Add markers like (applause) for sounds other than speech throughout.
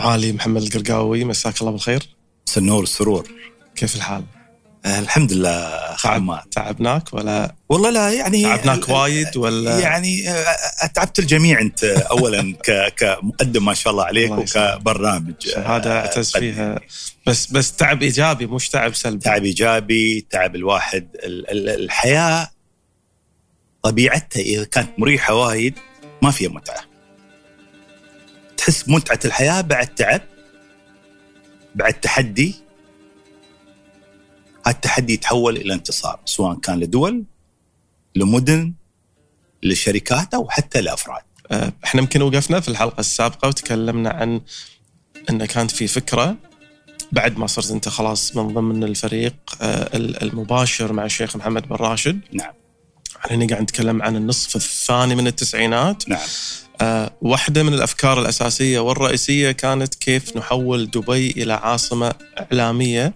معالي محمد القرقاوي مساك الله بالخير. سنور السرور كيف الحال؟ الحمد لله تعب تعبناك ولا؟ والله لا يعني تعبناك وايد ولا؟ يعني اتعبت الجميع أنت اولا (laughs) كمقدم ما شاء الله عليك وكبرنامج. هذا اعتز فيها. بس بس تعب إيجابي مش تعب سلبي. تعب إيجابي تعب الواحد. الحياة طبيعتها إذا كانت مريحة وايد ما فيها متعة. تحس متعة الحياة بعد تعب بعد تحدي التحدي يتحول إلى انتصار سواء كان لدول لمدن لشركات أو حتى لأفراد. أه، إحنا يمكن وقفنا في الحلقة السابقة وتكلمنا عن انه كانت في فكرة بعد ما صرت أنت خلاص من ضمن الفريق أه، المباشر مع الشيخ محمد بن راشد. نعم. إحنا قاعد نتكلم عن النصف الثاني من التسعينات. نعم. أه واحدة من الأفكار الأساسية والرئيسية كانت كيف نحول دبي إلى عاصمة إعلامية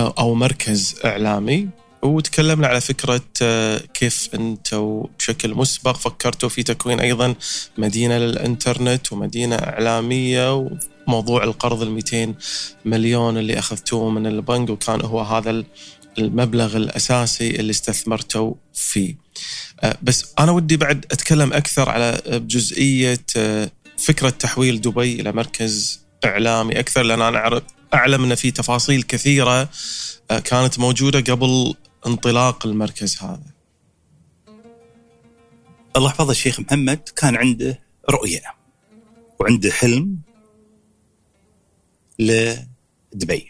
أو مركز إعلامي. وتكلمنا على فكرة آه، كيف أنتم بشكل مسبق فكرتوا في تكوين أيضا مدينة للإنترنت ومدينة إعلامية وموضوع القرض ال 200 مليون اللي أخذتوه من البنك وكان هو هذا المبلغ الأساسي اللي استثمرتوا فيه. آه، بس أنا ودي بعد أتكلم أكثر على جزئية آه، فكرة تحويل دبي إلى مركز إعلامي أكثر لأن أنا اعرف أعلم أن في تفاصيل كثيرة آه، كانت موجودة قبل انطلاق المركز هذا. الله يحفظ الشيخ محمد كان عنده رؤية وعنده حلم لدبي.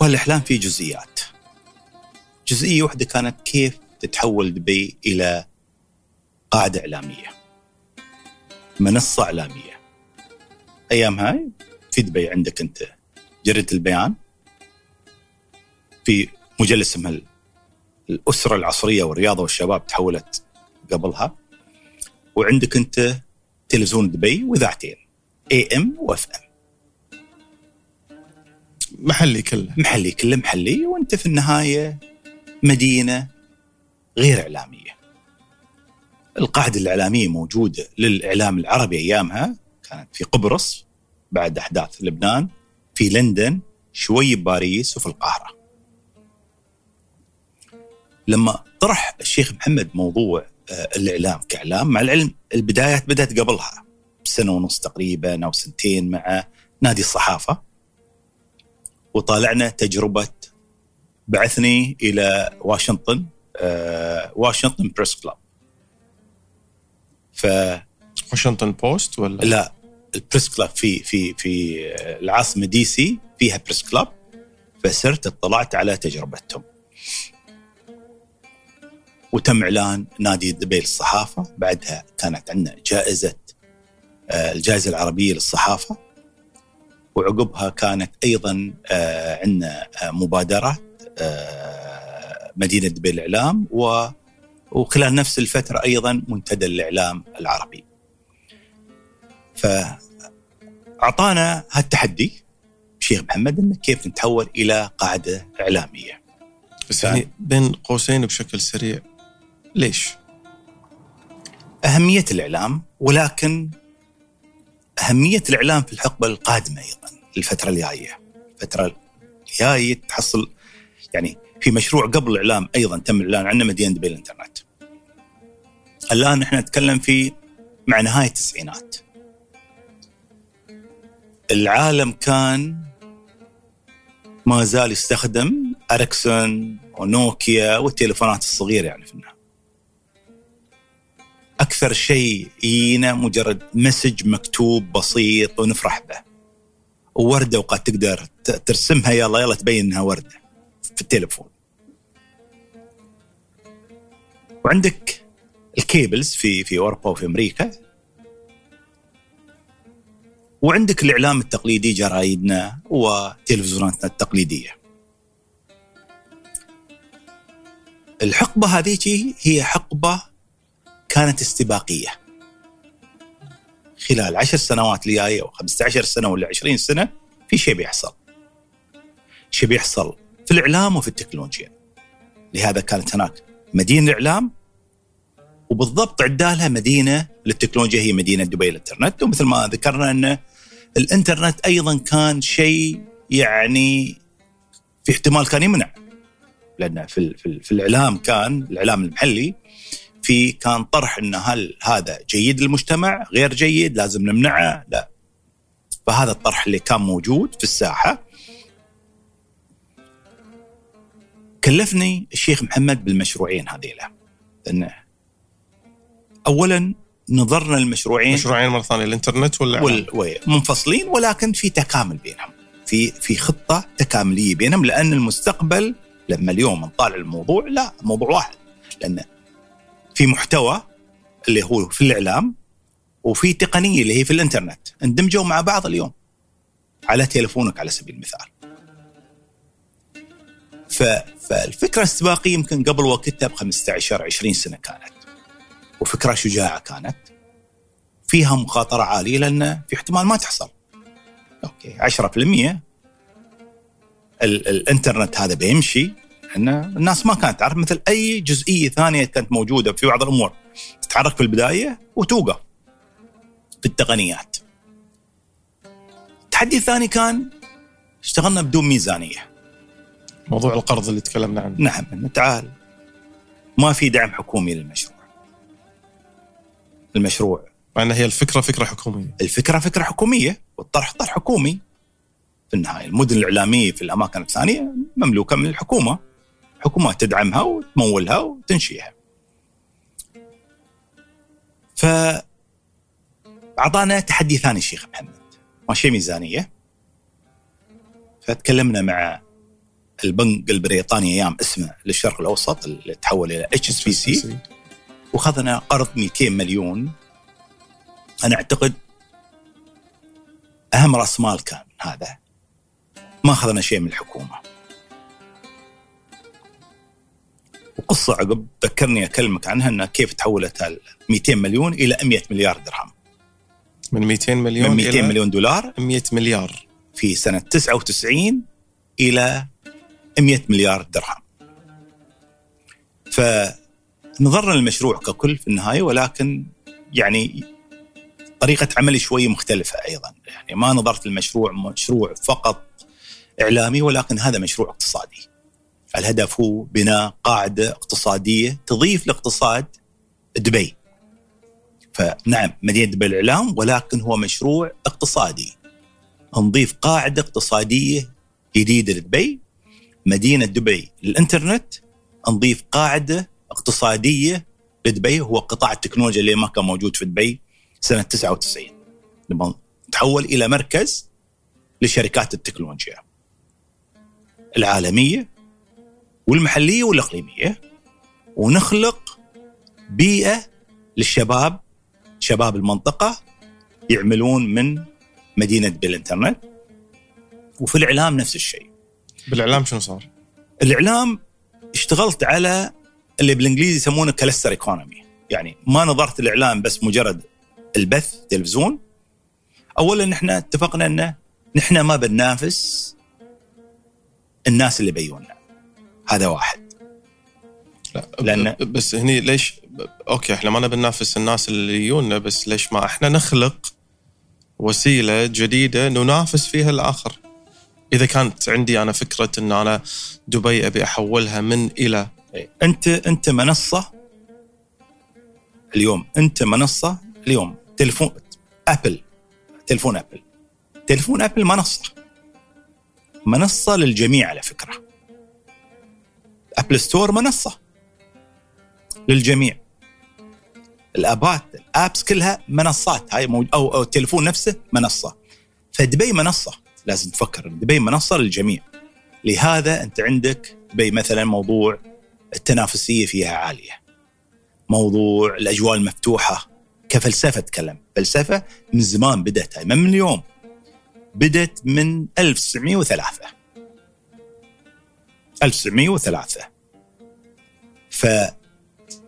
وهالاحلام فيه جزئيات. جزئية واحدة كانت كيف تتحول دبي إلى قاعدة إعلامية. منصة إعلامية. أيام هاي في دبي عندك أنت جريدة البيان في مجله اسمها الأسرة العصرية والرياضة والشباب تحولت قبلها وعندك أنت تلفزيون دبي وإذاعتين AM و FM محلي كله. محلي كله محلي وانت في النهاية مدينة غير إعلامية. القاعدة الإعلامية موجودة للإعلام العربي أيامها كانت في قبرص بعد أحداث لبنان في لندن شوي بباريس وفي القاهرة. لما طرح الشيخ محمد موضوع آه، الإعلام كإعلام مع العلم البدايات بدأت قبلها بسنة ونص تقريبا أو سنتين مع نادي الصحافة. وطالعنا تجربة بعثني إلى واشنطن آه، واشنطن Press Club ف Washington Post ولا؟ لا ال Press Club في في في العاصمة DC فيها Press Club فسرت اطلعت على تجربتهم. وتم إعلان نادي دبي للصحافه بعدها كانت عندنا جائزة آه، الجائزة العربية للصحافة. وعقبها كانت أيضا آه، عندنا آه، مبادرة مدينة دبي للاعلام و وخلال نفس الفترة أيضا منتدى الإعلام العربي. فأعطانا هالتحدي شيخ محمد إنه كيف نتحول إلى قاعدة إعلامية. بس يعني بين قوسين بشكل سريع ليش؟ أهمية الإعلام ولكن أهمية الإعلام في الحقبة القادمة أيضا الفترة الجاية. الفترة الجاية تحصل يعني في مشروع قبل الإعلام أيضا تم الإعلان عنه مدينة دبي الإنترنت. الآن إحنا نتكلم في مع نهاية التسعينات. العالم كان ما زال يستخدم أريكسون ونوكيا والتليفونات الصغيرة يعني في النهاية. أكثر شيء يجينا مجرد مسج مكتوب بسيط ونفرح به. ووردة وقد تقدر ترسمها يلا يلا تبين إنها وردة في التليفون. وعندك الكيبلز في في أوروبا وفي أمريكا وعندك الإعلام التقليدي جرايدنا وتلفزيوناتنا التقليدية. الحقبة هذه هي حقبة كانت استباقية. خلال عشر سنوات الجاية أو 15 سنة ولا 20 سنة في شيء بيحصل. شيء بيحصل في الإعلام وفي التكنولوجيا. لهذا كانت هناك مدينة الإعلام وبالضبط عدالها مدينة للتكنولوجيا هي مدينة دبي الانترنت ومثل ما ذكرنا أن الإنترنت أيضا كان شيء يعني في احتمال كان يمنع لأن في في, في الإعلام كان الإعلام المحلي في كان طرح إن هل هذا جيد للمجتمع؟ غير جيد لازم نمنعه؟ لا. فهذا الطرح اللي كان موجود في الساحة. كلفني الشيخ محمد بالمشروعين هذيلا لأنه اولا نظرنا المشروعين مشروعين مرة ثانية الإنترنت ولا؟ وال... منفصلين ولكن في تكامل بينهم. في في خطة تكاملية بينهم لأن المستقبل لما اليوم نطالع الموضوع لا موضوع واحد. لأن في محتوى اللي هو في الإعلام وفي تقنية اللي هي في الإنترنت اندمجوا مع بعض اليوم على تليفونك على سبيل المثال. فالفكرة الاستباقيه يمكن قبل وقتها ب 15 20 سنة كانت. وفكرة شجاعة كانت. فيها مخاطرة عالية لأن في احتمال ما تحصل. أوكي 10% ال... الإنترنت هذا بيمشي ان الناس ما كانت تعرف مثل أي جزئية ثانية كانت موجودة في بعض الأمور تتحرك في البداية وتوقف في التقنيات. التحدي الثاني كان اشتغلنا بدون ميزانية. موضوع القرض اللي تكلمنا عنه. نعم تعال ما في دعم حكومي للمشروع. المشروع مع ان هي الفكرة فكرة حكومية. الفكرة فكرة حكومية والطرح طرح حكومي. في النهاية المدن الإعلامية في الأماكن الثانية مملوكة من الحكومة. حكومات تدعمها وتمولها وتنشئها. ف اعطانا تحدي ثاني الشيخ محمد. ماشي ميزانية. فتكلمنا مع البنك البريطاني أيام اسمه للشرق الأوسط اللي تحول إلى HSBC وأخذنا قرض 200 مليون. أنا أعتقد أهم رأس مال كان هذا. ما أخذنا شيء من الحكومة. وقصة عقب ذكرني أكلمك عنها إنها كيف تحولت 200 مليون إلى 100 مليار درهم من 200 مليون من 200 مليون دولار 100 مليار في سنة 99 إلى 100 مليار درهم. فنظرنا للمشروع ككل في النهاية ولكن يعني طريقة عملي شوي مختلفة أيضا، يعني ما نظرت للمشروع مشروع فقط إعلامي ولكن هذا مشروع اقتصادي. الهدف هو بناء قاعدة اقتصادية تضيف لاقتصاد دبي. فنعم مدينة دبي الإعلام ولكن هو مشروع اقتصادي. نضيف قاعدة اقتصادية جديدة لدبي مدينة دبي للانترنت نضيف قاعدة اقتصادية لدبي هو قطاع التكنولوجيا اللي ما كان موجود في دبي سنة 99 نبغى نتحول إلى مركز لشركات التكنولوجيا العالمية والمحلية والإقليمية. ونخلق بيئة للشباب شباب المنطقة يعملون من مدينة بالانترنت وفي الإعلام نفس الشيء. بالإعلام شنو صار؟ الإعلام اشتغلت على اللي بالإنجليزي يسمونه cluster economy يعني ما نظرت الاعلام بس مجرد البث تلفزيون. اولا نحن اتفقنا إنه نحن ما بننافس الناس اللي بيجونا هذا واحد. لا لأن بس هني ليش okay إحنا ما نبي ننافس الناس اللي يجونا بس ليش ما إحنا نخلق وسيلة جديدة ننافس فيها الآخر. إذا كانت عندي أنا فكرة إن أنا دبي أبي أحولها من إلى أنت أنت منصة اليوم. أنت منصة اليوم. تلفون Apple. تلفون Apple. تلفون Apple منصة. منصة للجميع على فكرة. Apple Store منصة للجميع. الأبات الأبس كلها منصات. هاي أو أو التليفون نفسه منصة. فدبي منصة. لازم تفكر دبي منصة للجميع. لهذا أنت عندك دبي مثلا موضوع التنافسية فيها عالية. موضوع الأجواء المفتوحة. كفلسفة تكلم. فلسفة من زمان بدأت هاي. من اليوم بدت من 1903 1903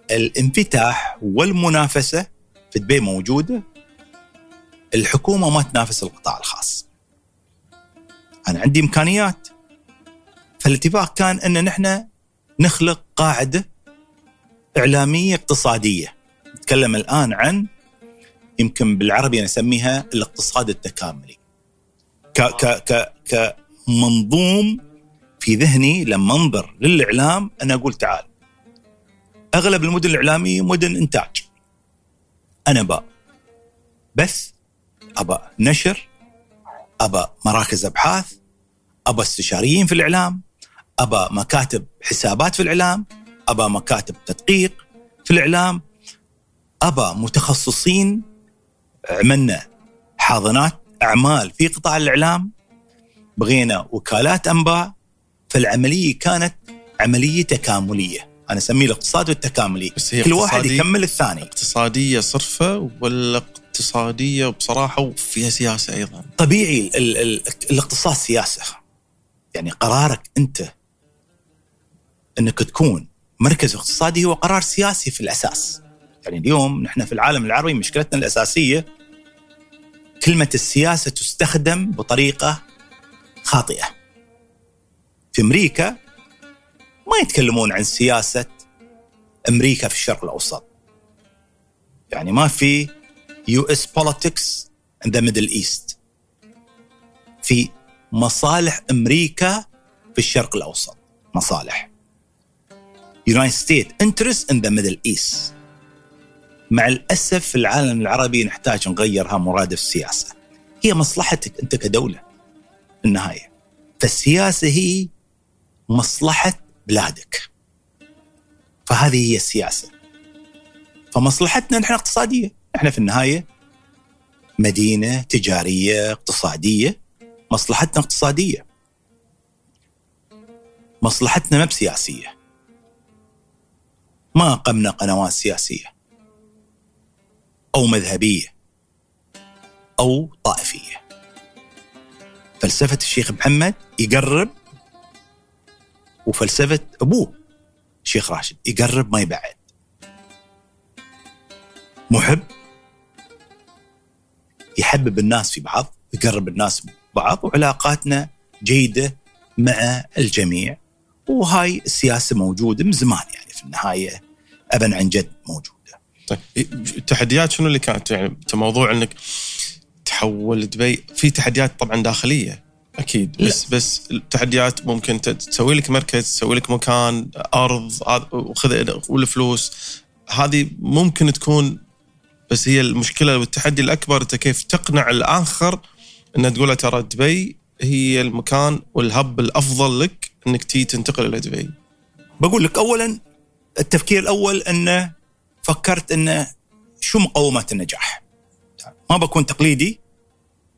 فالانفتاح والمنافسة في دبي موجودة. الحكومة ما تنافس القطاع الخاص. أنا عندي إمكانيات. فالاتفاق كان أن نحن نخلق قاعدة إعلامية اقتصادية. نتكلم الآن عن يمكن بالعربي أنا أسميها الاقتصاد التكاملي. ك ك ك كمنظوم في ذهني لما انظر للإعلام أنا أقول تعال. أغلب المدن الإعلامية مدن إنتاج. أنا با بس ابى نشر ابى مراكز أبحاث ابى استشاريين في الإعلام ابى مكاتب حسابات في الإعلام ابى مكاتب تدقيق في الإعلام ابى متخصصين عملنا حاضنات أعمال في قطاع الإعلام. بغينا وكالات أنباء فالعملية كانت عملية تكاملية. أنا أسميه الاقتصاد التكاملي بس هي كل واحد يكمل الثاني. اقتصادية صرفة ولا اقتصادية بصراحة وفيها سياسة أيضا؟ طبيعي ال ال ال الاقتصاد سياسة. يعني قرارك أنت أنك تكون مركز اقتصادي هو قرار سياسي في الأساس. يعني اليوم نحن في العالم العربي مشكلتنا الأساسية كلمة السياسة تستخدم بطريقة خاطئة. في أمريكا ما يتكلمون عن سياسة أمريكا في الشرق الأوسط. يعني ما في يو اس politics in the Middle East. في مصالح أمريكا في الشرق الأوسط. مصالح. United States interest in the Middle East. مع الأسف في العالم العربي نحتاج نغيرها مرادف السياسة. هي مصلحتك أنت كدولة النهاية. فالسياسة هي مصلحة بلادك. فهذه هي السياسة. فمصلحتنا نحن اقتصادية. إحنا في النهاية مدينة تجارية اقتصادية. مصلحتنا اقتصادية. مصلحتنا ما بسياسية. ما قمنا قنوات سياسية. أو مذهبية. أو طائفية. فلسفة الشيخ محمد يقرب وفلسفة أبوه الشيخ راشد يقرب ما يبعد. محب يحبب الناس في بعض يقرب الناس ببعض وعلاقاتنا جيدة مع الجميع. وهاي السياسة موجودة من زمان يعني في النهاية أبا عن جد موجودة. طيب التحديات شنو اللي كانت؟ يعني موضوع إنك تحول دبي في تحديات طبعا داخلية. أكيد. بس بس التحديات ممكن تسوي لك مركز تسوي لك مكان أرض وخذ والفلوس هذه ممكن تكون بس هي المشكلة والتحدي الأكبر أنت كيف تقنع الآخر ان تقول له ترى دبي هي المكان والهب الأفضل لك إنك تي تنتقل إلى دبي. بقول لك أولا التفكير الأول أنه فكرت أنه شو مقومات النجاح؟ ما بكون تقليدي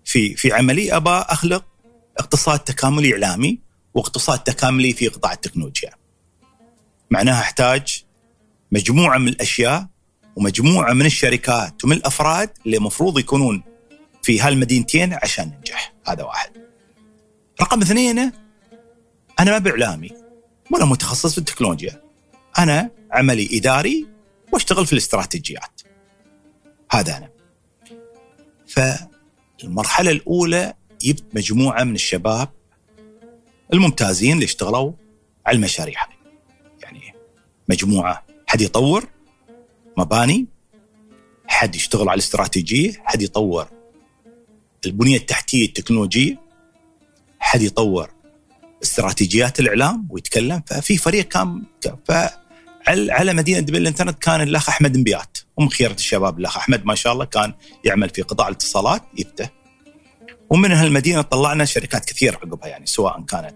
في في عملي ابى أخلق اقتصاد تكاملي إعلامي واقتصاد تكاملي في قطاع التكنولوجيا. معناها أحتاج مجموعة من الأشياء ومجموعة من الشركات ومن الأفراد اللي المفروض يكونون في هالمدينتين عشان ننجح، هذا واحد. رقم اثنين أنا ما باعلامي ولا متخصص في التكنولوجيا. أنا عملي إداري وأشتغل في الاستراتيجيات. هذا أنا. فالمرحلة الأولى جبت مجموعة من الشباب الممتازين اللي اشتغلوا على المشاريع هذه. يعني مجموعة حد يطور مباني حد يشتغل على الاستراتيجيه، حد يطور البنية التحتية التكنولوجية حد يطور استراتيجيات الإعلام ويتكلم ففي فريق كان على مدينة دبي الانترنت كان الأخ أحمد انبيات ومن خيرة الشباب الأخ أحمد ما شاء الله كان يعمل في قطاع الاتصالات يفته ومن هالمدينة طلعنا شركات كثيرة عقبها يعني سواء كانت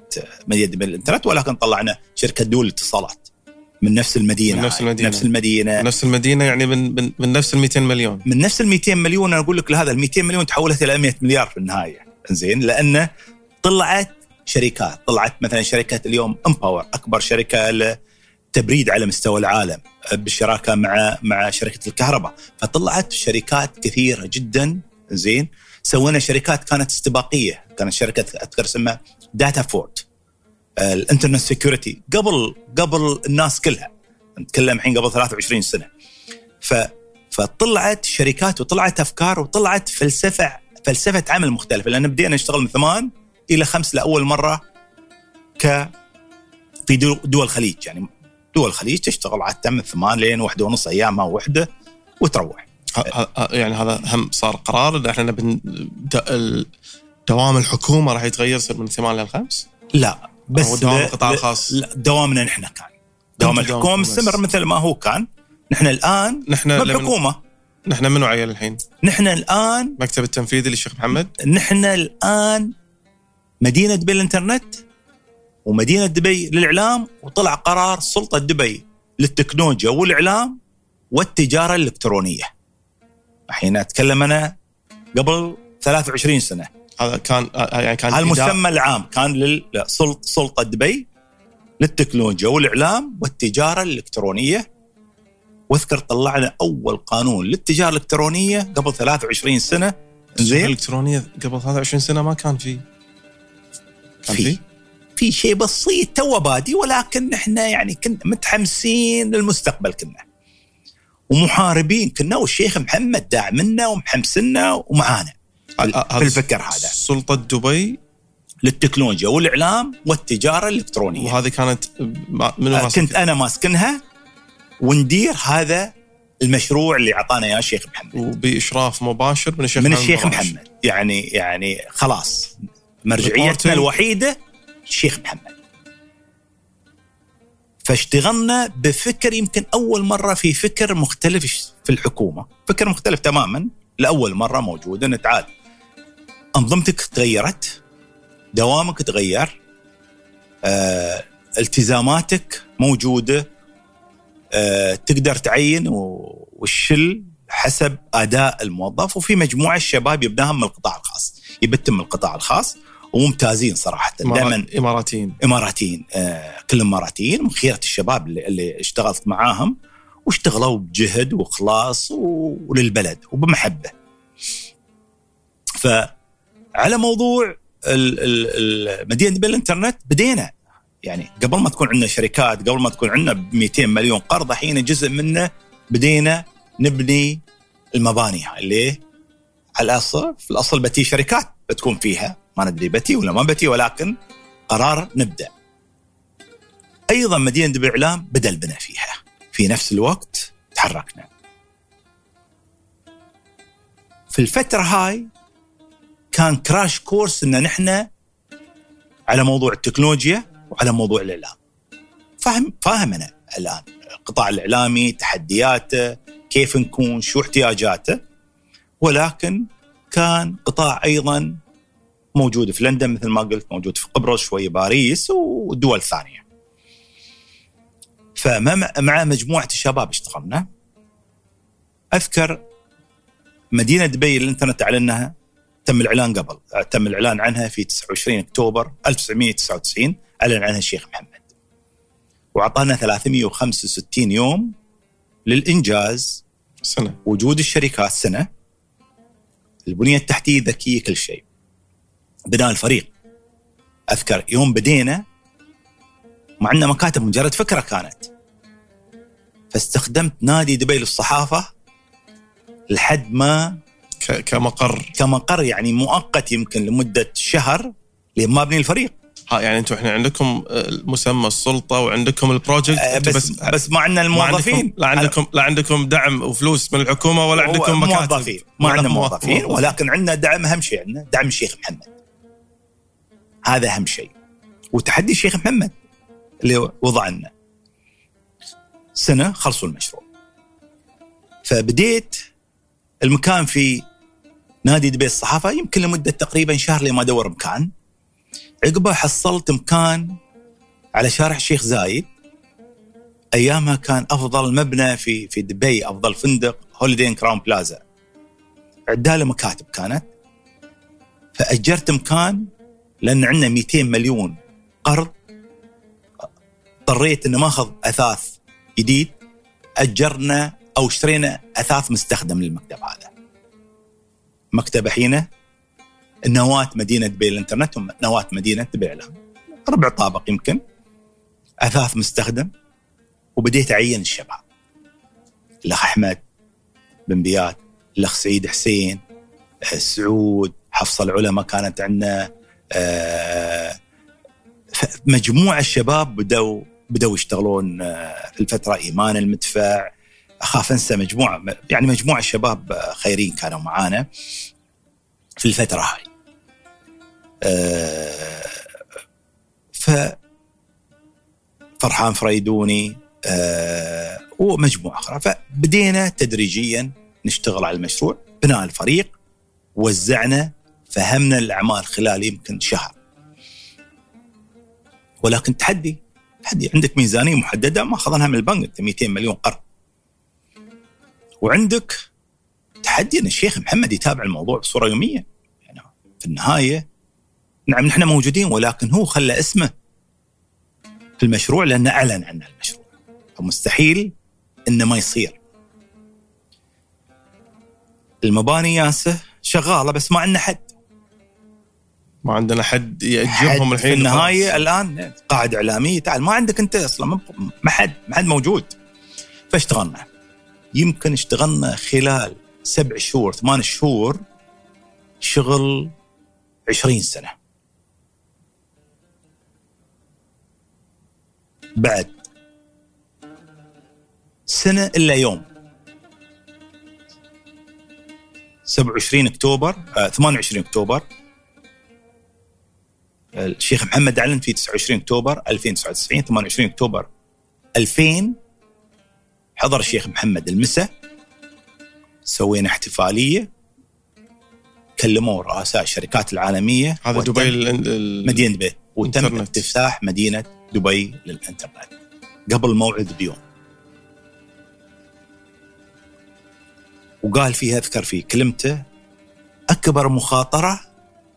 مدينة دبي الانترنت ولكن طلعنا شركة دو للاتصالات من نفس المدينة من نفس هاي، المدينة. نفس المدينة. نفس المدينة يعني من من, من نفس ال 200 مليون. من نفس ال 200 مليون أنا أقول لك لهذا ال 200 مليون تحولت إلى 100 مليار في النهاية. زين لأنه طلعت شركات طلعت مثلا شركة اليوم Empower أكبر شركة لتبريد على مستوى العالم بالشراكة مع مع شركة الكهرباء. فطلعت شركات كثيرة جدا زين سوينا شركات كانت استباقية. كانت شركة أذكر اسمها DataFort ال Internet security قبل قبل الناس كلها. نتكلم الحين قبل 23 سنة. ف فطلعت شركات وطلعت أفكار وطلعت فلسفه فلسفة عمل مختلفة. لأن بدينا نشتغل من ثمان إلى خمس لأول مرة ك في دول, الخليج يعني دول الخليج تشتغل عادة من ثمان لين واحدة ونص ايامها وحدة وتروح. يعني هذا هم صار قرار ان إحنا بن دوام الحكومة راح يتغير يصير من ثمان للخمس؟ لا بس أو دوام القطاع الخاص. لا دوامنا نحن كان دوام الحكومة مستمر. مثل ما هو كان نحن الآن نحن لمن بالحكومة نحن منو عيل الحين؟ نحن الآن مكتب التنفيذي للشيخ محمد؟ نحن الآن مدينة دبي الانترنت ومدينة دبي للإعلام وطلع قرار سلطة دبي للتكنولوجيا والإعلام والتجارة الإلكترونية. الحين أتكلم أنا قبل 23 سنة. هذا كان يعني كان المسمى العام كان للسلطه دبي للتكنولوجيا والإعلام والتجارة الإلكترونية. واذكر طلعنا أول قانون للتجارة الإلكترونية قبل 23 سنة. زين الإلكترونية قبل 23 سنة ما كان في. كان في. في؟ في شيء بسيط تو بادي ولكن إحنا يعني كنا متحمسين للمستقبل كنا. ومحاربين كنا والشيخ محمد داعمنا ومحمسنا ومعانا. في- الفكر هذا. سلطة دبي للتكنولوجيا والإعلام والتجارة الإلكترونية. وهذه كانت منو آه،؟ كنت أنا ماسكنها وندير هذا المشروع اللي أعطانا إياه الشيخ محمد. وبإشراف مباشر من الشيخ من محمد الشيخ مراش. محمد. يعني يعني خلاص. مرجعيتنا. الوحيدة الشيخ محمد. فاشتغلنا بفكر يمكن أول مرة في فكر مختلف في الحكومة. فكر مختلف تماما. لأول مرة موجود. انه تعال. أنظمتك تغيرت. دوامك تغير. آه، التزاماتك موجودة. آه، تقدر تعين و- وتشل حسب أداء الموظف. وفي مجموعة الشباب يبناهم من القطاع الخاص. يبتم القطاع الخاص. وممتازين صراحة. دائما إماراتيين. إماراتيين. آه كلهم إماراتيين. من خيرة الشباب اللي, اللي اشتغلت معاهم واشتغلوا بجهد وإخلاص وللبلد وبمحبة. فعلى موضوع مدينة بالانترنت بدينا. يعني قبل ما تكون عندنا شركات قبل ما تكون عندنا 200 مليون قرض الحين جزء منه بدينا نبني المباني هاي ليه؟ على الاصل في الأصل بتي شركات بتكون فيها. ما ندري بتي ولا ما بتي ولكن قرار نبدأ. أيضا مدينة دبي اعلام بدا البناء فيها في نفس الوقت تحركنا. في الفترة هاي كان كراش كورس إن نحن على موضوع التكنولوجيا وعلى موضوع الإعلام. فاهم فاهم أنا الآن القطاع الإعلامي تحدياته كيف نكون شو احتياجاته ولكن كان قطاع أيضا موجود في لندن مثل ما قلت موجود في قبرص شوي باريس ودول ثانية. فمع مع مجموعة الشباب اشتغلنا أذكر مدينة دبي الانترنت اعلنها تم الإعلان قبل تم الإعلان عنها في 29 أكتوبر 1999 أعلن عنها الشيخ محمد. وأعطانا 365 يوم للإنجاز سنة وجود الشركات سنة البنية التحتية ذكية كل شيء بناء الفريق. أذكر يوم بدينا ما عندنا مكاتب مجرد فكرة كانت. فاستخدمت نادي دبي للصحافة لحد ما كمقر. كمقر يعني مؤقت يمكن لمدة شهر لما ابني الفريق. ها يعني أنتم إحنا عندكم آه، مسمى السلطة وعندكم البروجكت آه، أنتم بس بس ما عندنا ما عندكم الموظفين لا عندكم لا عندكم دعم وفلوس من الحكومة ولا عندكم مكاتب. موظفين ما عندنا مو- موظفين ولكن عندنا دعم أهم شيء عندنا دعم الشيخ محمد. هذا أهم شيء. وتحدي الشيخ محمد اللي وضع لنا سنة خلصوا المشروع. فبديت المكان في نادي دبي الصحافة يمكن لمدة تقريبا شهر لما ادور مكان. عقبه حصلت مكان على شارع الشيخ زايد. أيامها كان أفضل مبنى في في دبي أفضل فندق Holiday Crowne Plaza عداله مكاتب كانت. فأجرت مكان لأن عندنا 200 مليون قرض اضطريت إني ما آخذ أثاث جديد أجرنا أو اشترينا أثاث مستخدم للمكتب هذا. مكتب حينه نواة مدينة دبي الانترنت ونواه مدينة دبي الاعلام. ربع طابق يمكن أثاث مستخدم وبديت أعين الشباب. الأخ أحمد بن بيات، الأخ سعيد حسين، سعود، حفصه العلماء كانت عندنا مجموعة الشباب بدأوا بدأوا يشتغلون آه، في الفترة إيمان المدفع أخاف أنسى مجموعه يعني مجموعة شباب خيرين كانوا معانا في الفترة هاي. أه ف فرحان فريدوني ومجموعة أخرى فبدينا تدريجيا نشتغل على المشروع بناء الفريق وزعنا فهمنا الأعمال خلال يمكن شهر. ولكن تحدي تحدي. عندك ميزانية محددة ما اخذناها من البنك أنت 200 مليون قرض. وعندك تحدي أن الشيخ محمد يتابع الموضوع بصورة يومية. يعني في النهاية نعم نحن موجودين ولكن هو خلى اسمه في المشروع لأنه أعلن عن المشروع. فمستحيل إنه ما يصير. المباني ياسه شغالة بس ما عندنا حد. ما عندنا حد يأجرهم الحين في النهاية خلاص. الآن قاعدة اعلاميه تعال ما عندك أنت أصلا ما حد ما حد موجود. فاشتغلنا. يمكن اشتغلنا خلال سبع شهور ثمان شهور شغل عشرين سنة. بعد سنة إلا يوم. 27 أكتوبر آه 28 أكتوبر. الشيخ محمد أعلن في 29 أكتوبر 2099 28 أكتوبر 2000 حضر الشيخ محمد المسا. سوينا احتفالية. كلموا رؤساء الشركات العالمية. هذا دبي مدينة دبي. وتم افتتاح مدينة دبي للانترنت قبل موعد بيوم. وقال فيها أذكر في كلمته أكبر مخاطرة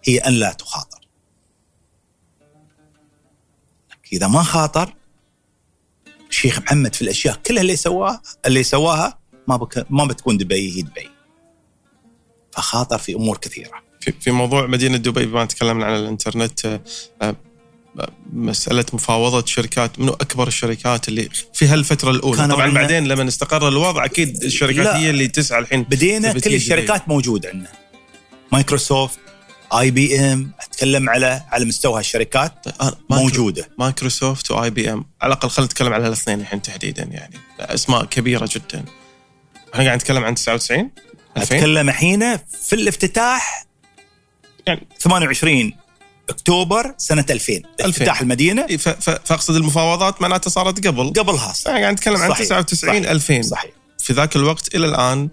هي أن لا تخاطر. إذا ما خاطر الشيخ محمد في الأشياء كلها اللي سواها اللي سواها ما بك ما بتكون دبي هي دبي. فخاطر في أمور كثيرة. في, في موضوع مدينة دبي بما تكلمنا عن الإنترنت آه، آه، مسألة مفاوضة شركات منو أكبر الشركات اللي في هالفترة الأولى؟ طبعا بعدين لما استقر الوضع أكيد الشركات هي اللي تسعى الحين بدينا كل الشركات موجودة عندنا. مايكروسوفت آي بي إم أتكلم على على مستوى هالشركات طيب، موجودة. مايكروسوفت واي بي إم. على الأقل خلينا نتكلم على الاثنين الحين تحديدا يعني. أسماء كبيرة جدا. إحنا قاعد نتكلم عن 99 أتكلم الحين في الافتتاح يعني 28 أكتوبر سنة 2000 افتتاح المدينة. فأقصد المفاوضات معناتها صارت قبل. قبلها. يعني قاعد نتكلم عن 99 صحيح. 2000 صحيح. في ذاك الوقت إلى الآن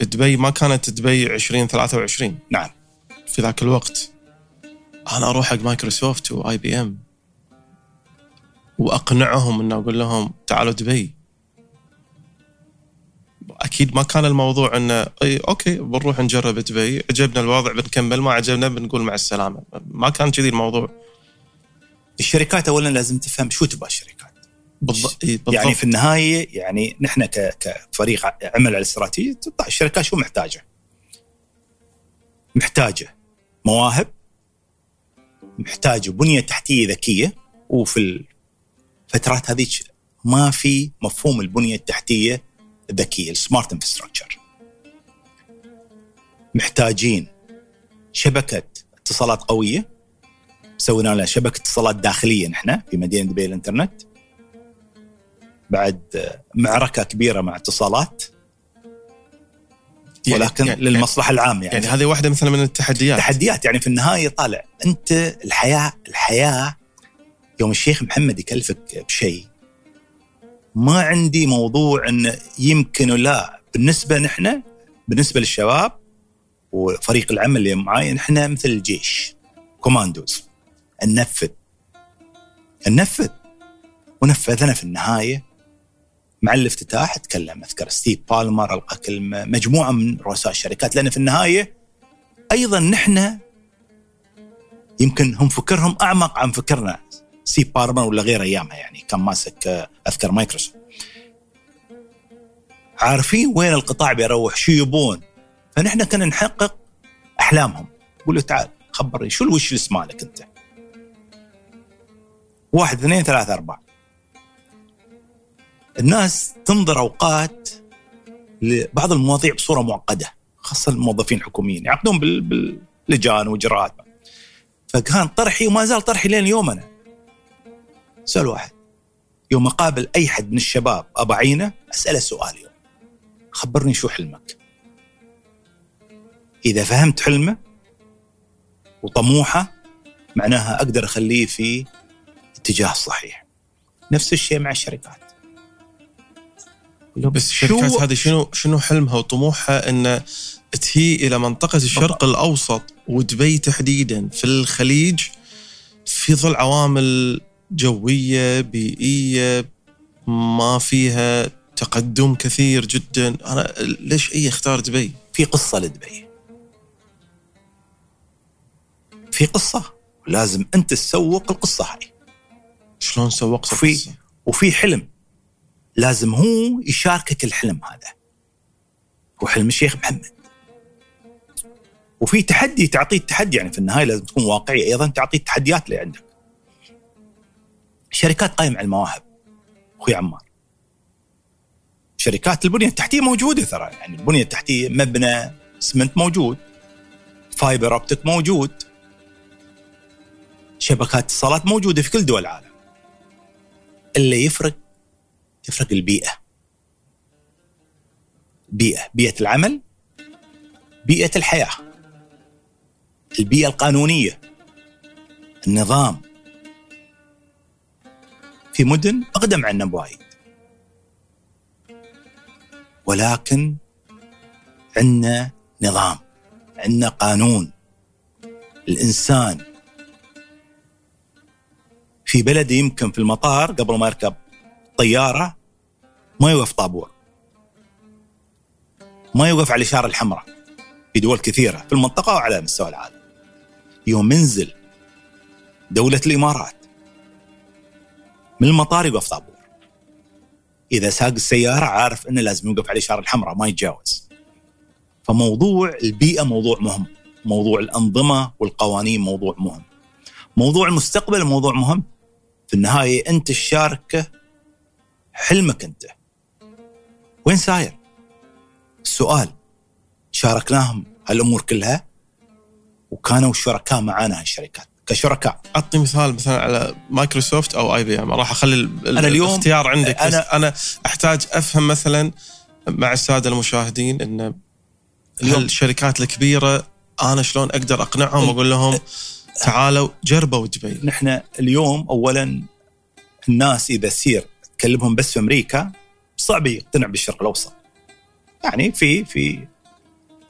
دبي ما كانت دبي 2023 نعم. في ذاك الوقت. أنا أروح حق مايكروسوفت واي بي ام وأقنعهم انه أقول لهم تعالوا دبي. أكيد ما كان الموضوع إنه إي أوكي بنروح نجرب دبي. عجبنا الوضع بنكمل ما عجبنا بنقول مع السلامة. ما كان كذي الموضوع. الشركات اولا لازم تفهم شو تبغى الشركات. بالضبط. يعني في النهاية يعني نحن كفريق عمل على الاستراتيجيه الشركات شو محتاجة؟ محتاجة. مواهب محتاجه بنية تحتية ذكية. وفي الفترات هذيك ما في مفهوم البنية التحتية الذكية السمارت انفراستراكشر محتاجين شبكة اتصالات قوية. سوينا لها شبكة اتصالات داخلية نحن في مدينة دبي الانترنت. بعد معركة كبيرة مع اتصالات. ولكن يعني للمصلحة العامة يعني, يعني هذه واحدة مثلا من التحديات. تحديات يعني في النهاية طالع أنت الحياة الحياة يوم الشيخ محمد يكلفك بشيء. ما عندي موضوع انه يمكن لا بالنسبة نحن بالنسبة للشباب وفريق العمل اللي معاي نحن مثل الجيش كوماندوز. ننفذ. ننفذ. ونفذنا في النهاية. مع الافتتاح تكلم أذكر ستيف بالمر ألقى كلمة مجموعة من رؤساء الشركات لأن في النهاية أيضا نحن يمكن هم فكرهم أعمق عن فكرنا. ستيف بالمر ولا غير ايامها يعني كان ماسك أذكر مايكروسوفت. عارفين وين القطاع بيروح؟ شو يبون؟ فنحن كنا نحقق أحلامهم. قول له تعال خبرني شو ال wish list مالك أنت؟ واحد اثنين ثلاثة أربعة. الناس تنظر أوقات لبعض المواضيع بصورة معقدة خاصة الموظفين الحكوميين يعقدون باللجان واجراءات فكان طرحي وما زال طرحي لين يومنا سؤال واحد. يوم أقابل أي حد من الشباب ابى عينة أسأله سؤال يوم خبرني شو حلمك. إذا فهمت حلمه وطموحه معناها أقدر أخليه في اتجاه صحيح. نفس الشيء مع الشركات. بس الشركات هذه شنو شنو حلمها وطموحها إن تهي إلى منطقة الشرق الأوسط ودبي تحديدا في الخليج في ظل عوامل جوية بيئية ما فيها تقدم كثير جدا. أنا ليش أي اختار دبي؟ في قصة لدبي. في قصة. لازم أنت تسوق القصة هاي. شلون سوقت وفي القصة؟ وفي حلم. لازم هو يشاركك الحلم هذا. هو حلم الشيخ محمد. وفي تحدي تعطيه التحدي يعني في النهاية لازم تكون واقعي أيضا تعطيه التحديات اللي عندك. شركات قائمة على المواهب أخوي عمار. شركات البنية التحتية موجودة ترى يعني البنية التحتية مبنى اسمنت موجود فايبر أوبتيك موجود شبكات اتصالات موجودة في كل دول العالم. اللي يفرق تفرق البيئة. بيئة بيئة العمل بيئة الحياة. البيئة القانونية. النظام. في مدن أقدم عنا بوايد. ولكن عندنا نظام عندنا قانون. الإنسان في بلد يمكن في المطار قبل ما يركب طيارة ما يوقف طابور. ما يوقف على الاشاره الحمراء في دول كثيرة في المنطقة وعلى مستوى العالم. يوم ينزل دولة الإمارات من المطار يوقف طابور. إذا ساق السيارة عارف إنه لازم يوقف على الاشاره الحمراء ما يتجاوز. فموضوع البيئة موضوع مهم. موضوع الأنظمة والقوانين موضوع مهم. موضوع المستقبل موضوع مهم. في النهاية أنت الشاركه حلمك أنت. وين ساير؟ السؤال. شاركناهم هالأمور كلها وكانوا شركاء معانا هالشركات كشركاء. اعطني مثال مثلا على مايكروسوفت أو آي بي إم. راح أخلي ال- أنا اليوم- الاختيار عندك. أنا- أنا أحتاج أفهم مثلا مع السادة المشاهدين إن الشركات الكبيرة أنا شلون أقدر أقنعهم وأقول لهم تعالوا جربوا دبي نحن اليوم اولا الناس إذا تصير تكلمهم بس في أمريكا صعب يقتنع بالشرق الأوسط. يعني في في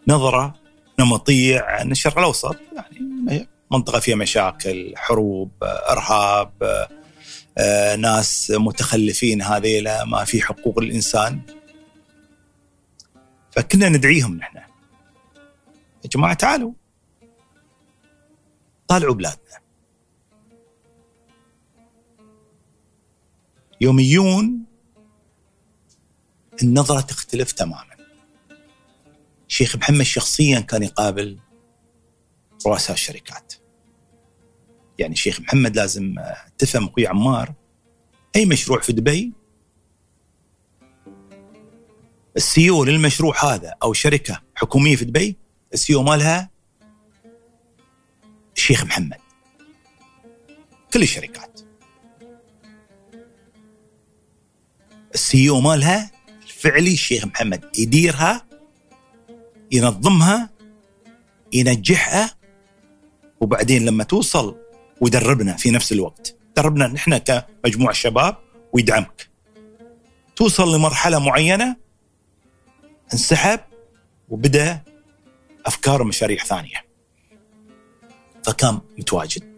نظرة نمطية عن الشرق الأوسط يعني منطقة فيها مشاكل، حروب، إرهاب، آه، ناس متخلفين هذيلا ما في حقوق الانسان. فكنا ندعيهم نحن. يا جماعة تعالوا طالعوا بلادنا. يوم يجون النظرة تختلف تماما. شيخ محمد شخصيا كان يقابل رؤساء الشركات. يعني شيخ محمد لازم آه، تفهم أخوي عمار أي مشروع في دبي السيو للمشروع هذا أو شركة حكومية في دبي السيو مالها الشيخ محمد. كل الشركات. السي أو مالها الفعلي الشيخ محمد يديرها ينظمها ينجحها وبعدين لما توصل ويدربنا في نفس الوقت. دربنا نحن كمجموعة شباب ويدعمك. توصل لمرحلة معينة انسحب وبدأ أفكار ومشاريع ثانية. فكان متواجد.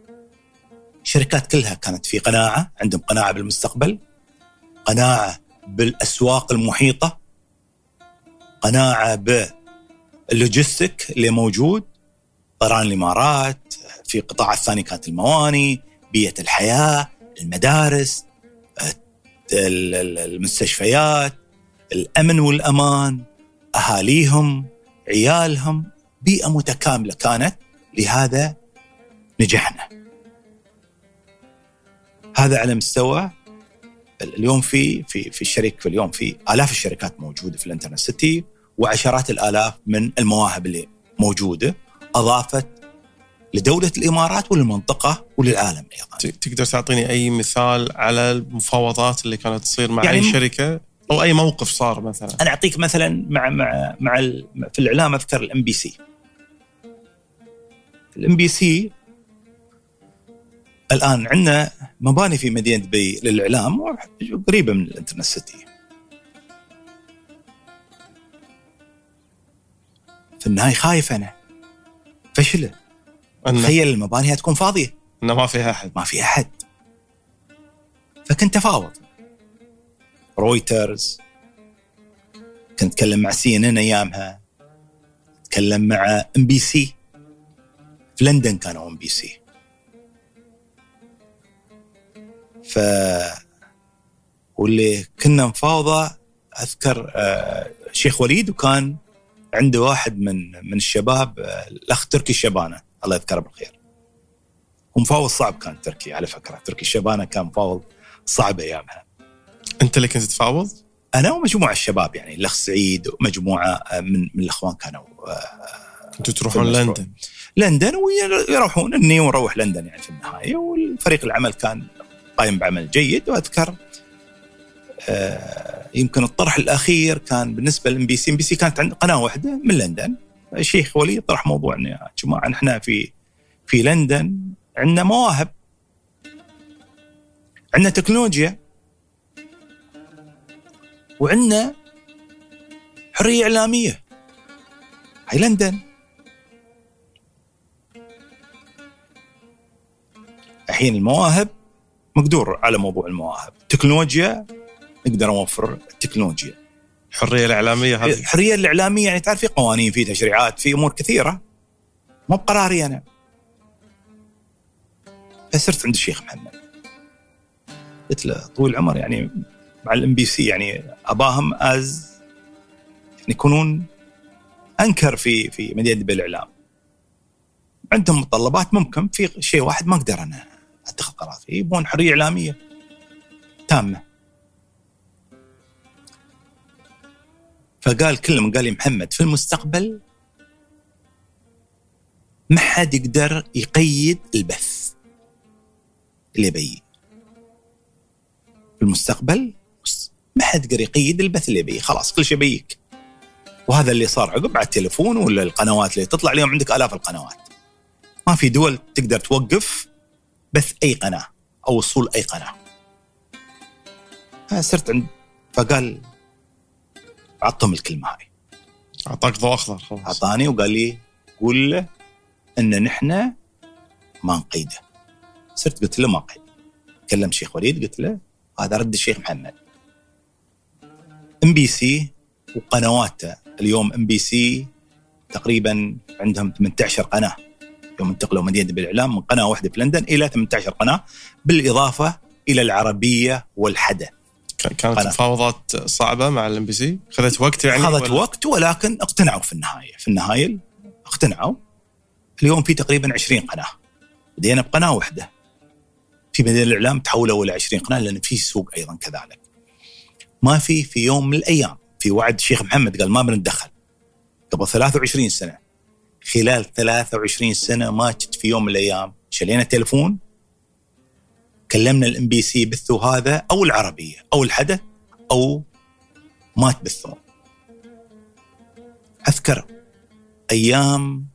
الشركات كلها كانت في قناعة عندهم قناعة بالمستقبل. قناعة بالأسواق المحيطة قناعة باللوجستيك اللي موجود طيران الإمارات في القطاع الثاني كانت المواني بيئة الحياة المدارس ال- ال- المستشفيات الأمن والأمان أهاليهم عيالهم بيئة متكاملة كانت. لهذا نجحنا. هذا على مستوى اليوم في في في الشركة في اليوم في آلاف الشركات موجودة في الإنترنت سيتي وعشرات الآلاف من المواهب اللي موجودة أضافت لدولة الإمارات وللمنطقة وللعالم أيضا. تقدر تعطيني أي مثال على المفاوضات اللي كانت تصير مع يعني اي شركة؟ أو أي موقف صار مثلا؟ أنا أعطيك مثلا مع مع مع في الإعلام أذكر الام بي سي الام بي سي الآن عندنا مباني في مدينة دبي للإعلام قريبه من ال Internet City في النهاية خايف أنا. فشله انه, تخيل المباني هتكون فاضية. إنه ما فيها أحد. ما في أحد. فكنت أفاوض. رويترز. كنت أتكلم مع سي إن إن أيامها. أتكلم مع إم بي سي. في لندن كانوا إم بي سي. ف واللي كنا مفاوضة أذكر آه، شيخ وليد وكان عنده واحد من من الشباب آه، الأخ تركي الشبانة الله يذكره بالخير ومفاوض صعب كان تركي على فكرة تركي الشبانة كان مفاوض صعب أيامها أنت اللي كنت تفاوض؟ أنا ومجموعة الشباب يعني الأخ سعيد ومجموعة آه، من من الإخوان كانوا كنتوا تروحون. لندن لندن ويروحون إني ونروح لندن يعني في النهاية والفريق العمل كان قايم بعمل جيد. وأذكر آه، يمكن الطرح الأخير كان بالنسبة للام بي سي ام بي سي كانت عند قناة واحدة من لندن. الشيخ وليد طرح موضوع إن يا جماعة نحن في في لندن عندنا مواهب. عندنا تكنولوجيا. وعندنا حرية إعلامية. هاي لندن. الحين المواهب مقدور على موضوع المواهب. تكنولوجيا نقدر نوفر التكنولوجيا. الحريه الإعلامية هذه. الحريه الإعلامية يعني تعرف في قوانين في تشريعات في أمور كثيرة. مو بقراري أنا. فصرت عند الشيخ محمد. قلت له طويل العمر يعني مع الام بي سي يعني أباهم as يعني يكونون anchor في في مدينة دبي الإعلام. عندهم متطلبات ممكن في شيء واحد ما أقدر أنا. اتخذ قرار فيه يبون حرية إعلامية تامة. فقال كلمه قال لي محمد في المستقبل ما حد يقدر يقيد البث اللي يبيه في المستقبل ما حد يقدر يقيد البث اللي يبيه خلاص كل شيء بيك وهذا اللي صار عقب على التليفون ولا القنوات اللي تطلع اليوم؟ عندك آلاف القنوات. ما في دول تقدر توقف بث أي قناة أو وصول أي قناة. فصرت عند فقال عطهم الكلمة هاي. أعطاك ضوء أخضر خلاص. اعطاني وقال لي قول له إن نحن ما نقيده صرت قلت له ما قيد كلم شيخ وليد قلت له هذا رد الشيخ محمد. إم بي سي وقنواته. اليوم إم بي سي تقريبا عندهم 18 قناة. يوم انتقلوا مدينة بالإعلام من قناة واحدة في لندن إلى 18 قناة بالإضافة إلى العربية والحدث كانت. مفاوضات صعبة مع الام بي سي خذت وقت يعني اخذت ولا- وقت ولكن اقتنعوا في النهاية. في النهاية اقتنعوا. اليوم في تقريبا 20 قناة. بدينا بقناة واحدة. في مدينة الإعلام تحولوا إلى 20 قناة لأن في سوق أيضا كذلك. ما في في يوم من الأيام في وعد الشيخ محمد قال ما بنتدخل. قبل 23 سنة خلال 23 سنة ما في يوم من الأيام. شلينا تليفون كلمنا الام بي سي بثوا هذا أو العربية أو الحدث أو ما تبثون أذكر أيام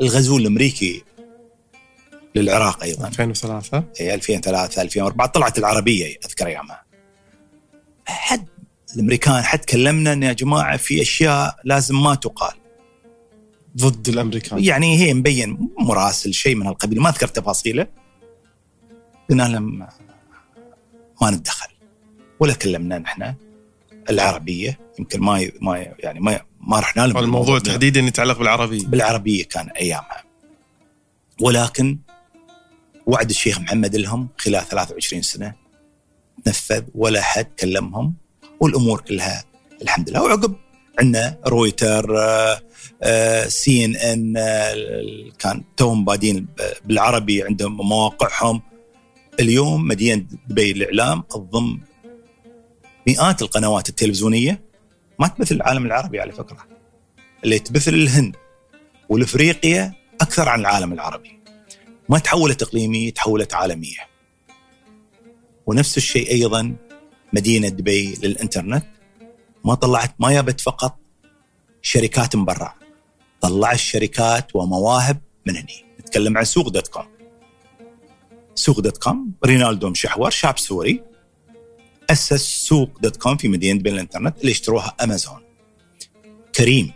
الغزو الأمريكي للعراق أيضا. 2003 هي 2003 2004 طلعت العربية أذكر أيامها. حد الأمريكان حد كلمنا إن يا جماعة في أشياء لازم ما تقال. ضد الأمريكان. يعني هي مبين مراسل شيء من هالقبيل ما أذكر تفاصيله. قلنا لهم ما نتدخل. ولا كلمنا نحن العربية. يمكن ما ما يعني ما ما رحنا لهم. الموضوع. تحديدا يتعلق بالعربية. بالعربية كان أيامها. ولكن وعد الشيخ محمد لهم خلال 23 سنة نفذ ولا حد كلمهم والأمور كلها الحمد لله. وعقب عندنا رويتر سي ان ان كان توهم بادين بالعربي عندهم مواقعهم. اليوم مدينة دبي الاعلام تضم مئات القنوات التلفزيونية. ما تبث العالم العربي على فكرة اللي تبث للهند والافريقيا أكثر عن العالم العربي. ما تحولت إقليمية تحولت عالمية. ونفس الشيء أيضا مدينة دبي للإنترنت. ما طلعت ما جابت فقط شركات من برا. طلعت شركات ومواهب من هني. نتكلم عن سوق dot com. سوق dot com رينالدو مشحور شاب سوري أسس سوق dot com في مدينة دبي الإنترنت اللي اشتروها أمازون. كريم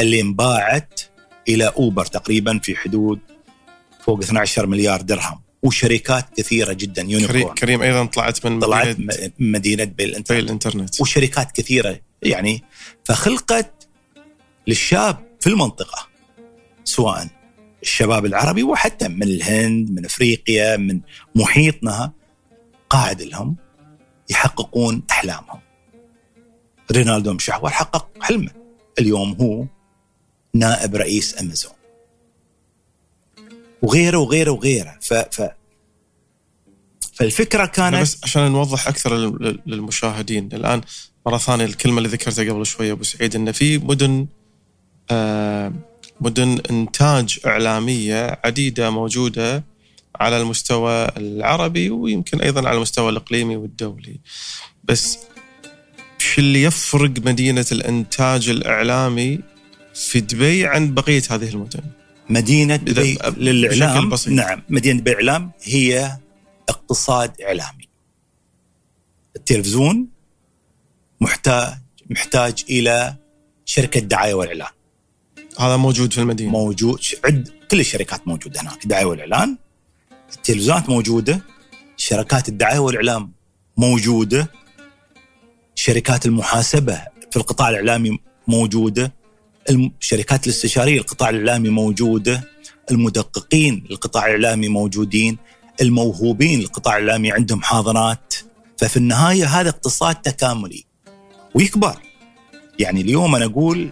اللي انباعت إلى أوبر تقريبا في حدود فوق 12 مليار درهم. وشركات كثيرة جدا unicorn. كريم أيضا طلعت من طلعت مدينه, مدينة دبي الإنترنت. الإنترنت. وشركات كثيرة يعني. فخلقت للشاب في المنطقة سواء الشباب العربي وحتى من الهند من أفريقيا من محيطنا قاعد لهم يحققون أحلامهم. رينالدو مشحور حقق حلمه. اليوم هو نائب رئيس أمازون. وغيره وغيره وغيره. ف, ف فالفكرة كانت بس عشان نوضح أكثر للمشاهدين الآن مرة ثانية الكلمة اللي ذكرتها قبل شوية أبو سعيد انه في مدن مدن إنتاج إعلامية عديدة موجودة على المستوى العربي ويمكن أيضا على المستوى الإقليمي والدولي. بس شو اللي يفرق مدينة الإنتاج الإعلامي في دبي عن بقية هذه المدن؟ مدينة دبي للإعلام بسيط. نعم مدينة دبي الاعلام هي اقتصاد إعلامي. التلفزيون محتاج محتاج إلى شركة دعاية واعلان. هذا موجود في المدينة. موجود عد كل الشركات موجودة هناك. الدعايه والإعلان. التلفزيونات موجودة. شركات الدعاية والإعلام موجودة. شركات المحاسبة في القطاع الإعلامي موجودة. الشركات الاستشارية القطاع الإعلامي موجودة. المدققين القطاع الإعلامي موجودين. الموهوبين القطاع الإعلامي عندهم حاضنات. ففي النهاية هذا اقتصاد تكاملي. ويكبر. يعني اليوم أنا أقول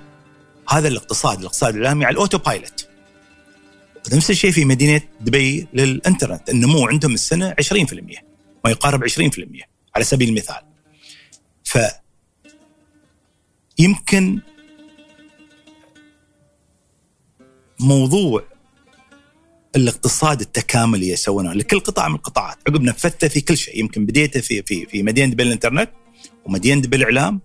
هذا الاقتصاد الاقتصاد الإعلامي على ال autopilot نفس الشيء في مدينة دبي للإنترنت النمو عندهم السنة 20% ما يقارب 20% على سبيل المثال. ف يمكن موضوع الاقتصاد التكاملي يسوونه لكل قطاع من القطاعات. عقب نفذته في كل شيء يمكن بديته في في في مدينة دبي الانترنت ومدينة دبي الإعلام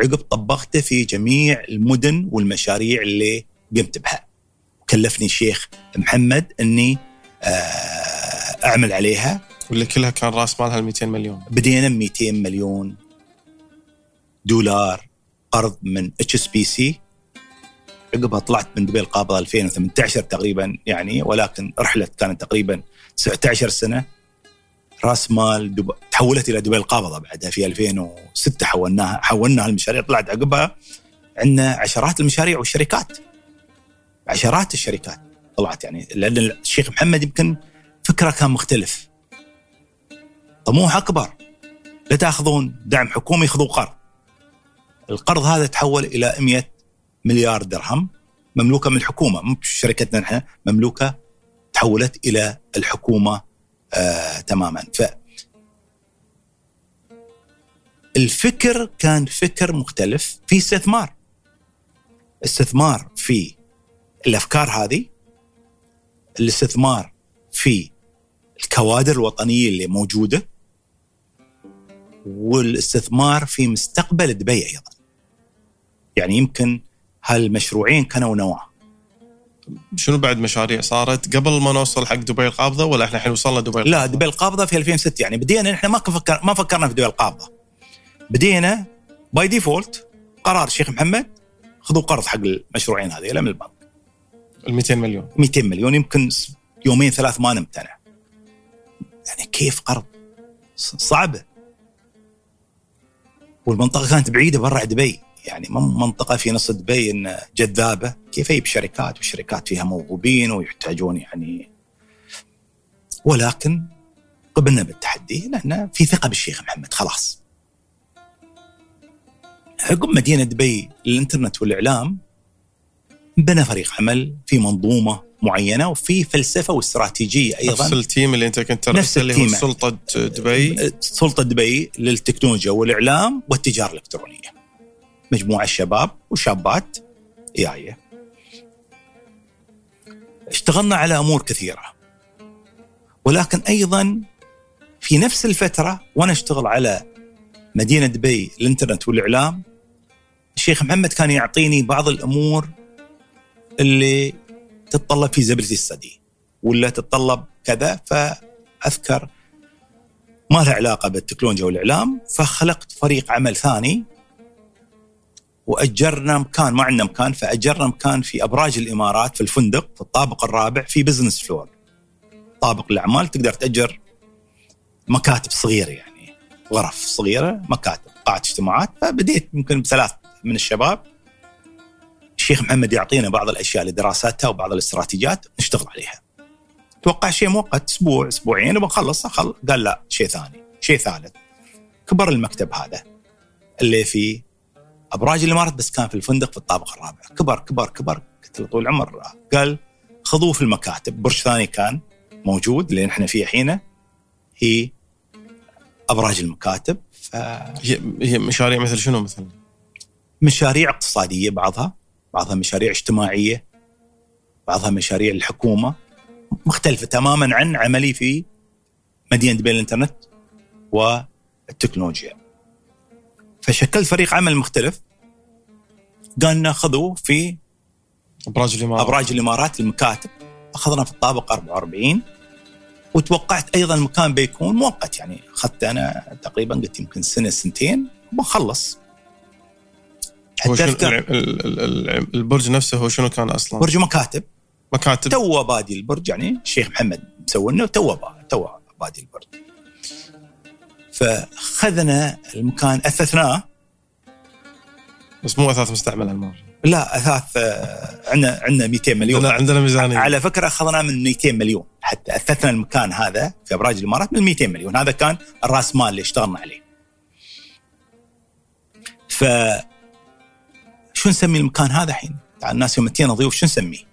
عقب طبقته في جميع المدن والمشاريع اللي قمت بها. كلفني الشيخ محمد إني آه، أعمل عليها. واللي كلها كان راس مالها 200 مليون؟ بدينا 200 مليون دولار قرض من HSBC عقبها طلعت من دبي القابضة 2018 تقريبا يعني ولكن رحلة كانت تقريبا 19 سنة. راس مال دب... تحولت إلى دبي القابضة بعدها في 2006 حولناها حولنا المشاريع طلعت عقبها عندنا عشرات المشاريع والشركات. عشرات الشركات طلعت يعني لأن الشيخ محمد يمكن فكره كان مختلف. طموح أكبر. لا تأخذون دعم حكومي خذوا قرض. القرض هذا تحول إلى 100 مليار درهم مملوكة من الحكومة مو شركتنا نحن مملوكة تحولت إلى الحكومة آه تماما. ف الفكر كان فكر مختلف في استثمار. استثمار في الأفكار هذه الاستثمار في الكوادر الوطنية اللي موجودة والاستثمار في مستقبل دبي أيضا. يعني يمكن هالمشروعين كانوا نواه. شنو بعد مشاريع صارت قبل ما نوصل حق دبي القابضة ولا إحنا الحين وصلنا دبي القابضة؟ لا دبي القابضة في 2006 يعني بدينا إحنا ما فكر ما فكرنا في دبي القابضة. بدينا by default قرار الشيخ محمد خذوا قرض حق المشروعين هذه من البنك. ال 200 مليون 200 مليون يمكن يومين ثلاث ما نمت أنا. يعني كيف قرض؟ صعبة. والمنطقة كانت بعيدة برا دبي يعني منطقة في نص دبي جذابة كيف يجيب شركات والشركات فيها موهوبين ويحتاجون يعني. ولكن قبلنا بالتحدي لأن في ثقة بالشيخ محمد خلاص. عقب مدينة دبي للإنترنت والإعلام بنى فريق عمل في منظومة معينة وفي فلسفة واستراتيجية أيضا. نفس التيم اللي أنت كنت نفس اللي هو سلطة دبي؟ سلطة دبي للتكنولوجيا والإعلام والتجارة الإلكترونية. مجموعة شباب وشابات. جاية اشتغلنا على أمور كثيرة. ولكن أيضا في نفس الفترة وأنا أشتغل على مدينة دبي الإنترنت والإعلام الشيخ محمد كان يعطيني بعض الأمور اللي تتطلب فيزابيلتي ستدي ولا تتطلب كذا فأذكر ما لها علاقة بالتكنولوجيا والإعلام فخلقت فريق عمل ثاني وأجرنا مكان ما عندنا مكان فأجرنا مكان في أبراج الإمارات في الفندق في الطابق الرابع في business floor طابق الأعمال تقدر تأجر مكاتب صغيرة يعني غرف صغيرة مكاتب قاعة اجتماعات. فبديت يمكن بثلاث من الشباب. الشيخ محمد يعطينا بعض الأشياء لدراساتها وبعض الاستراتيجيات نشتغل عليها. توقع شيء مؤقت أسبوع أسبوعين وبنخلص خل... قال لا شيء ثاني شيء ثالث. كبر المكتب هذا اللي في أبراج الامارات بس كان في الفندق في الطابق الرابع. كبر كبر كبر. قلت له طول العمر. قال خذوه في المكاتب. برج ثاني كان موجود اللي نحن فيه الحين هي أبراج المكاتب. ف هي هي مشاريع مثل شنو مثلا؟ مشاريع اقتصادية بعضها. بعضها مشاريع اجتماعية. بعضها مشاريع الحكومة. مختلفة تماما عن عملي في مدينة دبي الانترنت والتكنولوجيا. فشكلت فريق عمل مختلف. قال ناخذه في أبراج الإمارات. أبراج الإمارات المكاتب أخذنا في الطابق 44 وتوقعت أيضا المكان بيكون مؤقت. يعني أخذت أنا تقريبا قلت يمكن سنة سنتين. هو حتى اذكر البرج نفسه هو شنو كان أصلا؟ برج مكاتب. مكاتب. two بادي البرج. يعني الشيخ محمد مسوي لنا تو تو بادي البرج. فخذنا المكان أثثناه. بس مو أثاث مستعمل هالمره لا أثاث آه، عندنا عندنا 200 مليون. عندنا عندنا ميزانية. على فكرة اخذنا من 200 مليون. حتى أثثنا المكان هذا في أبراج الإمارات من 200 مليون. هذا كان الرأس مال اللي اشتغلنا عليه. ف شو نسمي المكان هذا الحين؟ تعال الناس يوم تجينا ضيوف شو نسميه؟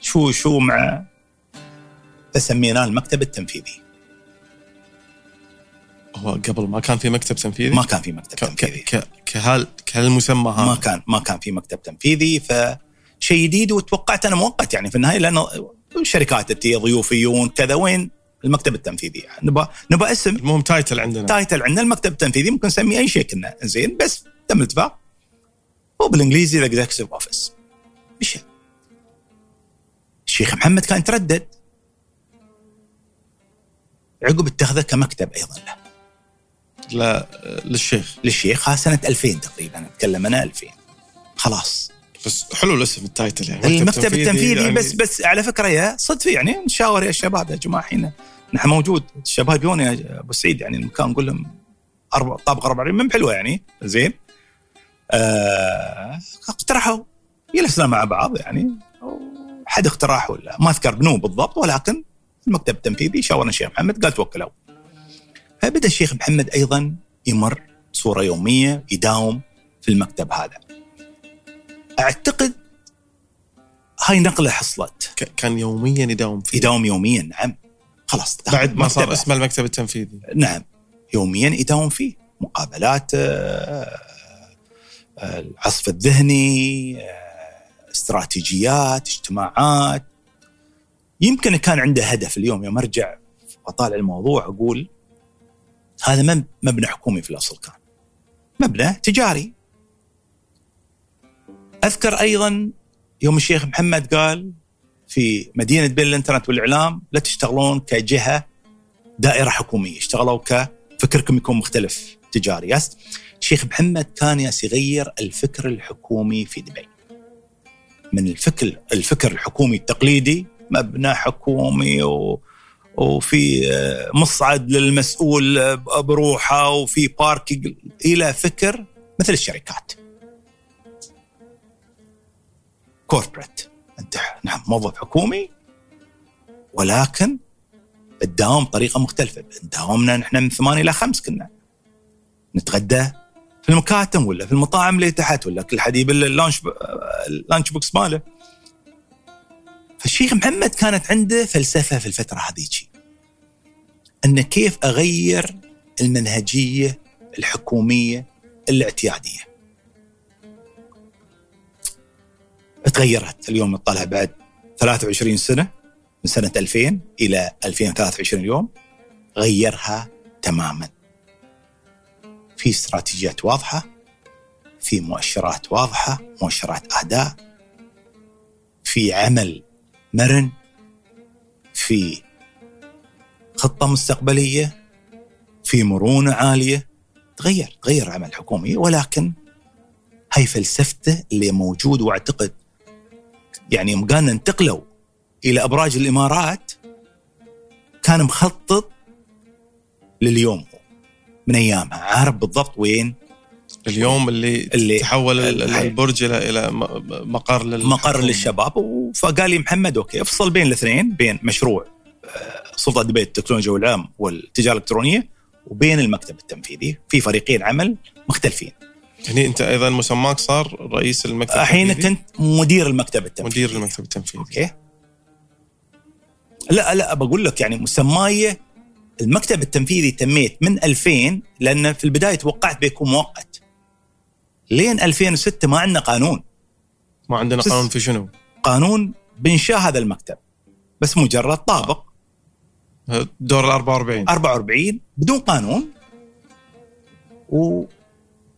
شو شو مع فسميناه المكتب التنفيذي. هو قبل ما كان في مكتب تنفيذي؟ ما كان في مكتب ك- تنفيذي. ك- ك- كهال كهالمسمى ما هذا كان ما كان في مكتب تنفيذي فشيء جديد وتوقعت أنا مؤقت يعني في النهاية لأنه شركات تي ضيوفيون كذا وين؟ المكتب التنفيذي يعني. نبغى نبغى اسم. المهم title عندنا. title عندنا المكتب التنفيذي ممكن نسميه أي شيء كنا. زين بس تم الاتفاق. هو بالإنجليزي The Executive Office مشى الشيخ محمد كان تردد عقب اتخذه كمكتب أيضا له. للشيخ. للشيخ. ها سنة 2000 تقريبا. أتكلم أنا 2000 خلاص. بس حلو الاسم ال title يعني. المكتب التنفيذي يعني بس بس على فكرة يا صدفة يعني. نشاور يا شباب يا جماعة الحين نحن موجود. الشباب يون يا أبو سعيد يعني المكان نقول لهم أربع طابق 44 من حلوة يعني. زين. آه اقترحوا. جلسنا مع بعض يعني. حد اقتراح ولا ما أذكر منو بالضبط ولكن المكتب التنفيذي شاورنا الشيخ محمد قال توكلوا. فبدأ الشيخ محمد أيضا يمر صورة يومية يداوم في المكتب هذا. أعتقد هاي نقلة حصلت. كان يوميا يداوم فيه. يداوم يوميا نعم. خلاص بعد ما صار. اسمه المكتب التنفيذي. نعم. يوميا يداوم فيه. مقابلات آه، آه، العصف الذهني آه، استراتيجيات اجتماعات. يمكن كان عنده هدف اليوم. يوم أرجع واطالع الموضوع أقول هذا مب- مبنى حكومي في الأصل كان. مبنى تجاري. أذكر أيضا يوم الشيخ محمد قال في مدينة بين الانترنت والإعلام لا تشتغلون كجهة دائرة حكومية اشتغلوا كفكركم يكون مختلف تجاري. الشيخ محمد كان يغير الفكر الحكومي في دبي. من الفكر الفكر الحكومي التقليدي مبنى حكومي و وفي آه، مصعد للمسؤول آه، بروحه وفي باركينج إلى فكر مثل الشركات. corporate أنت نعم موظف حكومي ولكن تداوم بطريقه مختلفة. داومنا نحن من ثمانية إلى خمس كنا. نتغدى في المكاتب ولا في المطاعم اللي تحت ولا كل حد يبل ال lunch ال lunch box ماله. فالشيخ محمد كانت عنده فلسفة في الفترة هذيك أن كيف أغير المنهجية الحكومية الاعتيادية. تغيرت اليوم نطلع بعد 23 سنة من سنة 2000 إلى 2023 اليوم غيرها تماما. في استراتيجيات واضحة في مؤشرات واضحة مؤشرات أداء في عمل مرن في خطة مستقبلية في مرونة عالية. تغير تغير عمل حكومي ولكن هاي فلسفته اللي موجود واعتقد يعني يوم قالنا انتقلوا إلى أبراج الإمارات كان مخطط لليوم من أيامها. عارف بالضبط وين؟ اليوم اللي, اللي تحول البرج إلى إلى مقر مقر للشباب. فقال لي محمد okay أفصل بين الاثنين بين مشروع آه، سلطه دبي التكنولوجيا والعام والتجارة الإلكترونية وبين المكتب التنفيذي في فريقين عمل مختلفين. يعني أنت أيضا مسماك صار رئيس المكتب الحين كنت مدير المكتب التنفيذي. مدير المكتب التنفيذي. okay. لا لا بقول لك يعني مسماي المكتب التنفيذي تميت من 2000 لأن في البداية توقعت بيكون مؤقت. لين 2006 ما عندنا قانون. ما عندنا قانون في شنو؟ قانون بانشاء هذا المكتب بس مجرد طابق. دور ال 44 44 بدون قانون. و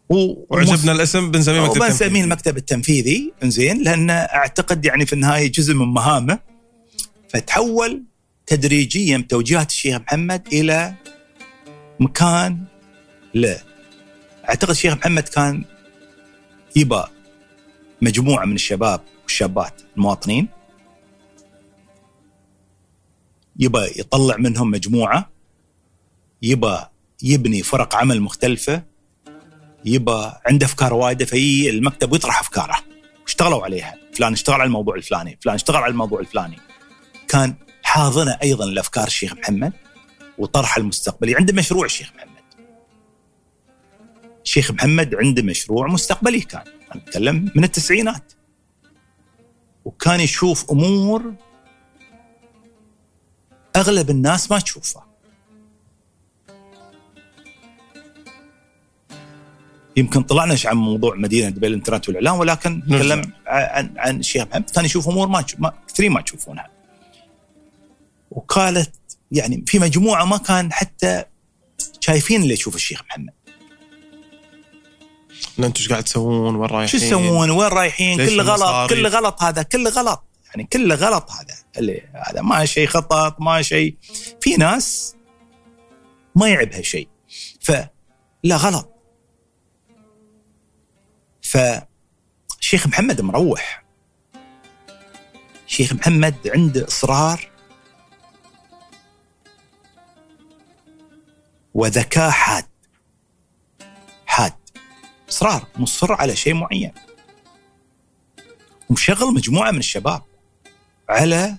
و... وعجبنا الاسم بنسميه مكتب بنسميه المكتب التنفيذي. إنزين لأن أعتقد يعني في النهاية جزء من مهامه. فتحول تدريجيا بتوجيهات الشيخ محمد إلى مكان له أعتقد الشيخ محمد كان يبى مجموعة من الشباب والشابات المواطنين. يبى يطلع منهم مجموعة. يبى يبني فرق عمل مختلفة. يبى عنده أفكار وايدة في المكتب ويطرح أفكاره. اشتغلوا عليها. فلان اشتغل على الموضوع الفلاني. فلان اشتغل على الموضوع الفلاني. كان حاضنه أيضا لأفكار الشيخ محمد وطرح المستقبلي. عنده مشروع الشيخ محمد. الشيخ محمد عنده مشروع مستقبلي كان. نتكلم من التسعينات. وكان يشوف أمور أغلب الناس ما تشوفها. يمكن طلعناش عن موضوع مدينة دبي الانترنت والإعلام ولكن نتكلم عن عن الشيخ محمد. كان يشوف أمور ما, ما كثيرين ما تشوفونها. وقالت يعني في مجموعة ما كان حتى شايفين اللي يشوف الشيخ محمد. أنتم إيش قاعد تسوون؟ وين رايحين؟ شو تسوون وين رايحين؟ كله غلط كله غلط هذا كله غلط. يعني كله غلط هذا اللي هذا ما شيء خطط ما شيء. في ناس ما يعبها شيء فلا غلط. فشيخ محمد مروح. شيخ محمد عنده إصرار وذكاء حاد. إصرار مصر على شيء معين. ومشغل مجموعة من الشباب على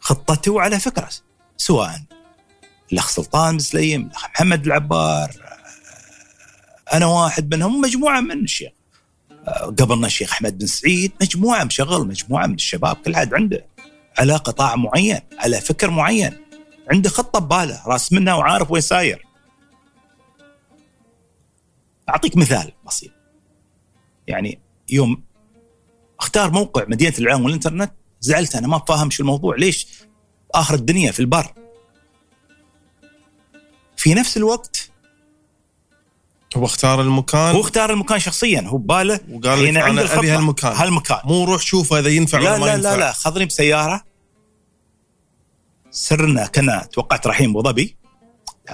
خطته وعلى فكرة سواء الأخ سلطان بن الأخ محمد العبار أنا واحد منهم مجموعة من الشيخ. قبلنا الشيخ أحمد بن سعيد مجموعة مشغل مجموعة من الشباب كل واحد عنده على قطاع معين على فكر معين عنده خطة ببالة راس منها وعارف وين ساير. أعطيك مثال بسيط. يعني يوم أختار موقع مدينة الاعلام والإنترنت زعلت أنا ما فاهم شو الموضوع ليش آخر الدنيا في البر؟ في نفس الوقت هو اختار المكان؟ هو اختار المكان شخصيا هو بباله وقال لك أنا أبي هالمكان. هالمكان. مو روح شوفه إذا ينفع لا ولا ما لا ينفع. لا لا خذني بسيارة. سرنا كنا توقعت رايحين ابو ظبي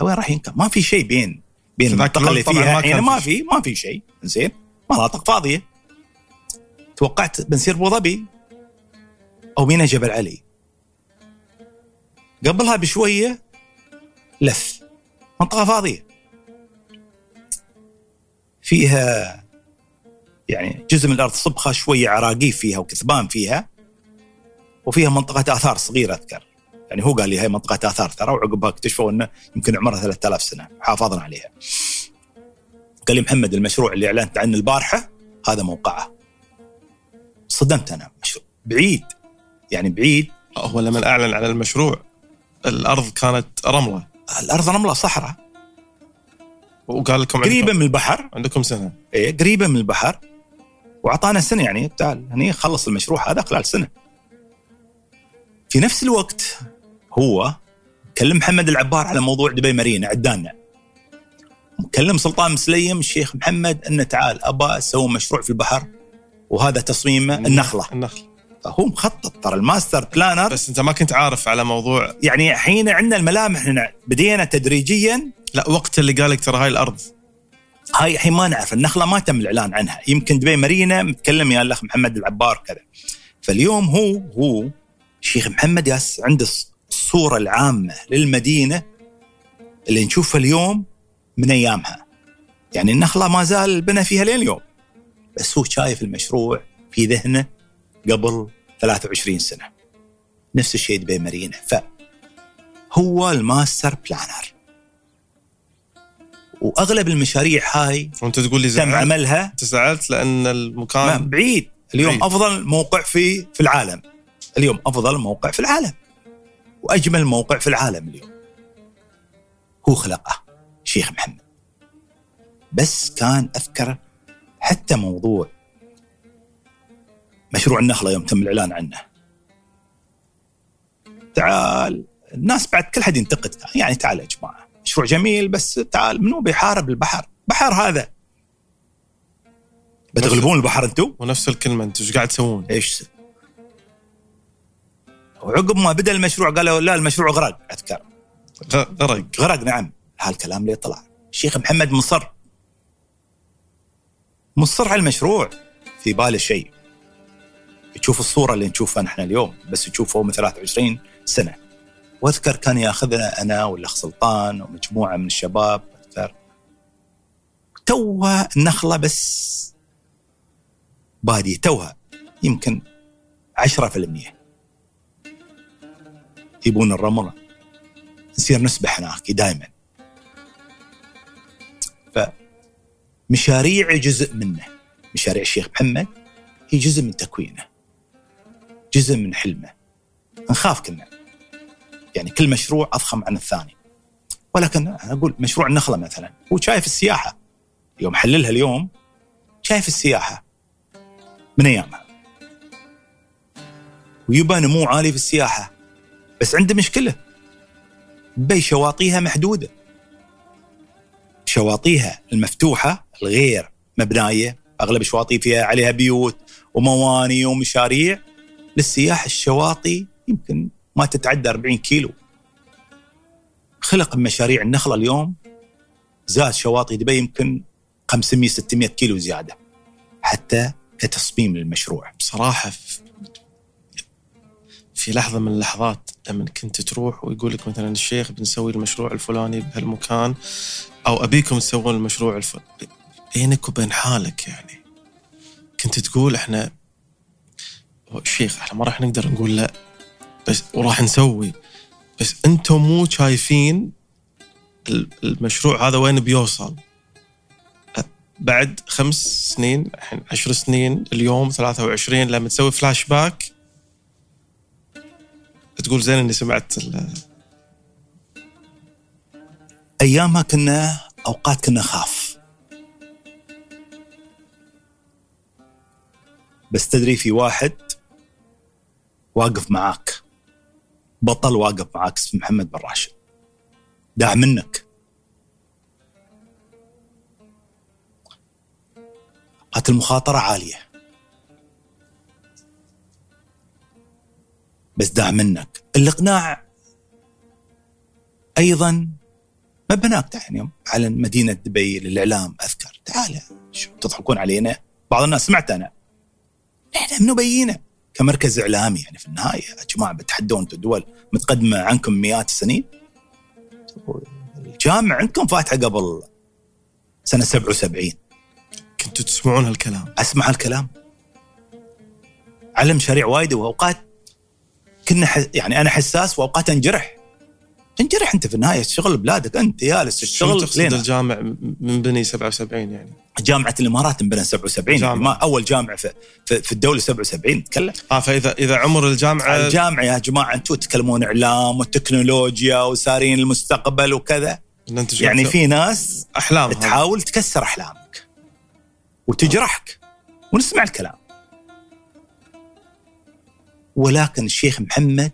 وين رايحين ما في شيء بين بين المنطقة اللي فيها يعني ما في ما في شيء. زين مناطق فاضية. توقعت بنصير أبو ظبي أو مينا جبل علي. قبلها بشوية لف. منطقة فاضية. فيها يعني جزء من الأرض صبخة شوية عراقيف فيها وكثبان فيها. وفيها منطقة آثار صغيرة أذكر. يعني هو قال لي هاي منطقة آثار ترى وعقبها اكتشفوا إنه يمكن عمرها 3000 سنة حافظنا عليها. قال لي محمد المشروع اللي أعلنت عنه البارحة هذا موقعه. صدمت أنا مشروع بعيد يعني بعيد. هو لما أعلن على المشروع الأرض كانت رملة. الأرض رملة صحراء. وقال لكم قريبة من البحر. عندكم سنة. إيه قريبة من البحر. وأعطانا سنة يعني تعال هني خلص المشروع هذا خلال سنة. في نفس الوقت هو كلم محمد العبار على موضوع دبي مارينا عدانا. كلم سلطان مسليم الشيخ محمد أنه تعال ابى أسوي مشروع في البحر وهذا تصميمه النخلة. النخل فهو مخطط ترى ال master planner. بس إنت ما كنت عارف على موضوع. يعني الحين عندنا الملامح هنا بدينا تدريجيا. لا وقت اللي قالك ترى هاي الأرض. هاي الحين ما نعرف النخلة ما تم الإعلان عنها. يمكن دبي مارينا متكلم يا الأخ محمد العبار كذا. فاليوم هو هو الشيخ محمد ياس عنده الصورة العامة للمدينة اللي نشوفها اليوم من أيامها. يعني النخلة ما زال بنى فيها لين اليوم. بس هو شايف المشروع في ذهنه قبل 23 سنة. نفس الشيء دبي مارينا. فهو ال master planner. وأغلب المشاريع هاي وأنت تقول لي تم عملها. أنت زعلت لأن المكان بعيد. اليوم بعيد. أفضل موقع في في العالم. اليوم أفضل موقع في العالم. وأجمل موقع في العالم اليوم. هو خلقه شيخ محمد. بس كان أذكر حتى موضوع مشروع النخلة يوم تم الإعلان عنه. تعال الناس بعد كل حد ينتقد. يعني تعال يا جماعة مشروع جميل بس تعال منو بيحارب البحر؟ بحر هذا. بتغلبون البحر أنتم ونفس الكلمة انت إيش قاعد تسوون؟ إيش؟ وعقب ما بدأ المشروع قالوا لا المشروع غرق أذكر. غرق. غرق نعم. هالكلام اللي طلع؟ الشيخ محمد مصر. مصر على المشروع في باله شيء. تشوف الصورة اللي نشوفها نحن اليوم بس تشوفه من 23 سنة. وأذكر كان يأخذنا أنا والاخ سلطان ومجموعة من الشباب أذكر. توها النخلة بس. بادية توها يمكن 10% يبون الرمل نصير نسبح هناك دائما فمشاريع جزء منه. مشاريع الشيخ محمد هي جزء من تكوينه. جزء من حلمه. نخاف كنا. يعني كل مشروع أضخم عن الثاني. ولكن أنا أقول مشروع النخلة مثلا هو شايف السياحة. يوم حللها اليوم شايف السياحة. من أيامها. ويبقى نمو عالي في السياحة. بس عنده مشكلة. بي شواطئها محدودة. شواطئها المفتوحة الغير مبنايه أغلب الشواطئ فيها عليها بيوت ومواني ومشاريع. للسياح الشواطئ يمكن ما تتعدى 40 كيلو. خلق مشاريع النخلة اليوم زاد شواطئ دبي يمكن 500 600 كيلو زيادة. حتى كتصميم المشروع بصراحة في لحظة من اللحظات لما كنت تروح ويقول لك مثلا الشيخ بنسوي المشروع الفلاني بهالمكان أو أبيكم تسوون المشروع الف... بينك وبين حالك يعني. كنت تقول إحنا الشيخ إحنا ما راح نقدر نقول لا بس وراح نسوي. بس أنتم مو شايفين ال- المشروع هذا وين بيوصل. بعد خمس سنين الحين عشر سنين اليوم 23 لما تسوي فلاش باك تقول زين إني سمعت ال- أيامها كنا أوقات كنا نخاف بس تدري في واحد واقف معاك. بطل واقف معاك اسمه محمد بن راشد. داع منك. قالت المخاطرة عالية. بس داع منك. الإقناع أيضا ما بناك يعني على مدينة دبي للإعلام. أذكر. تعال شو تضحكون علينا؟ بعض الناس سمعت أنا. إحنا منو بينا كمركز إعلامي يعني في النهاية. يا جماعة بتحدون أنتم دول متقدمة عنكم مئات السنين؟ الجامع عندكم فاتحة قبل سنة 77 كنتوا تسمعون هالكلام؟ أسمع هالكلام؟ على مشاريع وايد وأوقات كنا ح... يعني أنا حساس وأوقات أنجرح. أنجرح أنت في النهاية شغل بلادك أنت جالس شو تشتغل تقصد الجامع من بني 77 يعني؟ جامعة الإمارات انبنى 77 جامعة. يعني ما أول جامعة في, في, في الدولة 77 نتكلم آه فإذا إذا عمر الجامعة الجامعة يا جماعة أنتم تتكلمون إعلام وتكنولوجيا وسارين المستقبل وكذا. يعني في ناس احلام. تحاول تكسر أحلامك وتجرحك. ونسمع الكلام. ولكن الشيخ محمد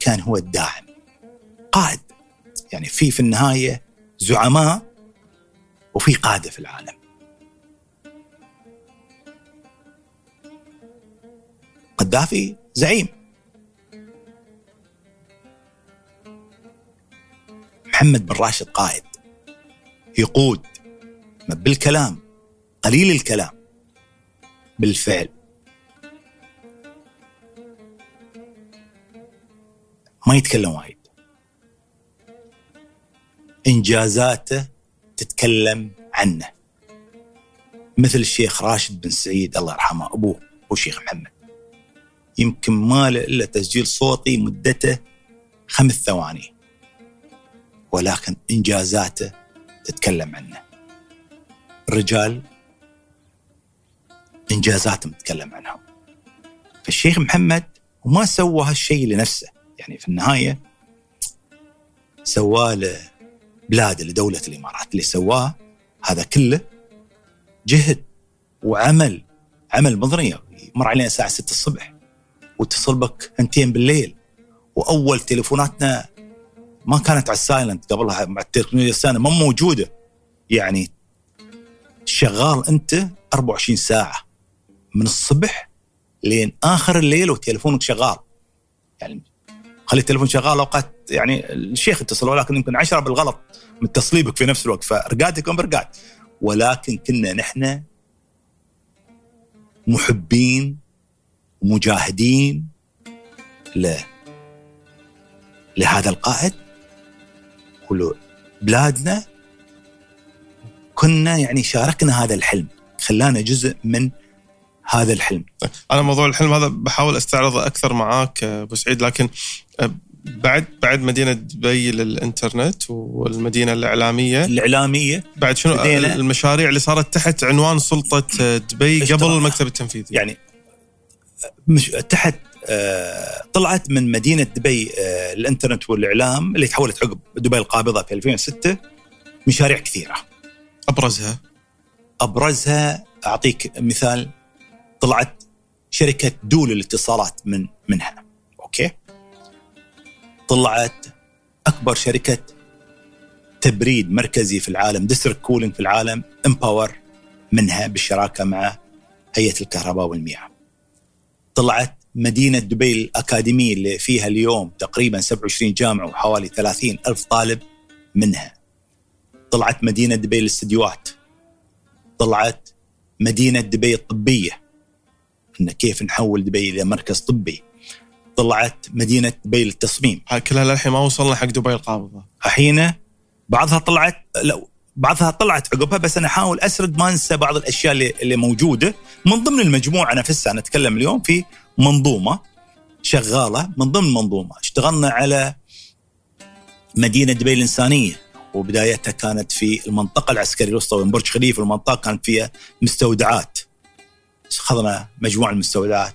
كان هو الداعم قائد. يعني في في النهاية زعماء وفي قادة في العالم. قذافي زعيم. محمد بن راشد قائد. يقود. بالكلام قليل الكلام. بالفعل. ما يتكلم وايد. إنجازاته تتكلم عنه. مثل الشيخ راشد بن سعيد الله يرحمه أبوه أبو الشيخ محمد. يمكن ما له إلا تسجيل صوتي مدته خمس ثواني. ولكن إنجازاته تتكلم عنه. الرجال إنجازاتهم تتكلم عنها فالشيخ محمد وما سوى هالشيء لنفسه. يعني في النهاية سواه لبلاده لدوله الإمارات اللي سواه هذا كله جهد وعمل عمل مضني. مر علينا الساعة 6 الصبح واتصل بك انتين بالليل. وأول تليفوناتنا ما كانت على السايلنت قبلها مع التكنولوجيا السنة ما موجودة. يعني شغال أنت 24 ساعة من الصبح لين آخر الليل وتليفونك شغال. يعني خلي التليفون شغال أوقات يعني الشيخ اتصل ولكن يمكن عشرة بالغلط متصلي بك في نفس الوقت فرقاتكم برقات ولكن كنا نحن محبين ومجاهدين ل لهذا القائد. ولبلادنا كنا يعني شاركنا هذا الحلم. خلانا جزء من هذا الحلم. أنا موضوع الحلم هذا بحاول أستعرضه أكثر معاك أبو سعيد لكن بعد بعد مدينة دبي للإنترنت والمدينة الإعلامية. الإعلامية. بعد شنو؟ المشاريع اللي صارت تحت عنوان سلطة دبي قبل المكتب التنفيذي. يعني مش تحت آه طلعت من مدينة دبي آه الإنترنت والإعلام اللي تحولت عقب دبي القابضة في 2006 مشاريع كثيرة. أبرزها. أبرزها أعطيك مثال طلعت شركة دو للاتصالات من منها. okay؟ طلعت أكبر شركة تبريد مركزي في العالم district cooling في العالم Empower منها بالشراكة مع هيئة الكهرباء والمياه. طلعت مدينة دبي الأكاديمية اللي فيها اليوم تقريبا 27 جامعة وحوالي 30 ألف طالب منها. طلعت مدينة دبي للاستديوهات طلعت مدينة دبي الطبية. إن كيف نحول دبي إلى مركز طبي. طلعت مدينة دبي للتصميم. كلها للحين ما وصلنا حق دبي القابضة. الحين بعضها طلعت لا بعضها طلعت عقبها بس أنا أحاول أسرد ما أنسى بعض الأشياء اللي, اللي موجودة. من ضمن المجموعة نفسها نتكلم اليوم في منظومة شغالة. من ضمن منظومه اشتغلنا على مدينة دبي الإنسانية وبدايتها كانت في المنطقة العسكرية الوسطى وين برج خليفة المنطقة كانت فيها مستودعات. اخذنا مجموعة المستودعات.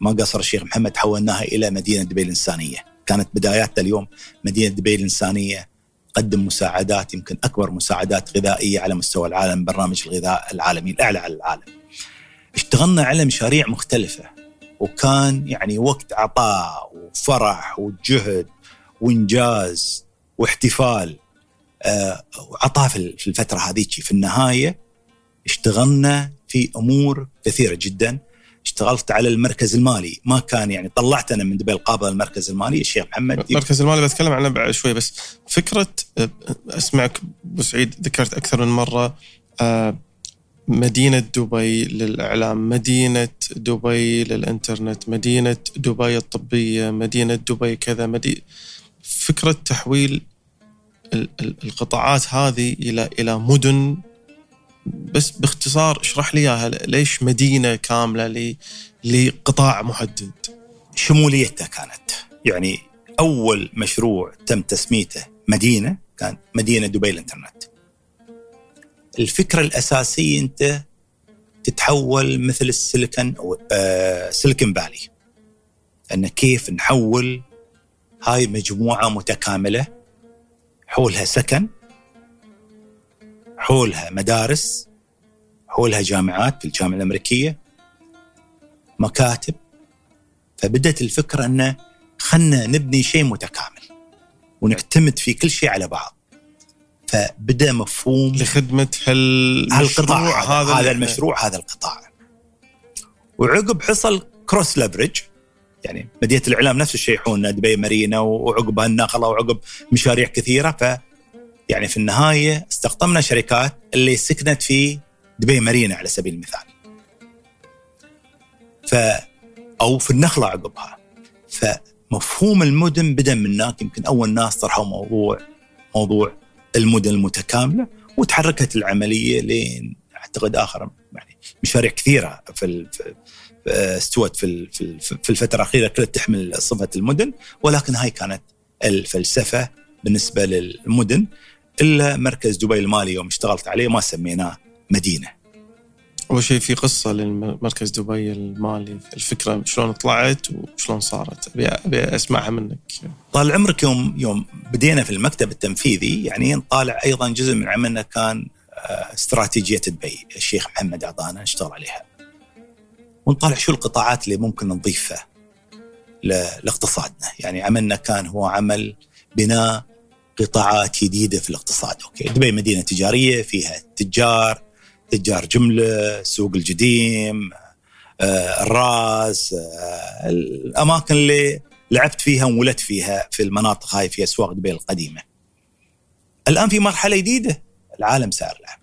ما قصر الشيخ محمد حولناها إلى مدينة دبي الإنسانية. كانت بداياتها اليوم مدينة دبي الإنسانية. تقدم مساعدات يمكن أكبر مساعدات غذائية على مستوى العالم برنامج الغذاء العالمي الأعلى على العالم. اشتغلنا على مشاريع مختلفة وكان يعني وقت عطاء وفرح وجهد وإنجاز واحتفال. آه وعطاء في الفترة هذيك في النهاية اشتغلنا في أمور كثيرة جدا. اشتغلت على المركز المالي. ما كان يعني طلعت أنا من دبي القابضه المركز المالي. الشيخ محمد المركز المالي بتكلم عنه بعد شوي. بس فكرة أسمعك أبو سعيد ذكرت أكثر من مرة آه، مدينة دبي للإعلام مدينة دبي للإنترنت مدينة دبي الطبية مدينة دبي كذا مدي... فكرة تحويل القطاعات هذه إلى إلى مدن بس باختصار اشرح لي إياها ليش مدينة كاملة لقطاع محدد؟ شموليتها كانت يعني أول مشروع تم تسميته مدينة كان مدينة دبي الإنترنت. الفكرة الأساسية أنت تتحول مثل السيليكون أو آه سيليكون فالي أن كيف نحول هاي مجموعة متكاملة حولها سكن حولها مدارس حولها جامعات في الجامعة الأمريكية مكاتب. فبدت الفكرة أنه خلنا نبني شيء متكامل ونعتمد في كل شيء على بعض. فبدأ مفهوم لخدمة هال هالقطاع هذا, هذا المشروع هذا القطاع. وعقب حصل كروس ليفرج يعني مدينة الإعلام نفس الشيء يحولنا دبي مارينا وعقبها النقله وعقب مشاريع كثيرة. ف يعني في النهاية استقطبنا شركات اللي سكنت في دبي مارينا على سبيل المثال. ف أو في النخلة عقبها. فمفهوم المدن بدأ من هناك يمكن أول ناس طرحوا موضوع موضوع المدن المتكاملة وتحركت العملية لين أعتقد آخر يعني مشاريع كثيرة في استوت في في الفترة الأخيرة كلها تحمل صفة المدن ولكن هاي كانت الفلسفة بالنسبة للمدن إلا مركز دبي المالي يوم اشتغلت عليه ما سميناه مدينة. أول شيء في قصة للمركز دبي المالي الفكرة شلون طلعت وشلون صارت ابي أبي أسمعها منك. طال عمرك يوم يوم بدينا في المكتب التنفيذي يعني نطالع أيضا جزء من عملنا كان آه، استراتيجية دبي الشيخ محمد أعطانا نشتغل عليها. ونطالع شو القطاعات اللي ممكن نضيفها لاقتصادنا يعني عملنا كان هو عمل بناء قطاعات جديدة في الاقتصاد. أوكي دبي مدينة تجارية فيها تجار تجار جملة سوق الجديم آه الراس آه الأماكن اللي لعبت فيها وولدت فيها في المناطق هاي في أسواق دبي القديمة. الآن في مرحلة جديدة العالم سائر لها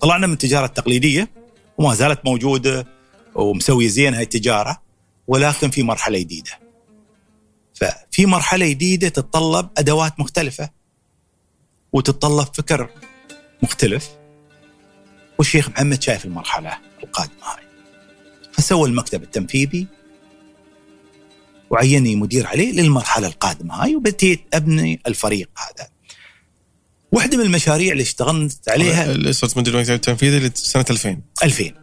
طلعنا من التجارة التقليدية وما زالت موجودة ومسوي زين هاي التجارة ولكن في مرحلة جديدة. ففي مرحلة جديدة تتطلب أدوات مختلفة وتتطلب فكر مختلف. والشيخ محمد شايف المرحلة القادمة هاي. فسوى المكتب التنفيذي وعيني مدير عليه للمرحلة القادمة هاي وبديت أبني الفريق هذا. واحدة من المشاريع اللي اشتغلت عليها اللي صرت مدير المكتب التنفيذي سنة 2000 2000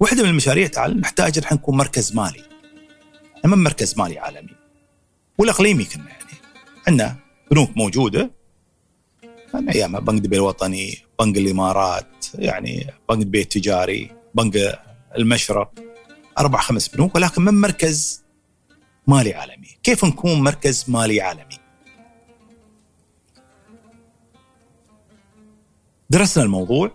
واحدة من المشاريع تعال نحتاج نحن نكون مركز مالي. من مركز مالي عالمي. والاقليمي كنا يعني. عندنا بنوك موجودة. من أيام بنك دبي الوطني بنك الإمارات يعني بنك دبي التجاري بنك المشرق. أربع خمس بنوك ولكن من مركز مالي عالمي؟ كيف نكون مركز مالي عالمي؟ درسنا الموضوع.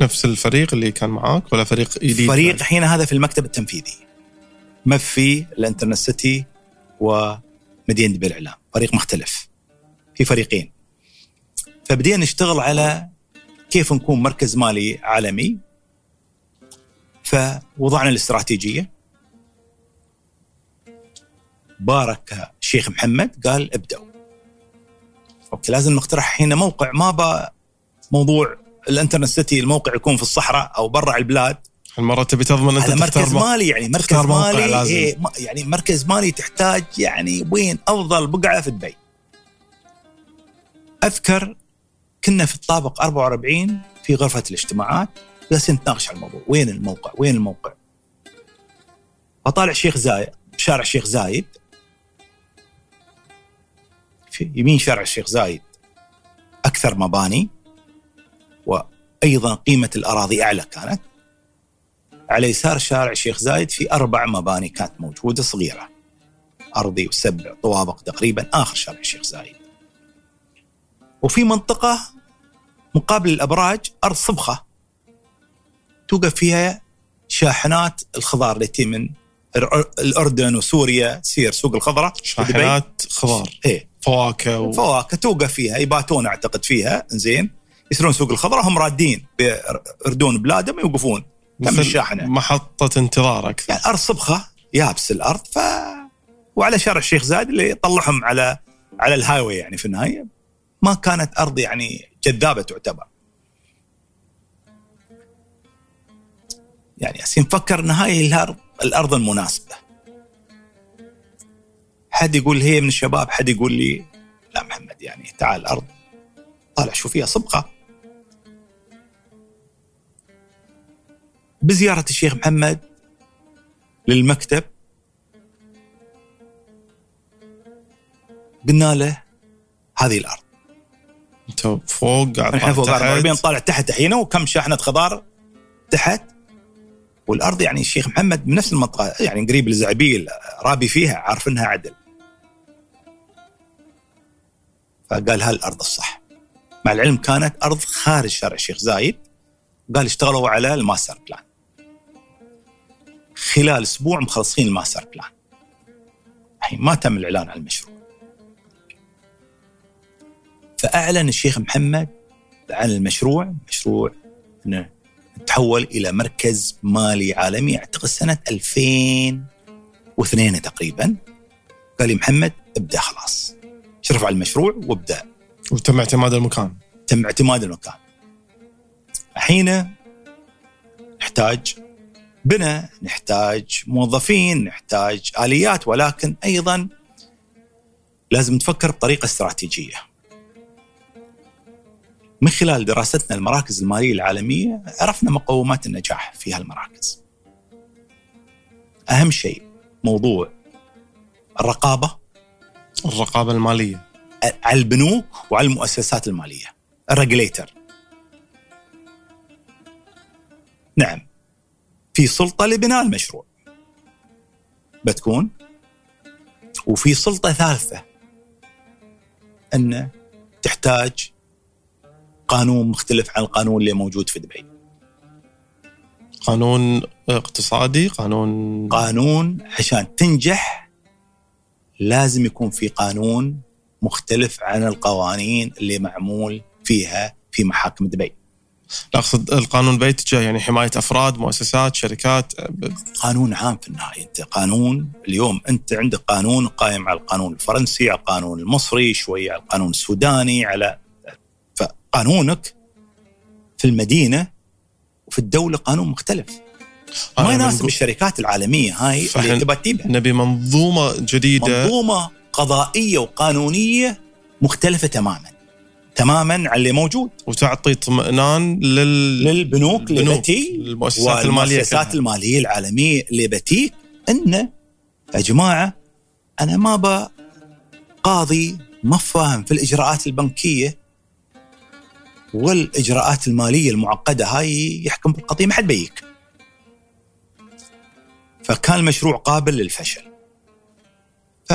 نفس الفريق اللي كان معاك ولا فريق جديد؟ فريق الحين هذا في المكتب التنفيذي. مفي الانترنت سيتي ومدينة دبي الإعلام. فريق مختلف. في فريقين. فبدينا نشتغل على كيف نكون مركز مالي عالمي. فوضعنا الاستراتيجية. بارك الشيخ محمد قال ابدأوا. okay لازم نقترح هنا موقع. ما موضوع ال Internet City الموقع يكون في الصحراء أو برا البلاد. المرة تبي تضمن أنت مركز مالي يعني مركز مالي لازم. إيه يعني مركز مالي تحتاج يعني وين أفضل بقعة في دبي. أذكر كنا في الطابق 44 في غرفة الاجتماعات جالسين نتناقش على الموضوع، وين الموقع؟ وين الموقع؟ فطالع شيخ زايد شارع الشيخ زايد في يمين شارع الشيخ زايد أكثر مباني وأيضا قيمة الأراضي أعلى كانت على يسار شارع الشيخ زايد في أربع مباني كانت موجودة صغيرة. أرضي وسبع طوابق تقريبا آخر شارع الشيخ زايد. وفي منطقة مقابل الأبراج أرض صبخة. توقف فيها شاحنات الخضار التي من الأردن وسوريا تسير سوق الخضرة شاحنات خضار. إيه. فواكه و... فواكه توقف فيها يباتون أعتقد فيها زين يسرون سوق الخضراء هم رادين يردون بلادهم يوقفون. تم الشاحنة. محطة انتظار أكثر يعني ارض صبخه يابس الأرض ف وعلى شارع الشيخ زايد اللي يطلعهم على على الهايوي يعني في النهاية. ما كانت أرض يعني جذابة تعتبر. يعني ياسين فكر ان هاي الأرض الأرض المناسبة. حد يقول هي من الشباب حد يقول لي لا محمد يعني تعال الأرض طالع شو فيها صبغة. بزيارة الشيخ محمد للمكتب. قلنا له هذه الأرض. انت فوق قاعد إحنا فوق 44 طالع تحت الحين وكم شاحنة خضار تحت. والأرض يعني الشيخ محمد من نفس المنطقة يعني قريب لزعبيل رابي فيها عارفينها عدل. فقال هالارض الصح. مع العلم كانت أرض خارج شارع الشيخ زايد. قال اشتغلوا على ال master plan. خلال أسبوع مخلصين ال master plan لحين ما تم الإعلان عن المشروع. فأعلن الشيخ محمد عن المشروع مشروع إنه تحول إلى مركز مالي عالمي أعتقد سنة 2002 تقريبا. قال لي محمد ابدأ خلاص. شرف على المشروع وابدأ. وتم اعتماد المكان. تم اعتماد المكان. الحين نحتاج بناء نحتاج موظفين نحتاج آليات ولكن أيضا لازم تفكر بطريقة استراتيجية. من خلال دراستنا المراكز المالية العالمية عرفنا مقومات النجاح في هالمراكز. أهم شيء موضوع الرقابة. الرقابة المالية. على البنوك وعلى المؤسسات المالية. الريجليتر. نعم. في سلطة لبناء المشروع. بتكون؟ وفي سلطة ثالثة. أن تحتاج قانون مختلف عن القانون اللي موجود في دبي. قانون اقتصادي؟ قانون قانون عشان تنجح لازم يكون في قانون مختلف عن القوانين اللي معمول فيها في محاكم دبي. لا اقصد القانون بيتجه يعني حماية أفراد مؤسسات شركات. قانون عام في النهاية. أنت قانون اليوم أنت عندك قانون قائم على القانون الفرنسي على القانون المصري شوية على القانون السوداني على فقانونك في المدينة وفي الدولة قانون مختلف. ما يناسب الشركات العالمية هاي اللي تبى تجيبها نبي منظومة جديدة. منظومة قضائية وقانونية مختلفة تماما. تماما على اللي موجود وتعطي اطمئنان لل... للبنوك اللي بتي المؤسسات المالية المؤسسات المالية العالمية اللي بتي انه يا جماعة أنا ما ب قاضي ما فاهم في الإجراءات البنكية والإجراءات المالية المعقدة هاي يحكم بالقضية ما حد بيك. فكان المشروع قابل للفشل. ف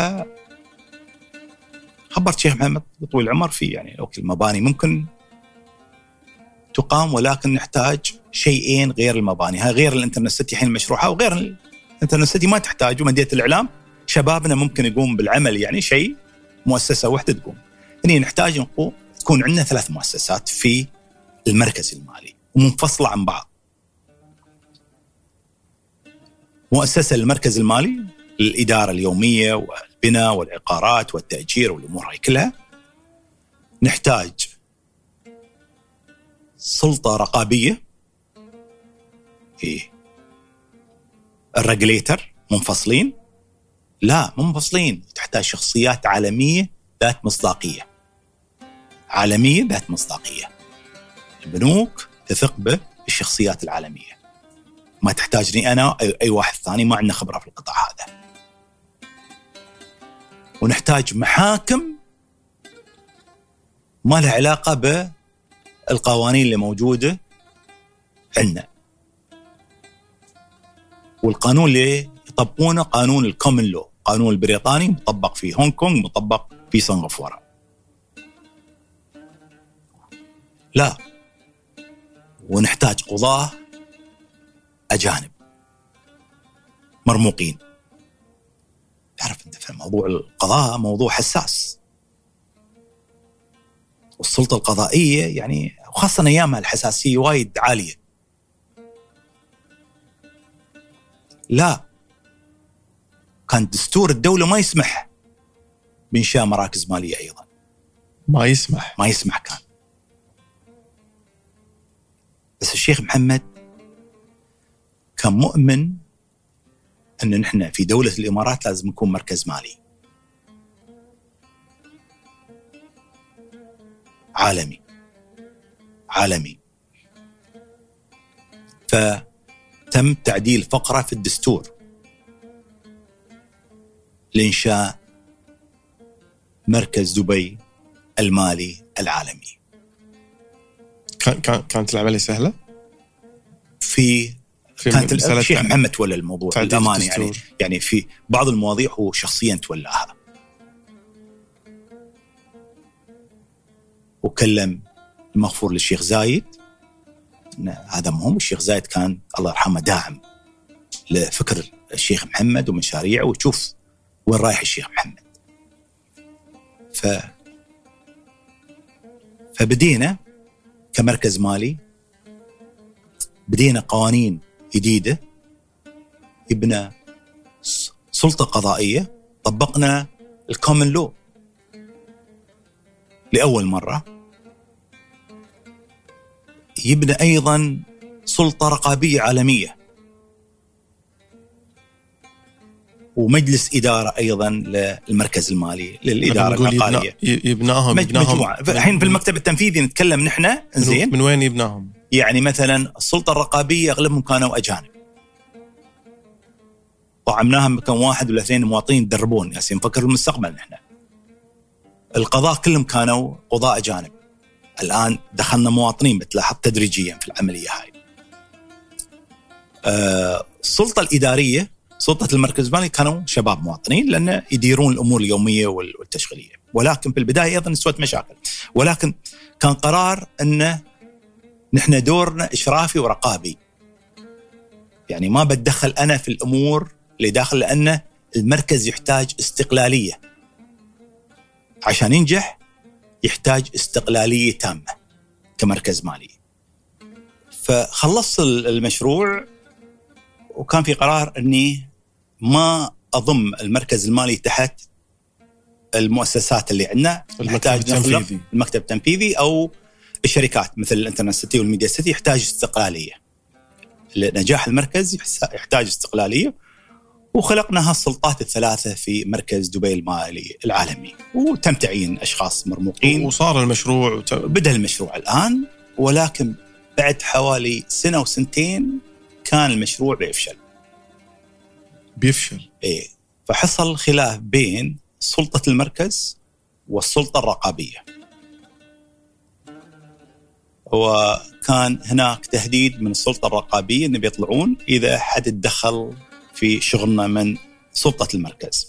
خبرت شيخ محمد طويل العمر في يعني أوكي المباني ممكن تقام ولكن نحتاج شيئين غير المباني. هاي غير الإنترنت سيتي الحين مشروعها وغير الإنترنت سيتي ما تحتاج ومنديه الإعلام شبابنا ممكن يقوم بالعمل يعني شيء مؤسسة واحدة تقوم. هني نحتاج نقوم تكون عندنا ثلاث مؤسسات في المركز المالي ومنفصلة عن بعض. مؤسسة المركز المالي للإدارة اليومية البناء والعقارات والتأجير والأمور هاي كلها نحتاج سلطة رقابية إيه الرجليتر منفصلين. لا منفصلين تحتاج شخصيات عالمية ذات مصداقية. عالمية ذات مصداقية. البنوك تثق بالشخصيات العالمية. ما تحتاجني أنا أي واحد ثاني ما عندنا خبرة في القطاع هذا. ونحتاج محاكم ما لها علاقة بالقوانين اللي موجودة عندنا. والقانون اللي يطبقونه قانون الكومن لو قانون البريطاني مطبق في هونغ كونغ مطبق في سنغافورة. لا ونحتاج قضاة أجانب مرموقين. تعرف أنت في موضوع القضاء؟ موضوع حساس. والسلطة القضائية يعني وخاصه أيامها الحساسية وايد عالية. لا. كان دستور الدولة ما يسمح بإنشاء مراكز مالية أيضا. ما يسمح. ما يسمح كان. بس الشيخ محمد كان مؤمن إن نحن في دولة الإمارات لازم نكون مركز مالي. عالمي. عالمي. فتم تعديل فقرة في الدستور لإنشاء مركز دبي المالي العالمي. كانت العملية سهلة؟ في في كانت الشيخ محمد تولى الموضوع للامانه يعني. يعني في بعض المواضيع هو شخصيا تولاها وكلم المغفور للشيخ زايد. هذا مهم الشيخ زايد كان الله يرحمه داعم لفكر الشيخ محمد ومشاريعه وتشوف وين رايح الشيخ محمد. ف فبدينا كمركز مالي بدينا قوانين جديدة. يبنى سلطة قضائية. طبقنا الكومن لو لأول مرة. يبنى أيضا سلطة رقابية عالمية. ومجلس إدارة أيضا للمركز المالي للإدارة العقارية. يبناهم يبناهم. الحين في المكتب التنفيذي نتكلم نحن. زين من وين يبناهم؟ يعني مثلا السلطة الرقابية أغلبهم كانوا أجانب. طعمناهم كم واحد ولا اثنين مواطنين يدربون ياسين نفكر المستقبل نحن. القضاء كلهم كانوا قضاء أجانب. الآن دخلنا مواطنين بتلاحظ تدريجيا في العملية هاي. آه، السلطة الإدارية سلطة المركز المالي كانوا شباب مواطنين لأن يديرون الأمور اليومية والتشغيلية. ولكن في البداية أيضا سوت مشاكل. ولكن كان قرار إنه نحن دورنا إشرافي ورقابي. يعني ما بتدخل أنا في الأمور اللي داخل لأن المركز يحتاج استقلالية. عشان ينجح يحتاج استقلالية تامة كمركز مالي. فخلصت المشروع وكان في قرار إني ما أضم المركز المالي تحت المؤسسات اللي عندنا. المكتب التنفيذي. المكتب التنفيذي أو الشركات مثل الانترنت سيتي والميديا سيتي يحتاج استقلالية. نجاح المركز يحتاج استقلالية. وخلقنا هالسلطات الثلاثة في مركز دبي المالي العالمي. وتم تعيين أشخاص مرموقين. وصار المشروع وت... بدأ المشروع الآن. ولكن بعد حوالي سنة وسنتين كان المشروع بيفشل. بيفشل. إيه. فحصل خلاف بين سلطة المركز والسلطة الرقابية. وكان هناك تهديد من السلطة الرقابية أن بيطلعون إذا حد تدخل في شغلنا من سلطة المركز.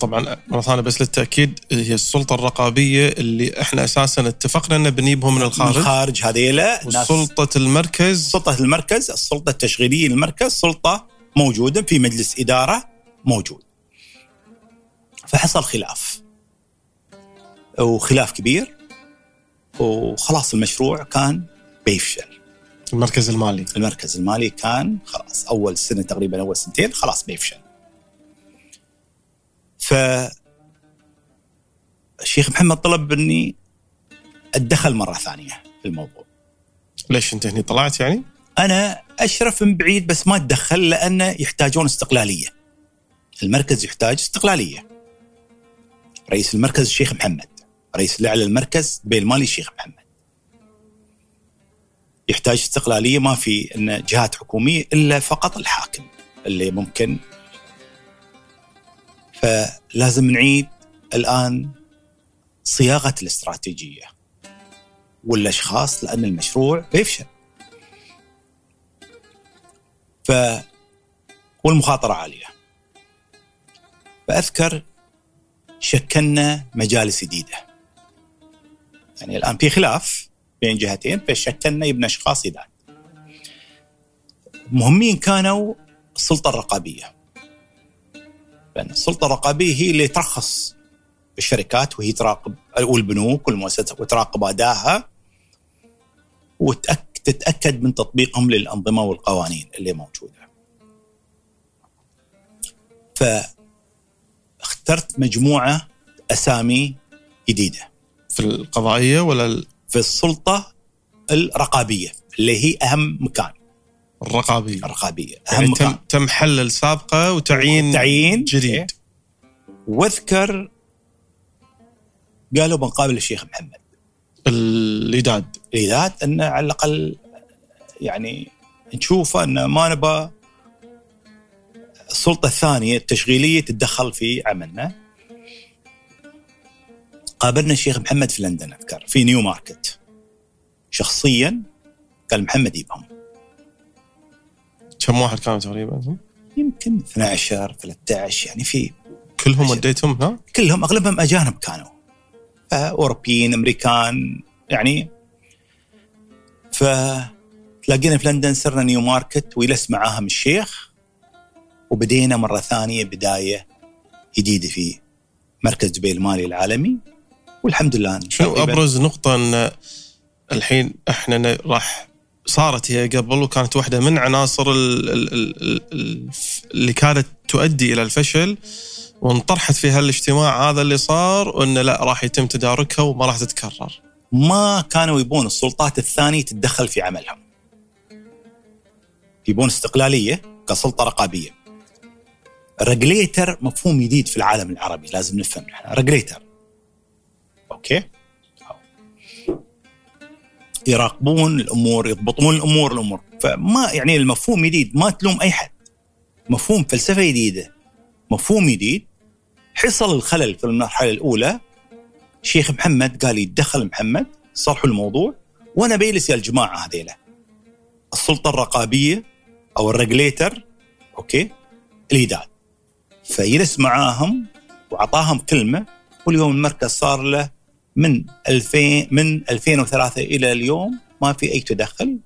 طبعا مرة ثانية بس للتأكيد هي السلطة الرقابية اللي إحنا أساسا اتفقنا ان بنجيبهم من الخارج. من الخارج هذيلا وسلطة المركز. سلطة المركز السلطة التشغيلية للمركز سلطة موجودة في مجلس إدارة موجود. فحصل خلاف. وخلاف كبير. وخلاص المشروع كان بيفشل المركز المالي. المركز المالي كان خلاص أول سنة تقريبا أول سنتين خلاص بيفشل ف الشيخ محمد طلب إني أتدخل مرة ثانية في الموضوع. ليش أنت هني طلعت يعني؟ أنا أشرف من بعيد بس ما أتدخل لأنه يحتاجون استقلالية. المركز يحتاج استقلالية. رئيس المركز الشيخ محمد. رئيس الإعلى المركز بين المالي الشيخ محمد يحتاج استقلالية ما في إن جهات حكومية إلا فقط الحاكم اللي ممكن فلازم نعيد الآن صياغة الاستراتيجية والأشخاص لأن المشروع بيفشل. ف والمخاطرة عالية. فأذكر شكلنا مجالس جديدة. يعني الآن في خلاف بين جهتين فشكلنا يبنى أشخاص يدان مهمين كانوا السلطة الرقابية لأن السلطة الرقابية هي اللي ترخص الشركات وهي تراقب والبنوك والمؤسسات وتراقب أدائها وتتاكد من تطبيقهم للأنظمة والقوانين اللي موجودة. فاخترت مجموعة أسامي جديدة. في القضائية ولا في السلطة الرقابية اللي هي أهم مكان. الرقابية. الرقابية أهم يعني مكان. تم تم حل السابقة وتعيين تعيين جديد. إيه. واذكر قالوا بنقابل الشيخ محمد. الإداد. الإداد أنه على الأقل يعني نشوفه أنه ما نبى السلطة الثانية التشغيلية تتدخل في عملنا. قابلنا الشيخ محمد في لندن أذكر في نيو ماركت. شخصيا قال محمد يبهم. كم واحد كانوا تقريبا؟ يمكن 12 13 يعني في كلهم وديتهم هناك؟ كلهم أغلبهم أجانب كانوا. اوروبيين أمريكان يعني. فتلاقينا في لندن صرنا نيو ماركت ويلس معاهم الشيخ وبدينا مرة ثانية بداية جديدة في مركز دبي المالي العالمي. والحمد لله تقريباً- أبرز نقطة أن الحين إحنا راح صارت هي قبل وكانت واحدة من عناصر ال ال ال ال اللي كانت تؤدي إلى الفشل وانطرحت في هالاجتماع هذا اللي صار وانه لا راح يتم تداركها وما راح تتكرر. ما كانوا يبون السلطات الثانية تتدخل في عملهم. يبون استقلالية كسلطة رقابية. regulator مفهوم جديد في العالم العربي لازم نفهم نحن regulator. okay؟ يراقبون الأمور يضبطون الأمور الأمور فما يعني المفهوم جديد ما تلوم أي حد. مفهوم فلسفة جديده. مفهوم جديد حصل الخلل في المرحلة الأولى شيخ محمد قال يتدخل محمد صلحوا الموضوع وأنا بجلس يا الجماعة هذيلا السلطة الرقابية أو ال regulator okay الإيداد فيجلس معاهم وأعطاهم كلمة واليوم المركز صار له من 2000 من 2003 إلى اليوم ما في أي تدخل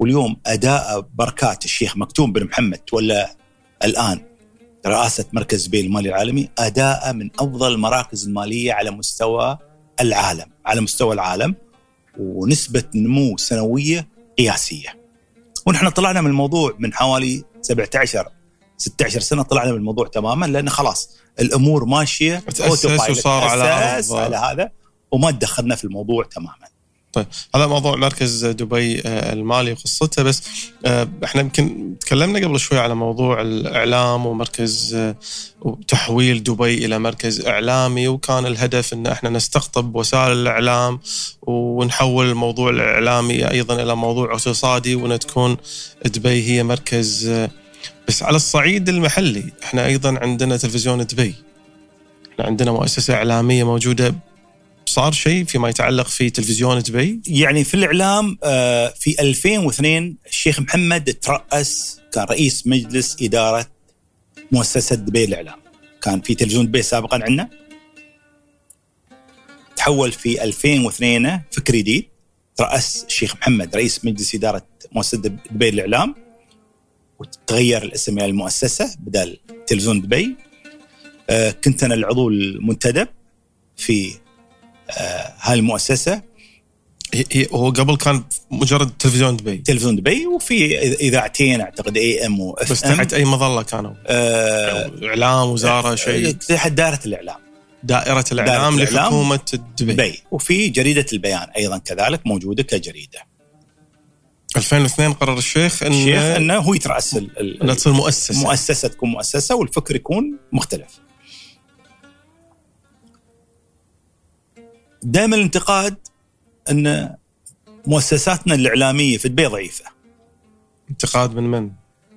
واليوم أداء بركات الشيخ مكتوم بن محمد ولا الآن رئاسة مركز دبي المالي العالمي أداء من أفضل المراكز الماليه على مستوى العالم على مستوى العالم ونسبة نمو سنوية قياسية. ونحن طلعنا من الموضوع من حوالي 17 16 سنة طلعنا من الموضوع تماما لأن خلاص الأمور ماشية autopilot. وصار على أرض. على هذا وما تدخلنا في الموضوع تماما. طيب هذا موضوع مركز دبي آه، المالي وقصته بس آه، إحنا يمكن تكلمنا قبل شوي على موضوع الإعلام ومركز آه، وتحويل دبي إلى مركز إعلامي وكان الهدف إن إحنا نستقطب وسائل الإعلام ونحول الموضوع الإعلامي أيضا إلى موضوع اقتصادي وإن تكون دبي هي مركز بس على الصعيد المحلي إحنا أيضا عندنا تلفزيون دبي. إحنا عندنا مؤسسة إعلامية موجودة. صار شيء فيما يتعلق في تلفزيون دبي؟ يعني في الإعلام آه، في 2002 الشيخ محمد ترأس كان رئيس مجلس إدارة مؤسسة دبي الإعلام. كان في تلفزيون دبي سابقا عندنا. تحول في 2002 فكر جديد ترأس الشيخ محمد رئيس مجلس إدارة مؤسسة دبي الإعلام. وتغير الاسم إلى المؤسسة بدل تلفزيون دبي. آه، كنت أنا العضو المنتدب في آه، هاي المؤسسة. هو قبل كان مجرد تلفزيون دبي. تلفزيون دبي وفي إذاعتين أعتقد إي إم واف بس تحت أي مظلة كانوا؟ آه إعلام وزارة شيء؟ تحت دائرة الإعلام. دائرة الإعلام دائرة الإعلام. لحكومة دبي. دبي. وفي جريدة البيان أيضا كذلك موجودة كجريدة. 2002 قرر الشيخ إن الشيخ إنه هو يترأس انها تصير مؤسسة المؤسسه تكون مؤسسة والفكر يكون مختلف. دائما الانتقاد إن مؤسساتنا الإعلامية في دبي ضعيفة. انتقاد من من؟ من,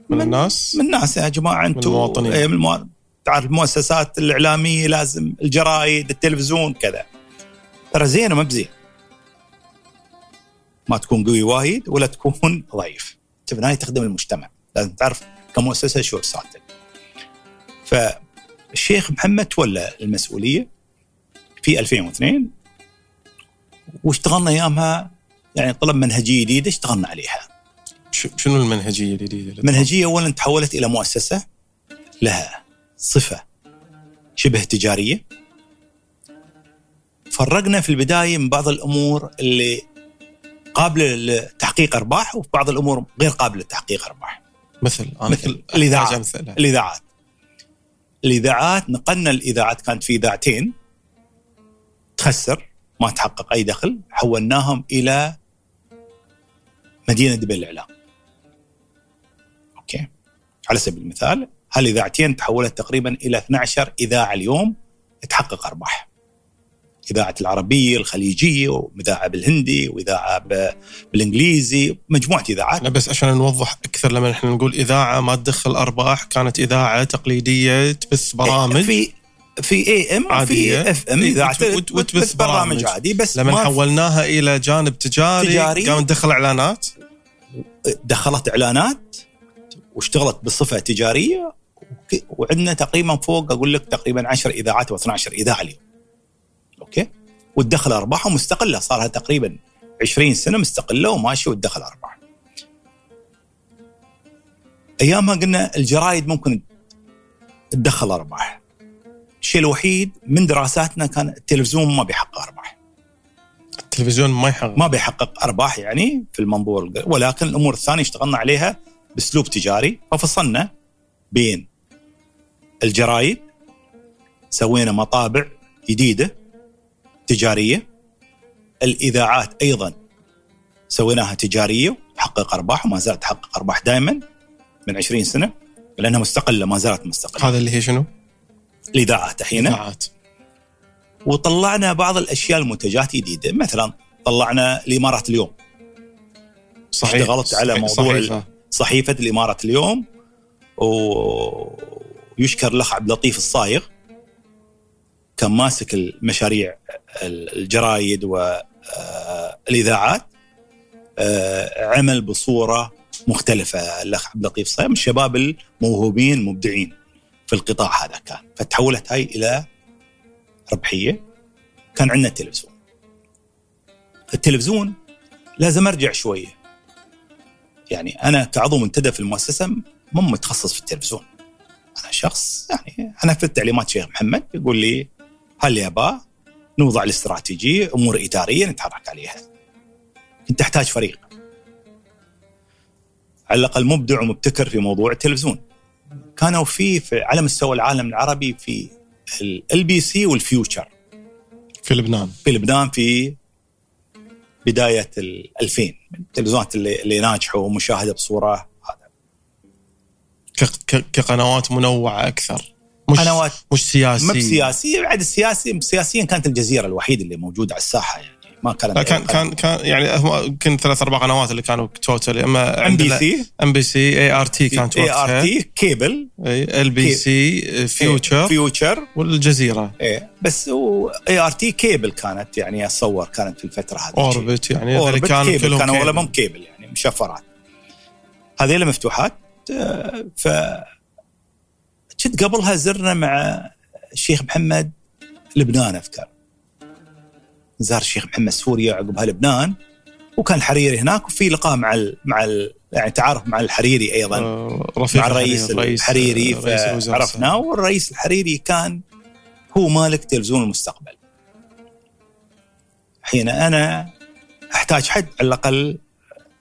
من- الناس؟ من الناس يا جماعة أنتم المواطنين. إيه، من المواطنين تعرف المؤسسات الإعلامية لازم الجرايد التلفزيون كذا ترى زينة ما بزين ما تكون قوي وايد ولا تكون (laughs) ضعيف. النهايه تخدم المجتمع. لازم تعرف كمؤسسة شو رسالتك فالشيخ محمد تولى المسؤولية في 2002 واشتغلنا أيامها يعني طلب منهجية جديدة اشتغلنا عليها. شنو المنهجية الجديدة؟ اللي منهجية أولا تحولت إلى مؤسسة لها صفة شبه تجارية. فرقنا في البداية من بعض الأمور اللي قابلة لتحقيق أرباح وفي بعض الأمور غير قابلة لتحقيق أرباح. مثل أنا مثل أمثلة. الإذاعات. الإذاعات نقلنا الإذاعات كانت في إذاعتين. تخسر ما تحقق أي دخل حولناهم إلى مدينة دبي الإعلام. أوكي. على سبيل المثال هالإذاعتين تحولت تقريبا إلى 12 إذاعة اليوم تحقق أرباح. إذاعة العربية الخليجية وإذاعة بالهندي وإذاعة ب- بالإنجليزي مجموعة إذاعات إحنا بس عشان نوضح أكثر لما إحنا نقول إذاعة ما تدخل أرباح كانت إذاعة تقليدية تبث برامج في في AM. وفي FM إيه، إذاعة وت- وت- وتبث بث برامج. عادي بس لما ما حولناها إلى جانب تجاري, تجاري. قام ندخل إعلانات دخلت إعلانات واشتغلت بصفة تجارية وعندنا تقريبا فوق أقول لك تقريبا 10 إذاعات و12 إذاعة اليوم. okay؟ وتدخل ارباح ومستقله صار لها تقريبا 20 سنة مستقلة وماشيه وتدخل أرباح. ايامها قلنا الجرايد ممكن تدخل أرباح. الشيء الوحيد من دراساتنا كان التلفزيون ما بيحقق أرباح. التلفزيون ما يحقق ما بيحقق أرباح يعني في المنظور ولكن الأمور الثانية اشتغلنا عليها بأسلوب تجاري ففصلنا بين الجرايد سوينا مطابع جديدة تجارية الإذاعات أيضا سويناها تجارية تحقق أرباح وما زالت تحقق أرباح دائما من 20 سنة لأنها مستقلة ما زالت مستقلة هذا اللي هي شنو؟ الإذاعات الحين إذاعات. وطلعنا بعض الأشياء المنتجات جديده مثلا طلعنا الإمارات اليوم صحيح اشتغلت على صحيح- موضوع صحيح. صحيفة الإمارات اليوم ويشكر الأخ عبد اللطيف الصايغ كان ماسك المشاريع الجرايد والاذاعات عمل بصورة مختلفة. الأخ عبد اللطيف من الشباب الموهوبين المبدعين في القطاع هذا كان. فتحولت هاي إلى ربحية. كان عندنا تلفزيون التلفزيون لازم أرجع شوية. يعني أنا كعضو منتدى في المؤسسة مو متخصص في التلفزيون. أنا شخص يعني أنا في تعليمات شيخ محمد يقول لي هل يابا نوضع الاستراتيجية أمور إدارية نتحرك عليها. كنت احتاج فريق. على الأقل مبدع ومبتكر في موضوع التلفزيون. كانوا في, في على مستوى العالم العربي في LBC وال Future. في لبنان. في لبنان في بداية ال 2000 التلفزيونات اللي, اللي ناجحوا ومشاهدة بصورة هذا. كقنوات منوعة أكثر. مش قنوات مش سياسي. ما بسياسيه بعد السياسي سياسيا كانت الجزيرة الوحيدة اللي موجودة على الساحة يعني ما كانت لا كان كان كان يعني هم يمكن ثلاث أربع قنوات اللي كانوا total أما ام بي سي ام بي سي اي ار تي كانت ART cable. LBC Future Future والجزيرة. إيه بس ART cable كانت يعني أتصور كانت في الفترة هذه. Orbit يعني Orbit كانوا كيبل. كانوا كيبل. اغلبهم كيبل يعني مشفرات. هذيلا مفتوحات آه، ف كنت قبلها زرنا مع الشيخ محمد لبنان أذكر. زار الشيخ محمد سوريا عقبها لبنان وكان الحريري هناك وفي لقاء مع ال مع ال يعني تعارف مع الحريري أيضا. آه، رفيق مع الرئيس الحريري الوزراء عرفناه والرئيس الحريري كان هو مالك تلفزيون المستقبل. حين أنا أحتاج حد على الأقل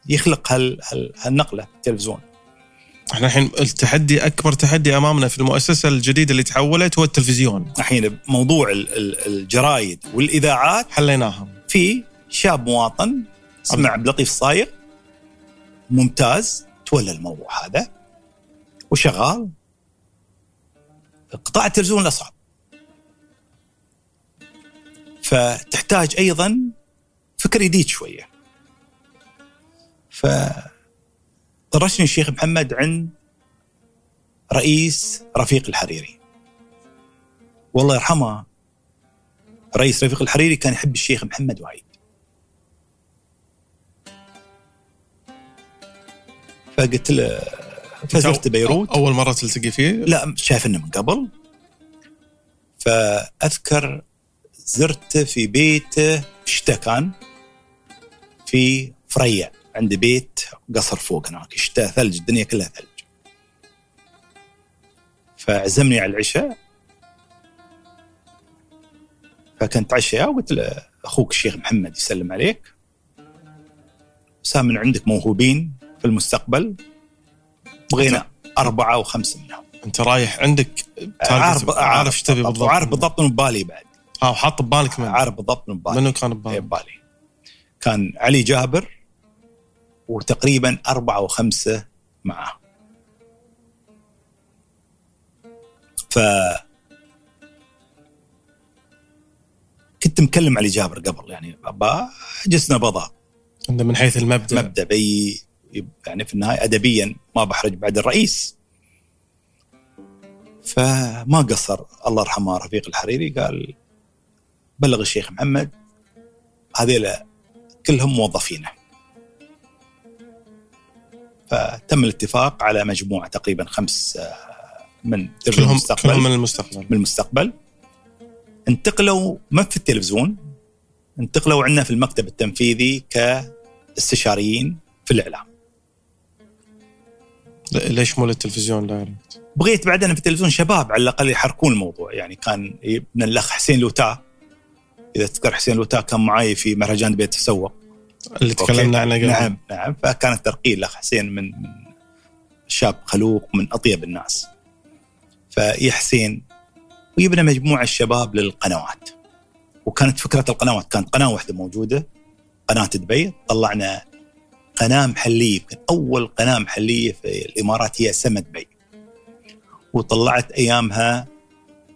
يخلق هال هال هالنقلة التلفزيون. إحنا الحين التحدي أكبر تحدي أمامنا في المؤسسة الجديدة اللي تحولت هو التلفزيون. الحين موضوع ال- ال- الجرايد والإذاعات حليناها. في شاب مواطن اسمه عبد اللطيف الصايغ ممتاز تولى الموضوع هذا وشغال. قطاع التلفزيون الاصعب فتحتاج أيضا فكر جديد شوية. ف طرشني الشيخ محمد عند رئيس رفيق الحريري. والله يرحمه رئيس رفيق الحريري كان يحب الشيخ محمد وايد. فقلت له فزرت بيروت. أول مرة تلتقي فيه؟ لا شايفنه من قبل. فأذكر زرته في بيته شتاء كان؟ في فريا عند بيت قصر فوق هناك شتاء ثلج الدنيا كلها ثلج. فعزمني على العشاء. فكنت عشاء وقلت له أخوك الشيخ محمد يسلم عليك. سام من عندك موهوبين في المستقبل. بغينا أربعة وخمسه منهم. أنت رايح عندك عارف عارف إيش تبي بالضبط. عارف بالضبط من ببالي بعد. آه وحاط ببالك من عارف بالضبط من ببالي. منو كان إيه ببالك؟ ببالي. كان علي جابر وتقريبا أربعة وخمسة معه. ف كنت مكلم علي جابر قبل يعني جسنا بضا انت من حيث المبدأ. مبدأ بي يعني في النهاية ادبيا ما بحرج بعد الرئيس. فما قصر الله يرحمه رفيق الحريري قال بلغ الشيخ محمد هذيلا كلهم موظفينه. فتم الاتفاق على مجموعة تقريبا خمس آه، من تلفزيون كلهم المستقبل. كلهم من المستقبل. من المستقبل. انتقلوا ما في التلفزيون انتقلوا عندنا في المكتب التنفيذي كاستشاريين في الإعلام. ليش مو للتلفزيون دايركت؟ بغيت بعدين في التلفزيون شباب على الأقل يحركون الموضوع. يعني كان ابن الأخ حسين لوتا إذا تذكر حسين لوتا كان معي في مهرجان بيت تسوق اللي تكلمنا عنه قبل. نعم نعم. فكان الترقية الاخ حسين من من شاب خلوق ومن أطيب الناس. فيا حسين وجبنا مجموعة الشباب للقنوات. وكانت فكرة القنوات كانت قناة واحدة موجودة قناة دبي. طلعنا قناة محلية يمكن أول قناة محلية في الإمارات هي سما دبي. وطلعت أيامها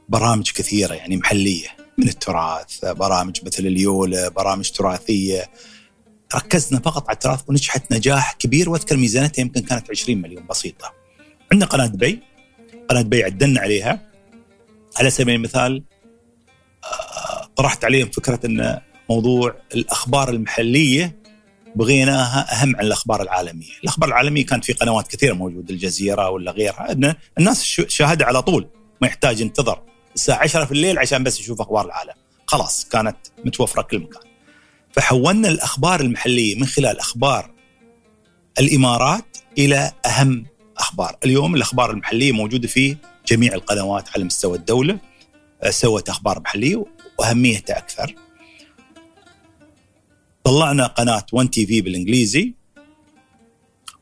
برامج كثيرة يعني محلية من التراث برامج مثل اليوله برامج تراثية. ركزنا فقط على التراث ونجحت نجاح كبير واذكر ميزانيتها يمكن كانت 20 مليون بسيطة. عندنا قناة دبي قناة دبي عدلنا عليها. على سبيل المثال آه، طرحت عليهم فكرة إن موضوع الأخبار المحلية بغيناها أهم عن الأخبار العالمية، الأخبار العالمية كانت في قنوات كثيرة موجودة الجزيرة ولا غيرها. الناس شاهدها على طول ما يحتاج ينتظر. الساعة 10 في الليل عشان بس يشوف أخبار العالم، خلاص كانت متوفرة كل مكان. فحولنا الأخبار المحلية من خلال أخبار الإمارات إلى أهم أخبار، اليوم الأخبار المحلية موجودة في جميع القنوات على مستوى الدولة آه، سوت أخبار محلية وأهميتها أكثر. طلعنا قناة 1 TV بالإنجليزي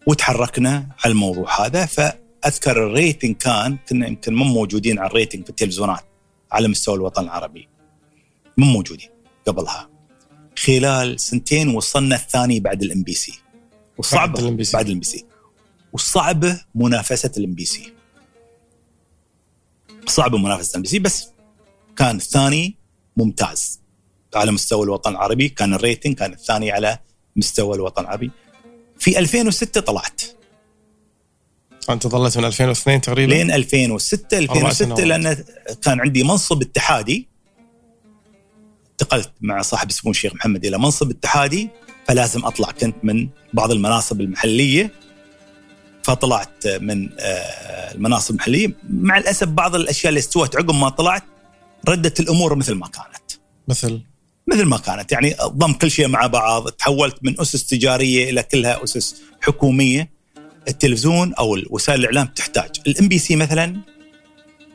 وتحركنا على الموضوع هذا فأذكر ال rating كان كنا يمكن مو موجودين على ال rating في التلفزيونات على مستوى الوطن العربي. مو موجودين قبلها. خلال سنتين وصلنا الثاني بعد ال MBC والصعبه بعد ال MBC والصعبه منافسة ال MBC صعبه منافسة ال MBC بس كان الثاني ممتاز. على مستوى الوطن العربي كان ال rating كان الثاني على مستوى الوطن العربي. في 2006 طلعت. أنت ظلت من 2002 تقريبا؟ لين 2006 أربع 2006 سنوات. لأن كان عندي منصب اتحادي. انتقلت مع صاحب سمو الشيخ محمد إلى منصب اتحادي فلازم أطلع كنت من بعض المناصب المحلية. فطلعت من آه، المناصب المحلية. مع الأسف بعض الأشياء اللي استوت عقب ما طلعت ردت الأمور مثل ما كانت. مثل؟ مثل ما كانت. يعني ضم كل شيء مع بعض تحولت من أسس تجارية إلى كلها أسس حكومية. التلفزيون أو وسائل الإعلام تحتاج. ال MBC مثلا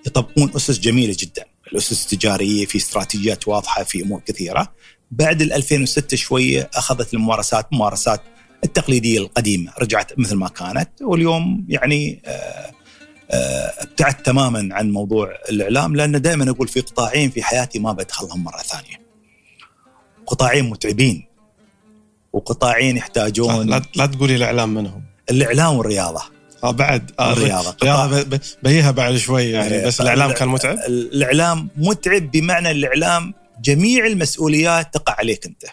يطبقون أسس جميلة جدا. الأسس التجارية في استراتيجيات واضحة في أمور كثيرة. بعد ال 2006 شوية أخذت الممارسات ممارسات التقليدية القديمة رجعت مثل ما كانت. واليوم يعني آه، آه، ابتعدت تماما عن موضوع الإعلام لأن دائما أقول في قطاعين في حياتي ما بدخلهم مرة ثانية. قطاعين متعبين وقطاعين يحتاجون لا, لا تقولي الإعلام منهم. الإعلام والرياضة. آه بعد آه الرياضة. الرياضه ب- بيها بعد شوي يعني بس الإعلام كان متعب الإعلام متعب بمعنى الإعلام جميع المسؤوليات تقع عليك أنت.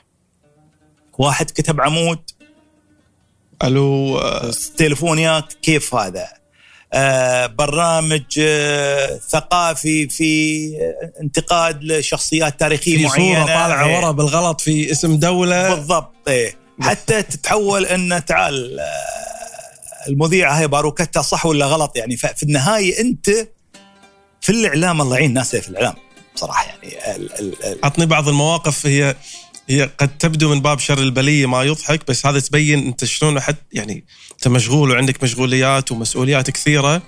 واحد كتب عمود ألو آه، تليفون ياك كيف هذا؟ آه برنامج آه ثقافي في انتقاد لشخصيات تاريخية في معينة صوره طالعة إيه. ورا بالغلط في اسم دولة بالضبط إيه حتى تتحول إن تعال آه، المذيعة هي باروكتها صح ولا غلط يعني؟ ففي النهاية أنت في الإعلام الله يعين الناس في الإعلام بصراحه يعني. ال ال ال عطني بعض المواقف. هي هي قد تبدو من باب شر البلية ما يضحك بس هذا تبين أنت شلون حد يعني أنت مشغول وعندك مشغوليات ومسؤوليات كثيرة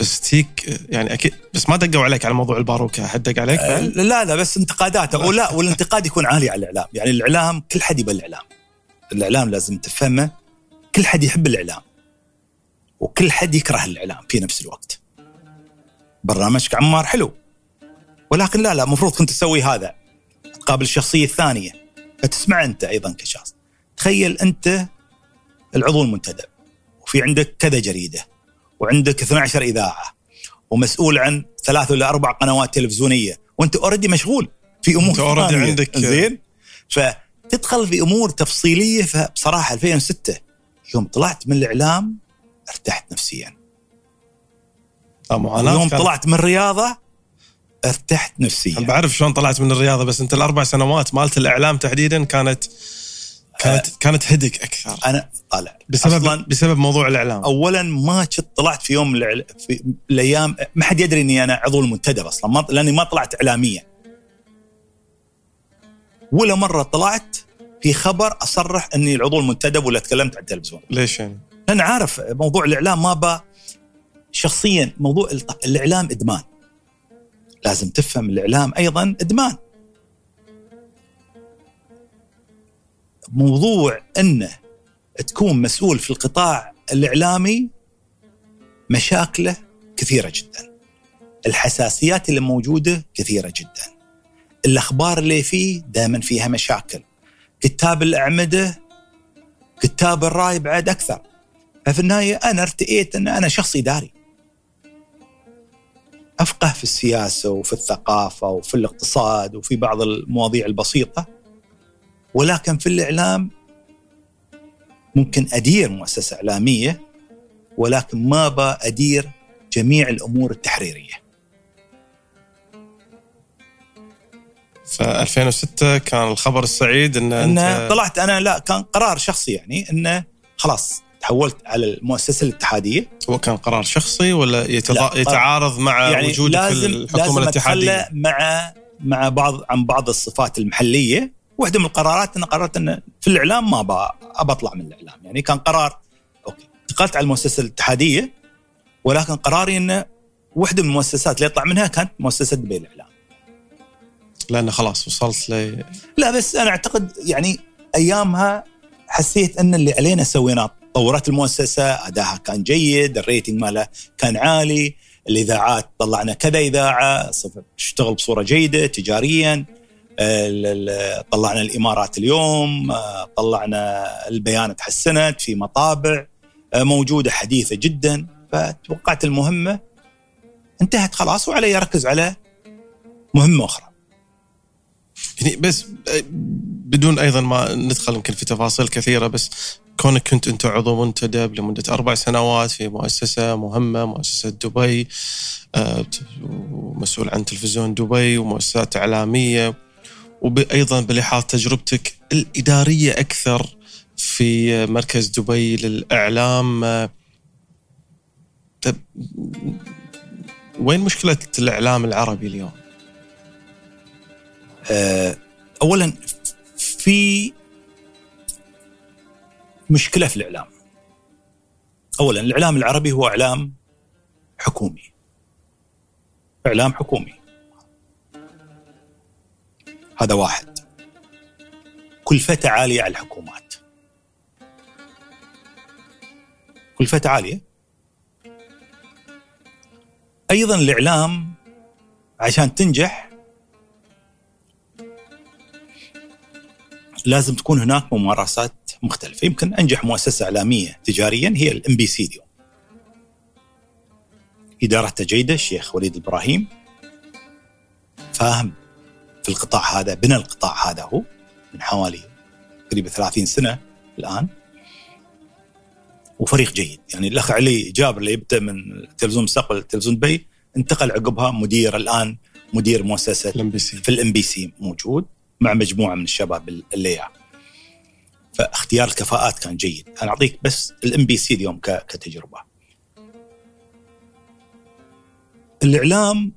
بس تيك يعني أكيد بس ما دقوا عليك على موضوع الباروكة. حد دق عليك؟ بعد؟ لا لا بس انتقادات ولا والانتقاد يكون عالي على الإعلام. يعني الاعلام كل حد يبى الإعلام. الإعلام لازم تفهمه. كل حد يحب الإعلام. وكل حد يكره الإعلام في نفس الوقت. برنامجك عمار حلو. ولكن لا لا المفروض كنت تسوي هذا تقابل الشخصية الثانية. فتسمع أنت أيضا كشخص. تخيل أنت العضو المنتدب وفي عندك كذا جريدة وعندك 12 إذاعة ومسؤول عن ثلاث ولا أربع قنوات تلفزيونية وأنت اوريدي مشغول في أمور already ثانية. عندك- زين فتدخل في أمور تفصيلية. فبصراحة 2006 يوم طلعت من الإعلام ارتحت نفسيا. معاناه يوم كانت. طلعت من الرياضة؟ ارتحت أنا نفسيا بعرف شلون طلعت من الرياضة بس أنت الأربع سنوات مالت الإعلام تحديدا كانت كانت كانت هدك أكثر. أنا طالع. بسبب أصلاً بسبب موضوع الإعلام. اولا ما كنت طلعت في يوم الإعل- في الأيام ما حد يدري إني أنا عضو المنتدب أصلا ما لأني ما طلعت اعلاميا. ولا مرة طلعت في خبر أصرح إني العضو المنتدب ولا تكلمت على التلفزيون. ليش يعني؟ لأن عارف موضوع الإعلام ما با شخصيا موضوع الإعلام إدمان. لازم تفهم الإعلام أيضا إدمان. موضوع إنه تكون مسؤول في القطاع الإعلامي مشاكله كثيرة جدا. الحساسيات اللي موجودة كثيرة جدا. الأخبار اللي فيه دائما فيها مشاكل. كتاب الأعمدة كتاب الراي بعد أكثر. ففي النهايه أنا ارتئيت أن أنا شخص اداري أفقه في السياسة وفي الثقافة وفي الاقتصاد وفي بعض المواضيع البسيطة ولكن في الإعلام ممكن أدير مؤسسة إعلامية ولكن ما بادير جميع الأمور التحريرية. ف 2006 كان الخبر السعيد إن إن أنت طلعت أنا لا كان قرار شخصي يعني انه خلاص تحولت على المؤسسة الاتحادية. هو كان قرار شخصي ولا يتعارض مع يعني وجودك لازم في الحكومة لازم الاتحادية؟ مع مع بعض عن بعض الصفات المحلية. واحدة من القرارات ان قررت أن في الإعلام ما أبى أطلع من الإعلام. يعني كان قرار okay. انتقلت على المؤسسة الاتحادية ولكن قراري انه واحدة من المؤسسات اللي يطلع منها كانت مؤسسة دبي الإعلام. لأن خلاص وصلت ل لا بس أنا أعتقد يعني أيامها حسيت أن اللي علينا سويناه طورت المؤسسة ادائها كان جيد ال rating ماله كان عالي الإذاعات طلعنا كذا إذاعة تشتغل بصورة جيدة تجاريا طلعنا الإمارات اليوم آه، طلعنا البيان تحسنت في مطابع آه، موجودة حديثة جدا فتوقعت المهمة انتهت خلاص وعلي اركز على مهمة أخرى. يعني بس بدون أيضا ما ندخل يمكن في تفاصيل كثيرة بس كونك كنت أنت عضو منتدب لمدة أربع سنوات في مؤسسة مهمة مؤسسة دبي آه، ومسؤول عن تلفزيون دبي ومؤسسات إعلامية وأيضا بلحاظ تجربتك الإدارية أكثر في مركز دبي للإعلام آه، طب وين مشكلة الإعلام العربي اليوم؟ آه، اولا في مشكلة في الإعلام. اولا الإعلام العربي هو إعلام حكومي. إعلام حكومي. هذا واحد. كلفته عالية على الحكومات. كلفته عالية. أيضا الإعلام عشان تنجح لازم تكون هناك ممارسات مختلفة، يمكن أنجح مؤسسة إعلامية تجاريا هي ال MBC اليوم. ادارته جيده الشيخ وليد إبراهيم. فاهم في القطاع هذا بنى القطاع هذا هو من حوالي قريب 30 سنة الآن. وفريق جيد. يعني الأخ علي جابر اللي يبدأ من تلفزيون مستقبل تلفزيون دبي انتقل عقبها مدير الآن مدير مؤسسة في ال MBC موجود. مع مجموعة من الشباب اللي فاختيار الكفاءات كان جيد. أنا أعطيك بس ال MBC اليوم كتجربة. الإعلام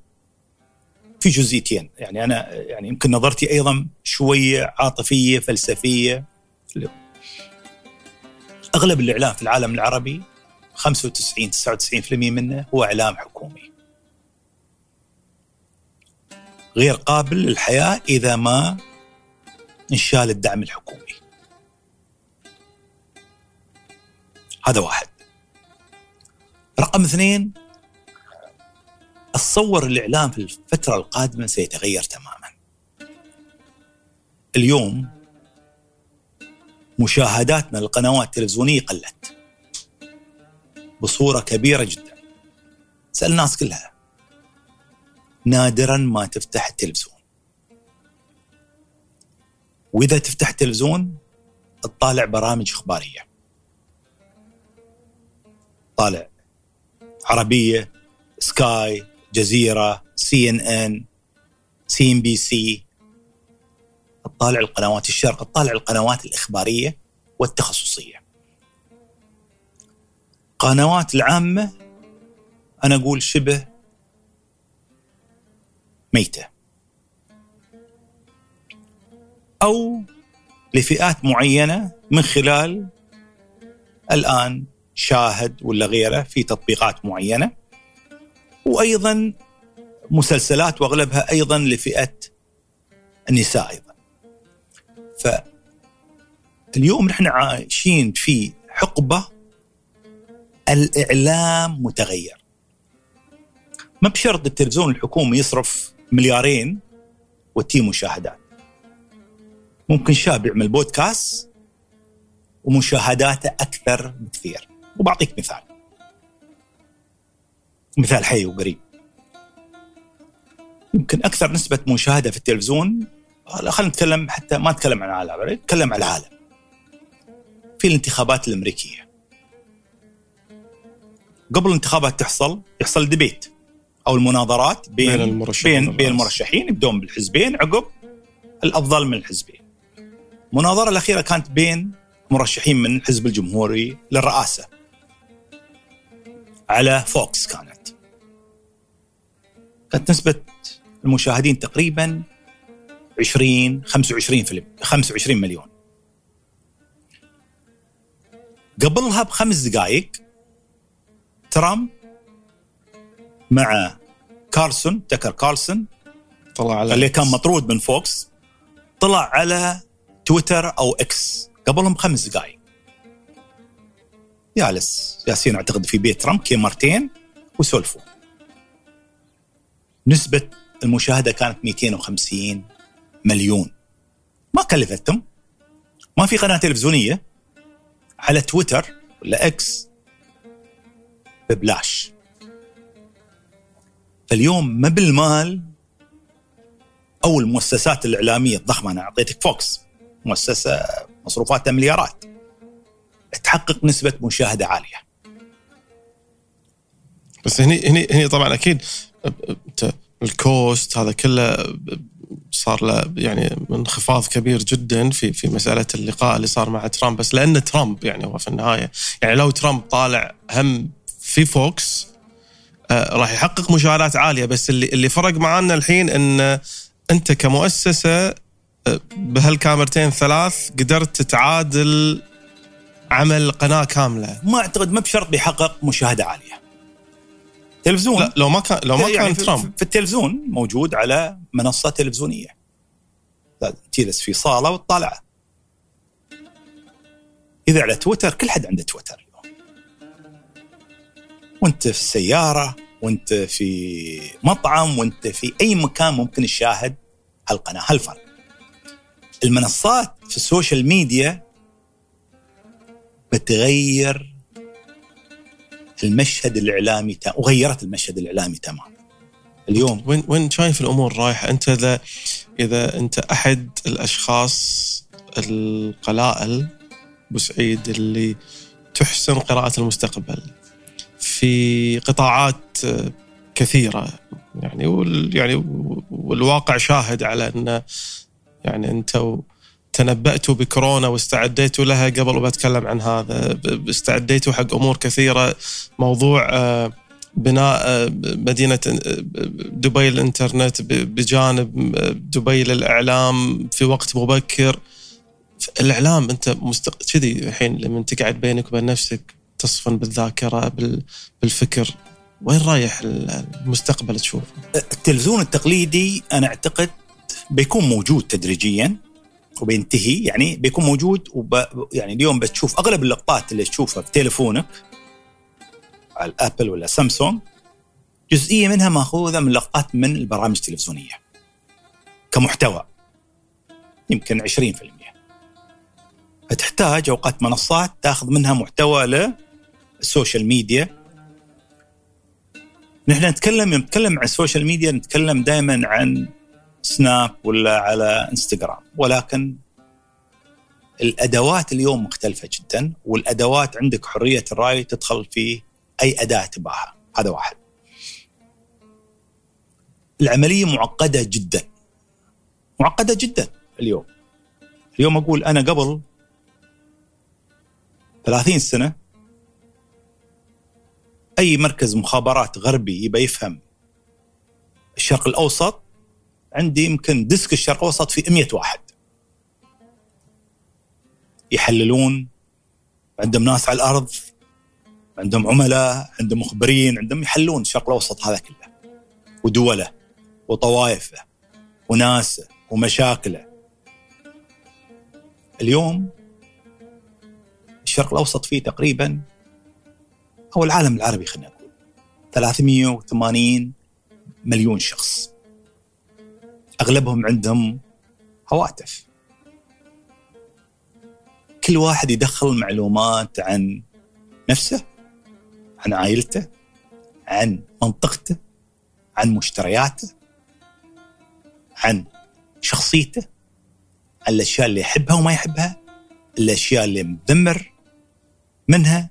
في جزئيتين. يعني أنا يعني يمكن نظرتي أيضا شوية عاطفية فلسفية. أغلب الإعلام في العالم العربي 95 99% منه هو إعلام حكومي. غير قابل للحياة إذا ما انشال الدعم الحكومي. هذا واحد. رقم اثنين اتصور الإعلام في الفترة القادمة سيتغير تماما. اليوم مشاهداتنا للقنوات التلفزيونيه قلت بصورة كبيرة جدا. اسأل الناس كلها نادرا ما تفتح التلفزيون وإذا تفتح التلفزيون تطالع برامج إخبارية. طالع عربية Sky جزيرة سي إن إن سي ام بي سي. تطالع القنوات الشرق تطالع القنوات الإخبارية والتخصصية. قنوات العامة أنا أقول شبه ميتة. أو لفئات معينة من خلال الآن شاهد ولا غيره في تطبيقات معينة وأيضا مسلسلات وأغلبها أيضا لفئة النساء أيضا. فاليوم نحن عايشين في حقبة الإعلام متغير. ما بشرط التلفزيون الحكومي يصرف مليارين وتي مشاهدات. ممكن شاب يعمل بودكاست ومشاهداته أكثر بكثير. وبعطيك مثال. مثال حي وقريب. يمكن أكثر نسبة مشاهدة في التلفزيون خلينا نتكلم حتى ما نتكلم عن العالم نتكلم عن العالم في الانتخابات الأمريكية قبل الانتخابات تحصل يحصل ديبيت أو المناظرات بين بين المرشحين بين, بين المرشحين يبدون بالحزبين عقب الأفضل من الحزبين المناظره الأخيرة كانت بين مرشحين من الحزب الجمهوري للرئاسة. على Fox كانت. كانت نسبة المشاهدين تقريبا 20 25 فيلم 25 مليون. قبلها بخمس دقائق ترامب مع كارلسون تكر كارلسون طلع على اللي كان مطرود من Fox طلع على تويتر أو X. قبلهم بخمس دقائق جالسين أعتقد في بيت ترامب كيمرتين وسولفوا. نسبة المشاهدة كانت 250 مليون. ما كلفتهم. ما في قناة تلفزيونية على تويتر ولا X ببلاش. فاليوم ما بالمال أو المؤسسات الإعلامية الضخمة أنا أعطيتك Fox. مؤسسة مصروفاتها مليارات. تحقق نسبة مشاهدة عالية. بس هني هني هني طبعا أكيد ال cost هذا كله صار له يعني انخفاض كبير جدا في في مسألة اللقاء اللي صار مع ترامب. بس لأن ترامب يعني هو في النهاية يعني لو ترامب طالع هم في Fox آه راح يحقق مشاهدات عالية. بس اللي اللي فرق معانا الحين إن أنت كمؤسسة بهالكاميرتين ثلاث قدرت تعادل عمل قناة كاملة. ما أعتقد ما بشرط بيحقق مشاهدة عالية. تلفزيون. لا لو ما كان لو ما يعني كان في- ترامب. في التلفزيون موجود على منصة تلفزيونية. تجلس في صالة وتطالعه إذا على تويتر كل حد عنده تويتر اليوم. وأنت في السياره وأنت في مطعم وأنت في أي مكان ممكن تشاهد هالقناة هالفرق. المنصات في ال social media بتغير المشهد الإعلامي وغيرت المشهد الإعلامي تماما. اليوم. وين وين شايف الأمور رايحة؟ أنت اذا إذا أنت أحد الأشخاص القلائل أبو سعيد اللي تحسن قراءة المستقبل في قطاعات كثيرة يعني وال يعني والواقع شاهد على أن يعني أنتم تنبأتوا بكورونا واستعديتوا لها قبل وبتكلم عن هذا. استعديتوا حق أمور كثيرة. موضوع آه، بناء آه، مدينة آه، دبي الإنترنت بجانب دبي للإعلام في وقت مبكر. الإعلام أنت مست... كذي الحين لما أنت قاعد بينك وبين نفسك تصفن بالذاكرة بال... بالفكر. وين رايح المستقبل تشوف؟ التلفزيون التقليدي أنا أعتقد بيكون موجود تدريجيا وبينتهي يعني بيكون موجود وب... يعني اليوم بتشوف أغلب اللقطات اللي تشوفها في تليفونك على الأبل ولا سامسونج جزئية منها ماخوذة من لقطات من البرامج التلفزيونية كمحتوى يمكن 20% فتحتاج أوقات منصات تاخذ منها محتوى لل social media. نحن نتكلم نتكلم عن ال social media نتكلم دائما عن سناب ولا على إنستغرام. ولكن الأدوات اليوم مختلفة جدا والأدوات عندك حرية الرأي تدخل في أي أداة تباها. هذا واحد. العملية معقدة جدا. معقدة جدا اليوم. اليوم أقول أنا قبل 30 سنة أي مركز مخابرات غربي يبى يفهم الشرق الأوسط عندي يمكن ديسك الشرق الأوسط في 100 واحد. يحللون عندهم ناس على الأرض عندهم عملاء عندهم مخبرين عندهم يحلون الشرق الأوسط هذا كله. ودوله وطوائفه وناسه ومشاكله. اليوم الشرق الأوسط فيه تقريبا أو العالم العربي خلينا نقول 380 مليون شخص. أغلبهم عندهم هواتف. كل واحد يدخل معلومات عن نفسه عن عائلته عن منطقته عن مشترياته عن شخصيته. عن الأشياء اللي يحبها وما يحبها الأشياء اللي مدمر منها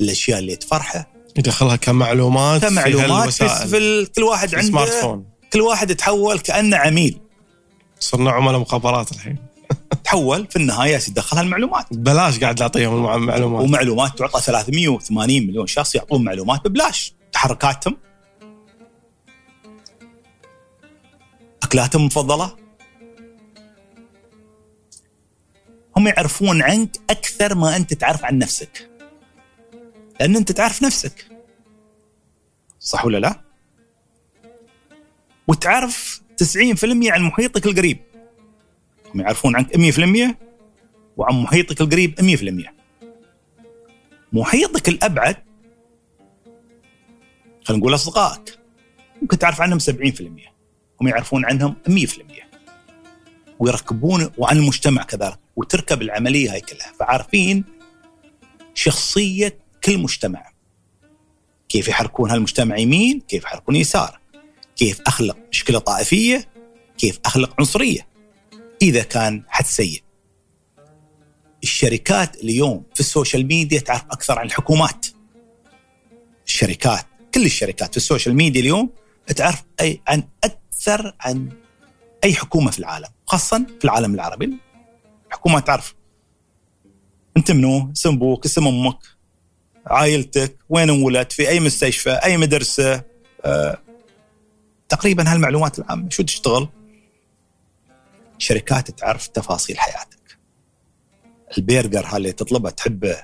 الأشياء اللي تفرحه. يدخلها كمعلومات كمعلومات في, في كل واحد عنده سمارت فون. كل واحد يتحول كأنه عميل. صرنا عملاء مخابرات الحين. (laughs) تحول في النهاية يدخلها المعلومات بلاش قاعد نعطيهم المع- المعلومات ومعلومات تعطى 380 مليون شخص يعطون معلومات ببلاش. تحركاتهم. أكلاتهم المفضلة. هم يعرفون عنك أكثر ما أنت تعرف عن نفسك. لأن أنت تعرف نفسك. صح ولا لا؟ وتعرف 90% عن محيطك القريب. هم يعرفون عنك 100% وعن محيطك القريب 100% محيطك الأبعد خلينا نقول أصدقائك ممكن تعرف عنهم 70% هم يعرفون عنهم 100% ويركبون وعن المجتمع كذلك وتركب العملية هاي كلها. فعارفين شخصية كل مجتمع. كيف يحركون هالمجتمع يمين كيف يحركون يسار. كيف أخلق مشكلة طائفية كيف أخلق عنصرية إذا كان حد سيء الشركات اليوم في ال social media تعرف أكثر عن الحكومات. الشركات كل الشركات في ال social media اليوم تعرف اي عن أكثر عن أي حكومة في العالم، خاصه في العالم العربي. الحكومات تعرف أنت منو؟ اسم أبوك، اسم أمك، عائلتك، وين انولدت، في أي مستشفى، أي مدرسة، آه، تقريبا هالمعلومات العامة، شو تشتغل؟ شركات تعرف تفاصيل حياتك. البرجر هذا اللي تطلبه تحبه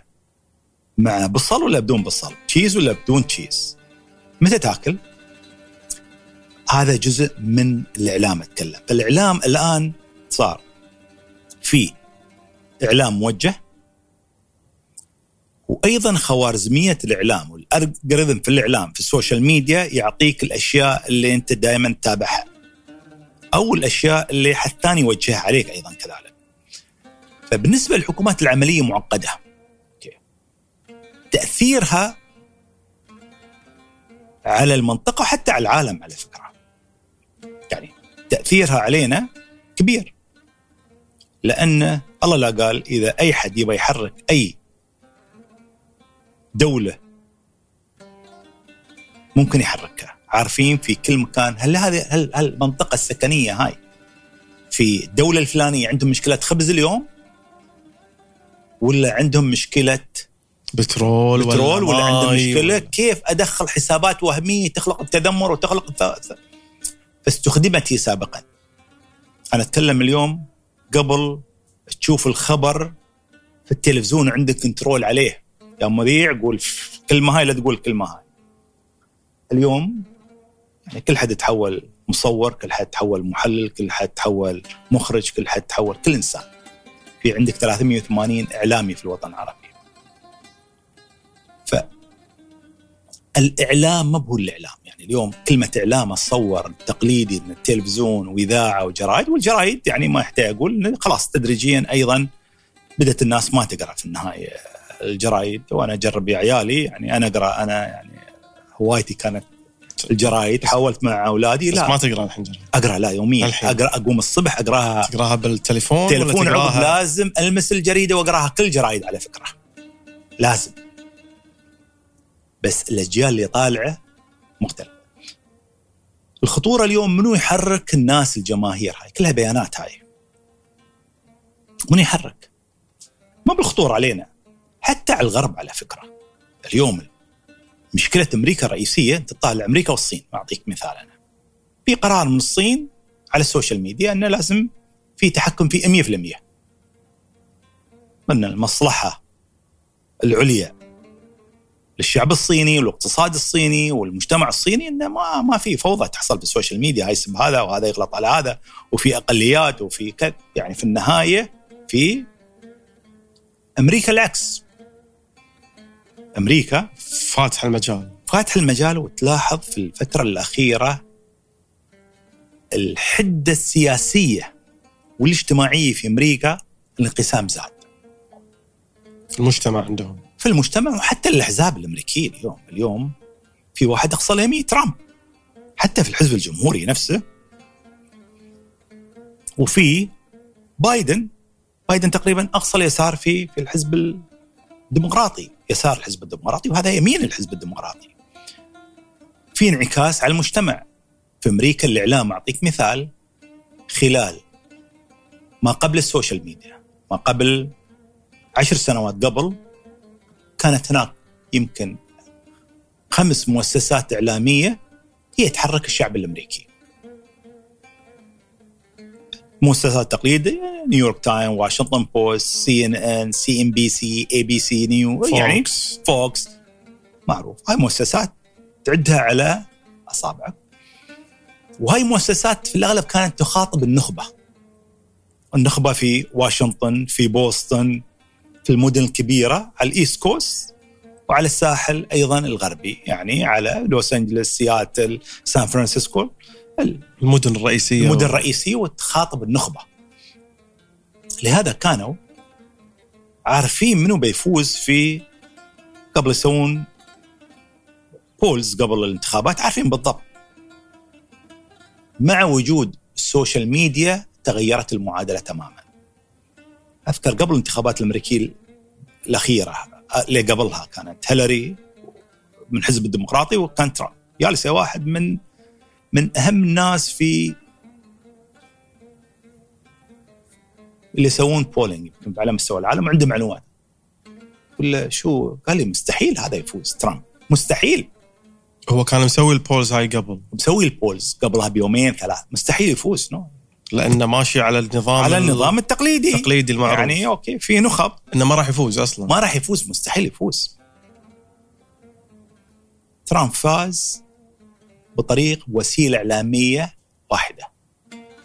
مع بصل ولا بدون بصل؟ تشيز ولا بدون تشيز؟ متى تاكل؟ هذا جزء من الإعلام أتكلم، فالاعلام الآن صار في إعلام موجه وأيضا خوارزمية الإعلام وال algorithm في الإعلام في ال social media يعطيك الأشياء اللي أنت دائما تتابعها أو الاشياء اللي حد ثاني يوجهها عليك أيضا كذلك. فبالنسبة للحكومات العملية معقدة. تأثيرها على المنطقة وحتى على العالم على فكرة. يعني تأثيرها علينا كبير. لأن الله لا قال إذا أي حد يبغى يحرك أي دولة ممكن يحركها، عارفين في كل مكان هل هذه هل هل المنطقة السكنية هاي في الدولة الفلانية عندهم مشكلة خبز اليوم؟ ولا عندهم مشكلة بترول بترول ولا عندهم ماي مشكلة؟ ولا- كيف أدخل حسابات وهمية تخلق التذمر وتخلق. فاستخدمت هي سابقا. أنا أتكلم اليوم قبل تشوف الخبر في التلفزيون عندك كنترول عليه. يا مذيع قول كلمة هاي لا تقول كلمة هاي. اليوم يعني كل حد يتحول مصور كل حد يتحول محلل كل حد يتحول مخرج كل حد يتحول كل إنسان. في عندك 380 إعلامي في الوطن العربي. ف الإعلام ما هو الإعلام. يعني اليوم كلمة إعلام اتصور تقليدي من التلفزيون وإذاعة وجرايد والجرايد يعني ما يحتاج أقول إن خلاص تدريجيا أيضا بدأت الناس ما تقرأ في النهاية الجرايد. وأنا أجرب يا عيالي يعني أنا أقرأ أنا يعني هوايتي كانت الجرايد حاولت مع أولادي بس ما لا تقرأ الحين جرب. أقرأ لا يوميا. الحين. أقرأ أقوم الصبح أقرأها. تقراها بالتليفون تليفون عقب لازم ألمس الجريدة وأقرأها كل جرايد على فكرة. لازم. بس الأجيال اللي طالعة مختلفه الخطورة اليوم منو يحرك الناس الجماهير هاي؟ كلها بيانات هاي. منو يحرك؟ ما بالخطورة علينا. حتى على الغرب على فكرة. اليوم مشكلة أمريكا الرئيسية انت تطالع أمريكا والصين. أعطيك مثال أنا. في قرار من الصين على ال social media أنه لازم في تحكم في 100% من المصلحة العليا للشعب الصيني والاقتصاد الصيني والمجتمع الصيني أنه ما ما في فوضى تحصل في ال social media. هاي يسب هذا وهذا يغلط على هذا وفي أقليات وفي كذا يعني في النهاية في أمريكا العكس. أمريكا. فاتح المجال. فاتح المجال وتلاحظ في الفترة الأخيرة الحدة السياسية والاجتماعية في أمريكا الانقسام زاد. في المجتمع عندهم. في المجتمع وحتى الأحزاب الأمريكية اليوم. اليوم في واحد أقصى اليمين ترامب. حتى في الحزب الجمهوري نفسه. وفي بايدن. بايدن تقريبا أقصى اليسار في في الحزب الديمقراطي يسار الحزب الديمقراطي وهذا يمين الحزب الديمقراطي. في انعكاس على المجتمع. في أمريكا الإعلام أعطيك مثال. خلال ما قبل ال social media ما قبل عشر سنوات قبل كانت هناك يمكن خمس مؤسسات إعلامية هي تحرك الشعب الأمريكي. مؤسسات تقليدية New York Time Washington Post CNN CNBC ABC News يعني Fox Fox معروف. هاي مؤسسات تعدها على أصابعك. وهاي مؤسسات في الأغلب كانت تخاطب النخبة. النخبة في واشنطن في بوسطن في المدن الكبيرة على ال East Coast وعلى الساحل أيضا الغربي يعني على لوس انجلوس سياتل سان فرانسيسكو المدن الرئيسية المدن الرئيسية وتخاطب النخبة. لهذا كانوا عارفين منو بيفوز في قبل يسوون polls قبل الانتخابات عارفين بالضبط. مع وجود ال social media تغيرت المعادلة تماما. أذكر قبل الانتخابات الأمريكية الأخيرة اللي قبلها كانت هيلاري من حزب الديمقراطي وكان ترامب. جالس واحد من من أهم الناس في اللي يسوون polling على مستوى العالم وعنده معلومات. ولا شو؟ قال لي مستحيل هذا يفوز ترامب. مستحيل. هو كان مسوي ال polls هاي قبل. مسوي ال polls قبلها بيومين ثلاث. مستحيل يفوز no. لأنه ماشي على النظام على النظام التقليدي. التقليدي المعروف. يعني okay في نخب. إنه ما راح يفوز أصلا. ما راح يفوز مستحيل يفوز. ترامب فاز. بطريق وسيلة إعلامية واحدة.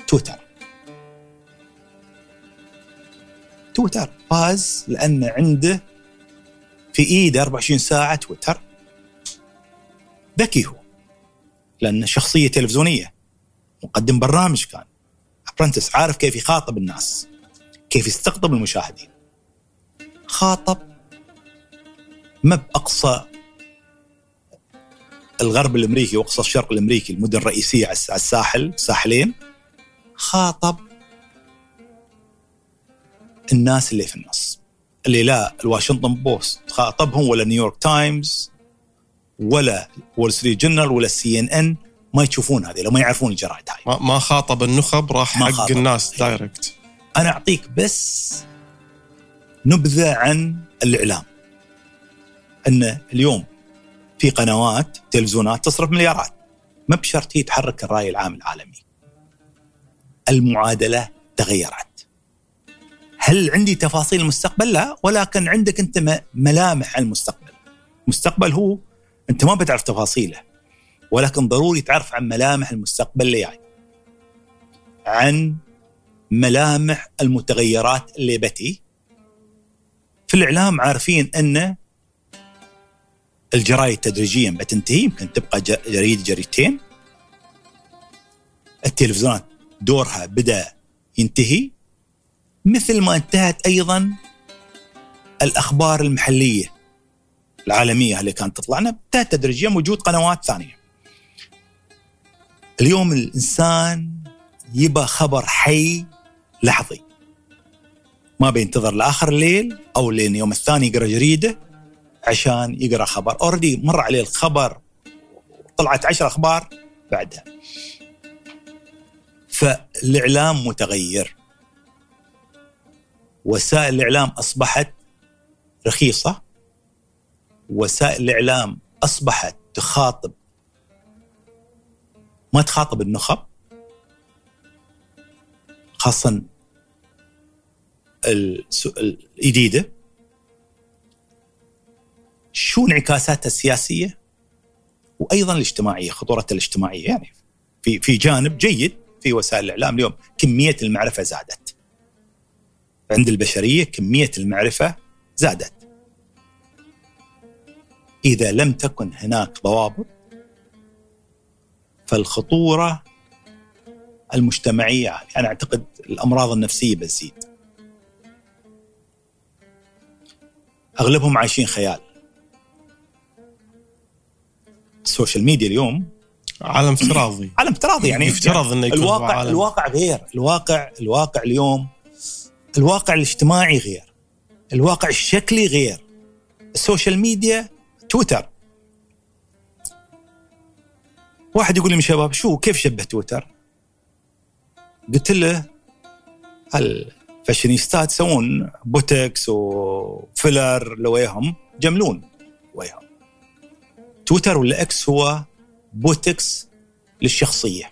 تويتر. تويتر. فاز لأن عنده في إيده 24 ساعة تويتر. ذكي هو. لأن شخصية تلفزيونية. مقدم برنامج كان. أبرنتس عارف كيف يخاطب الناس. كيف يستقطب المشاهدين. خاطب ما باقصى الغرب الأمريكي واقصى الشرق الأمريكي المدن الرئيسية على الساحل ساحلين خاطب الناس اللي في النص اللي لا ال Washington Post خاطبهم ولا New York Times ولا Wall Street Journal ولا ال CNN ما يشوفون هذه لو ما يعرفون الجرائد هاي ما خاطب النخب راح حق خاطب. الناس. direct أنا أعطيك بس نبذة عن الإعلام إن اليوم في قنوات تلفزيونات تصرف مليارات. ما بشرط هي تحرك الرأي العام العالمي. المعادلة تغيرت. هل عندي تفاصيل المستقبل؟ لا ولكن عندك أنت م- ملامح المستقبل. المستقبل هو أنت ما بتعرف تفاصيله ولكن ضروري تعرف عن ملامح المستقبل اللي جاي. عن ملامح المتغيرات اللي بتي. في الإعلام عارفين أن الجرايد تدريجيا بتنتهي يمكن تبقى جريدة جريدتين. التلفزيونات دورها بدأ ينتهي. مثل ما انتهت أيضا الأخبار المحلية العالمية اللي كانت تطلعنا انتهت تدريجيا وجود قنوات ثانية. اليوم الإنسان يبى خبر حي لحظي. ما بينتظر لآخر الليل أو لين يوم الثاني يقرأ جريدة. عشان يقرأ خبر. اوريدي مر عليه الخبر. طلعت عشر أخبار بعدها. فالإعلام متغير. وسائل الإعلام أصبحت رخيصة. وسائل الإعلام أصبحت تخاطب. ما تخاطب النخب. خاصه الجديدة. شو انعكاساتها السياسية وأيضا الاجتماعية خطورتها الاجتماعية. يعني في في جانب جيد في وسائل الإعلام اليوم كمية المعرفة زادت. عند البشرية كمية المعرفة زادت. إذا لم تكن هناك ضوابط فالخطورة المجتمعية عالية. أنا أعتقد الأمراض النفسية بتزيد. أغلبهم عايشين خيال. السوشيال ميديا اليوم. عالم افتراضي. عالم افتراضي يعني يفترض إنه يكون الواقع عالم الواقع غير. الواقع الواقع اليوم الواقع الاجتماعي غير. الواقع الشكلي غير. ال social media Twitter. واحد يقول لي من شباب شو كيف شبه تويتر؟ قلت له الفاشينيستات يسوون botox و filler لويهم يجملون ويهم تويتر ولا X هو بوتكس للشخصية.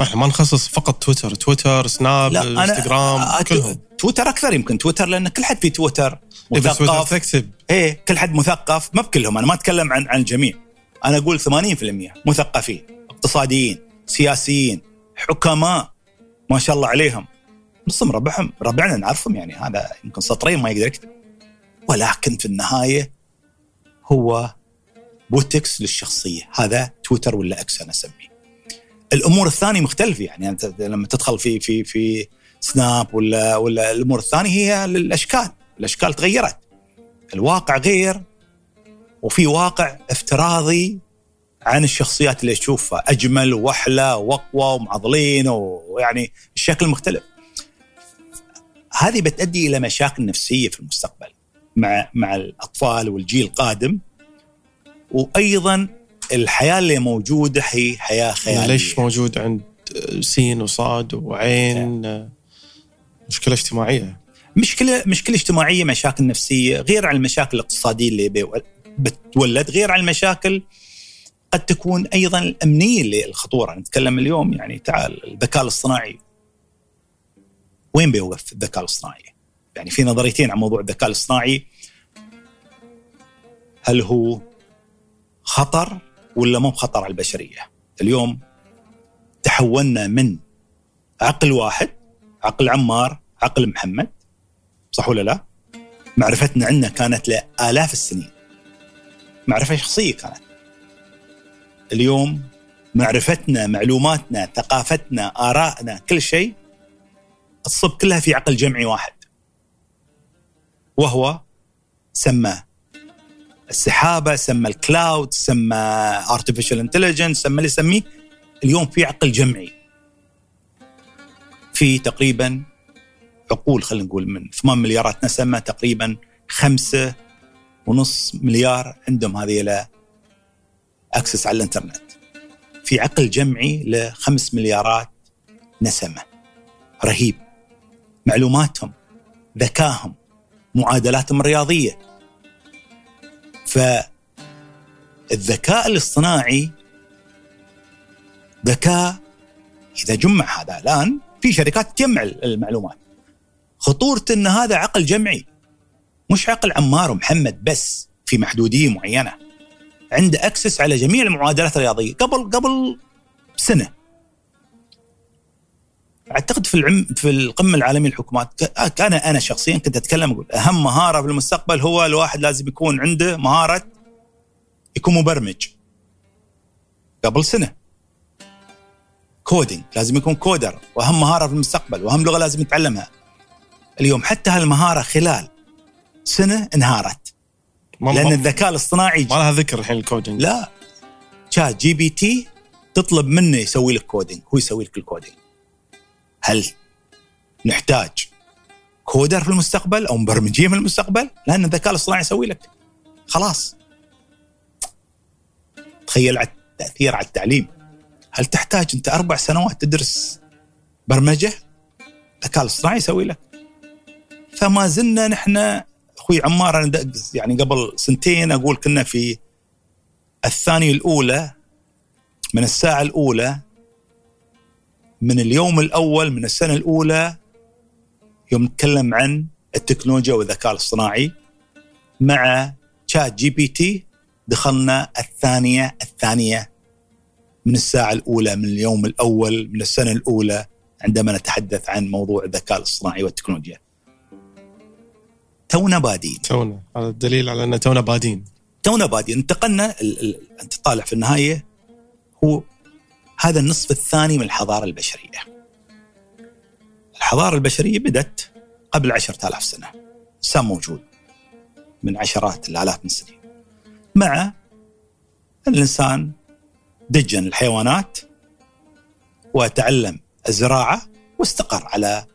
إحنا ما نخصص فقط تويتر. تويتر سناب إنستغرام أنا كلهم تويتر أكثر يمكن. تويتر لأن كل حد في تويتر مثقف. تكتب إيه كل حد مثقف. ما بكلهم أنا ما أتكلم عن عن الجميع. أنا أقول 80% مثقفين اقتصاديين سياسيين حكماء. ما شاء الله عليهم. نصهم ربعهم ربعنا نعرفهم يعني. هذا يمكن سطرين ما يقدر يكتب. ولكن في النهاية هو بوتكس للشخصية. هذا تويتر ولا X أنا أسميه. الأمور الثانية مختلفة. يعني أنت لما تدخل في في في Snap ولا ولا الأمور الثانية هي للاشكال الأشكال تغيرت. الواقع غير. وفي واقع افتراضي عن الشخصيات اللي تشوفها أجمل وأحلى وأقوى ومعضلين ويعني الشكل مختلف. هذه بتؤدي إلى مشاكل نفسية في المستقبل. مع مع الأطفال والجيل القادم. وأيضا الحياة اللي موجودة هي حياة خيالية. ليش موجود عند سين وصاد وعين؟ مشكلة اجتماعية. مشكلة مشكلة اجتماعية مشاكل نفسية غير عن المشاكل الاقتصادية اللي بتولد غير عن المشاكل قد تكون أيضا الأمنية اللي الخطورة. نتكلم اليوم يعني تعال الذكاء الاصطناعي. وين بيوقف الذكاء الاصطناعي؟ يعني في نظريتين عن موضوع الذكاء الاصطناعي هل هو خطر ولا مو خطر على البشرية؟ اليوم تحولنا من عقل واحد عقل عمار عقل محمد صح ولا لا؟ معرفتنا عنه كانت لآلاف السنين معرفة شخصية كانت اليوم معرفتنا معلوماتنا ثقافتنا آرائنا كل شيء تصب كلها في عقل جمعي واحد وهو سمى. السحابة سمى ال cloud سمى artificial intelligence سمى اللي يسميه. اليوم في عقل جمعي. في تقريبا عقول خلينا نقول من 8 مليارات نسمة تقريبا خمسة ونص مليار عندهم هذه له access على الإنترنت. في عقل جمعي لخمس مليارات نسمة. رهيب. معلوماتهم ذكائهم معادلاتهم الرياضية. فالذكاء الاصطناعي ذكاء إذا جمع هذا الآن في شركات تجمع المعلومات. خطورة أن هذا عقل جمعي مش عقل عمار ومحمد بس في محدودية معينة. عنده access على جميع المعادلات الرياضية. قبل قبل سنة. أعتقد في العم في القمة العالمية للحكومات ك- أنا أنا شخصيا كنت أتكلم أقول أهم مهارة في المستقبل هو الواحد لازم يكون عنده مهارة يكون مبرمج. قبل سنة. coding لازم يكون coder وأهم مهارة في المستقبل وأهم لغة لازم يتعلمها. اليوم حتى هالمهارة خلال سنة انهارت. لأن الذكاء الاصطناعي ما لها ذكر الحين ال coding لا. ChatGPT تطلب منه يسوي لك coding هو يسوي لك ال coding هل نحتاج coder في المستقبل أو مبرمجين في المستقبل؟ لأن الذكاء الاصطناعي يسوي لك. خلاص. تخيل على التأثير على التعليم. هل تحتاج أنت أربع سنوات تدرس برمجة؟ الذكاء الاصطناعي يسوي لك. فما زلنا نحن أخوي عمار أنا يعني قبل سنتين أقول كنا في الثانية الأولى من الساعة الأولى من اليوم الأول من السنة الأولى يوم نتكلم عن التكنولوجيا والذكاء الاصطناعي مع ChatGPT دخلنا الثانية الثانية من الساعة الأولى من اليوم الأول من السنة الأولى عندما نتحدث عن موضوع الذكاء الاصطناعي والتكنولوجيا. تونا بادين. تونا. هذا الدليل على أن تونا بادين. تونا بادين. انتقلنا ال... ال... انت طالع في النهاية هو هذا النصف الثاني من الحضارة البشرية. الحضارة البشرية بدت قبل عشرة آلاف سنة. الانسان موجود من عشرات الآلاف من السنين. مع الإنسان دجن الحيوانات وتعلم الزراعة واستقر على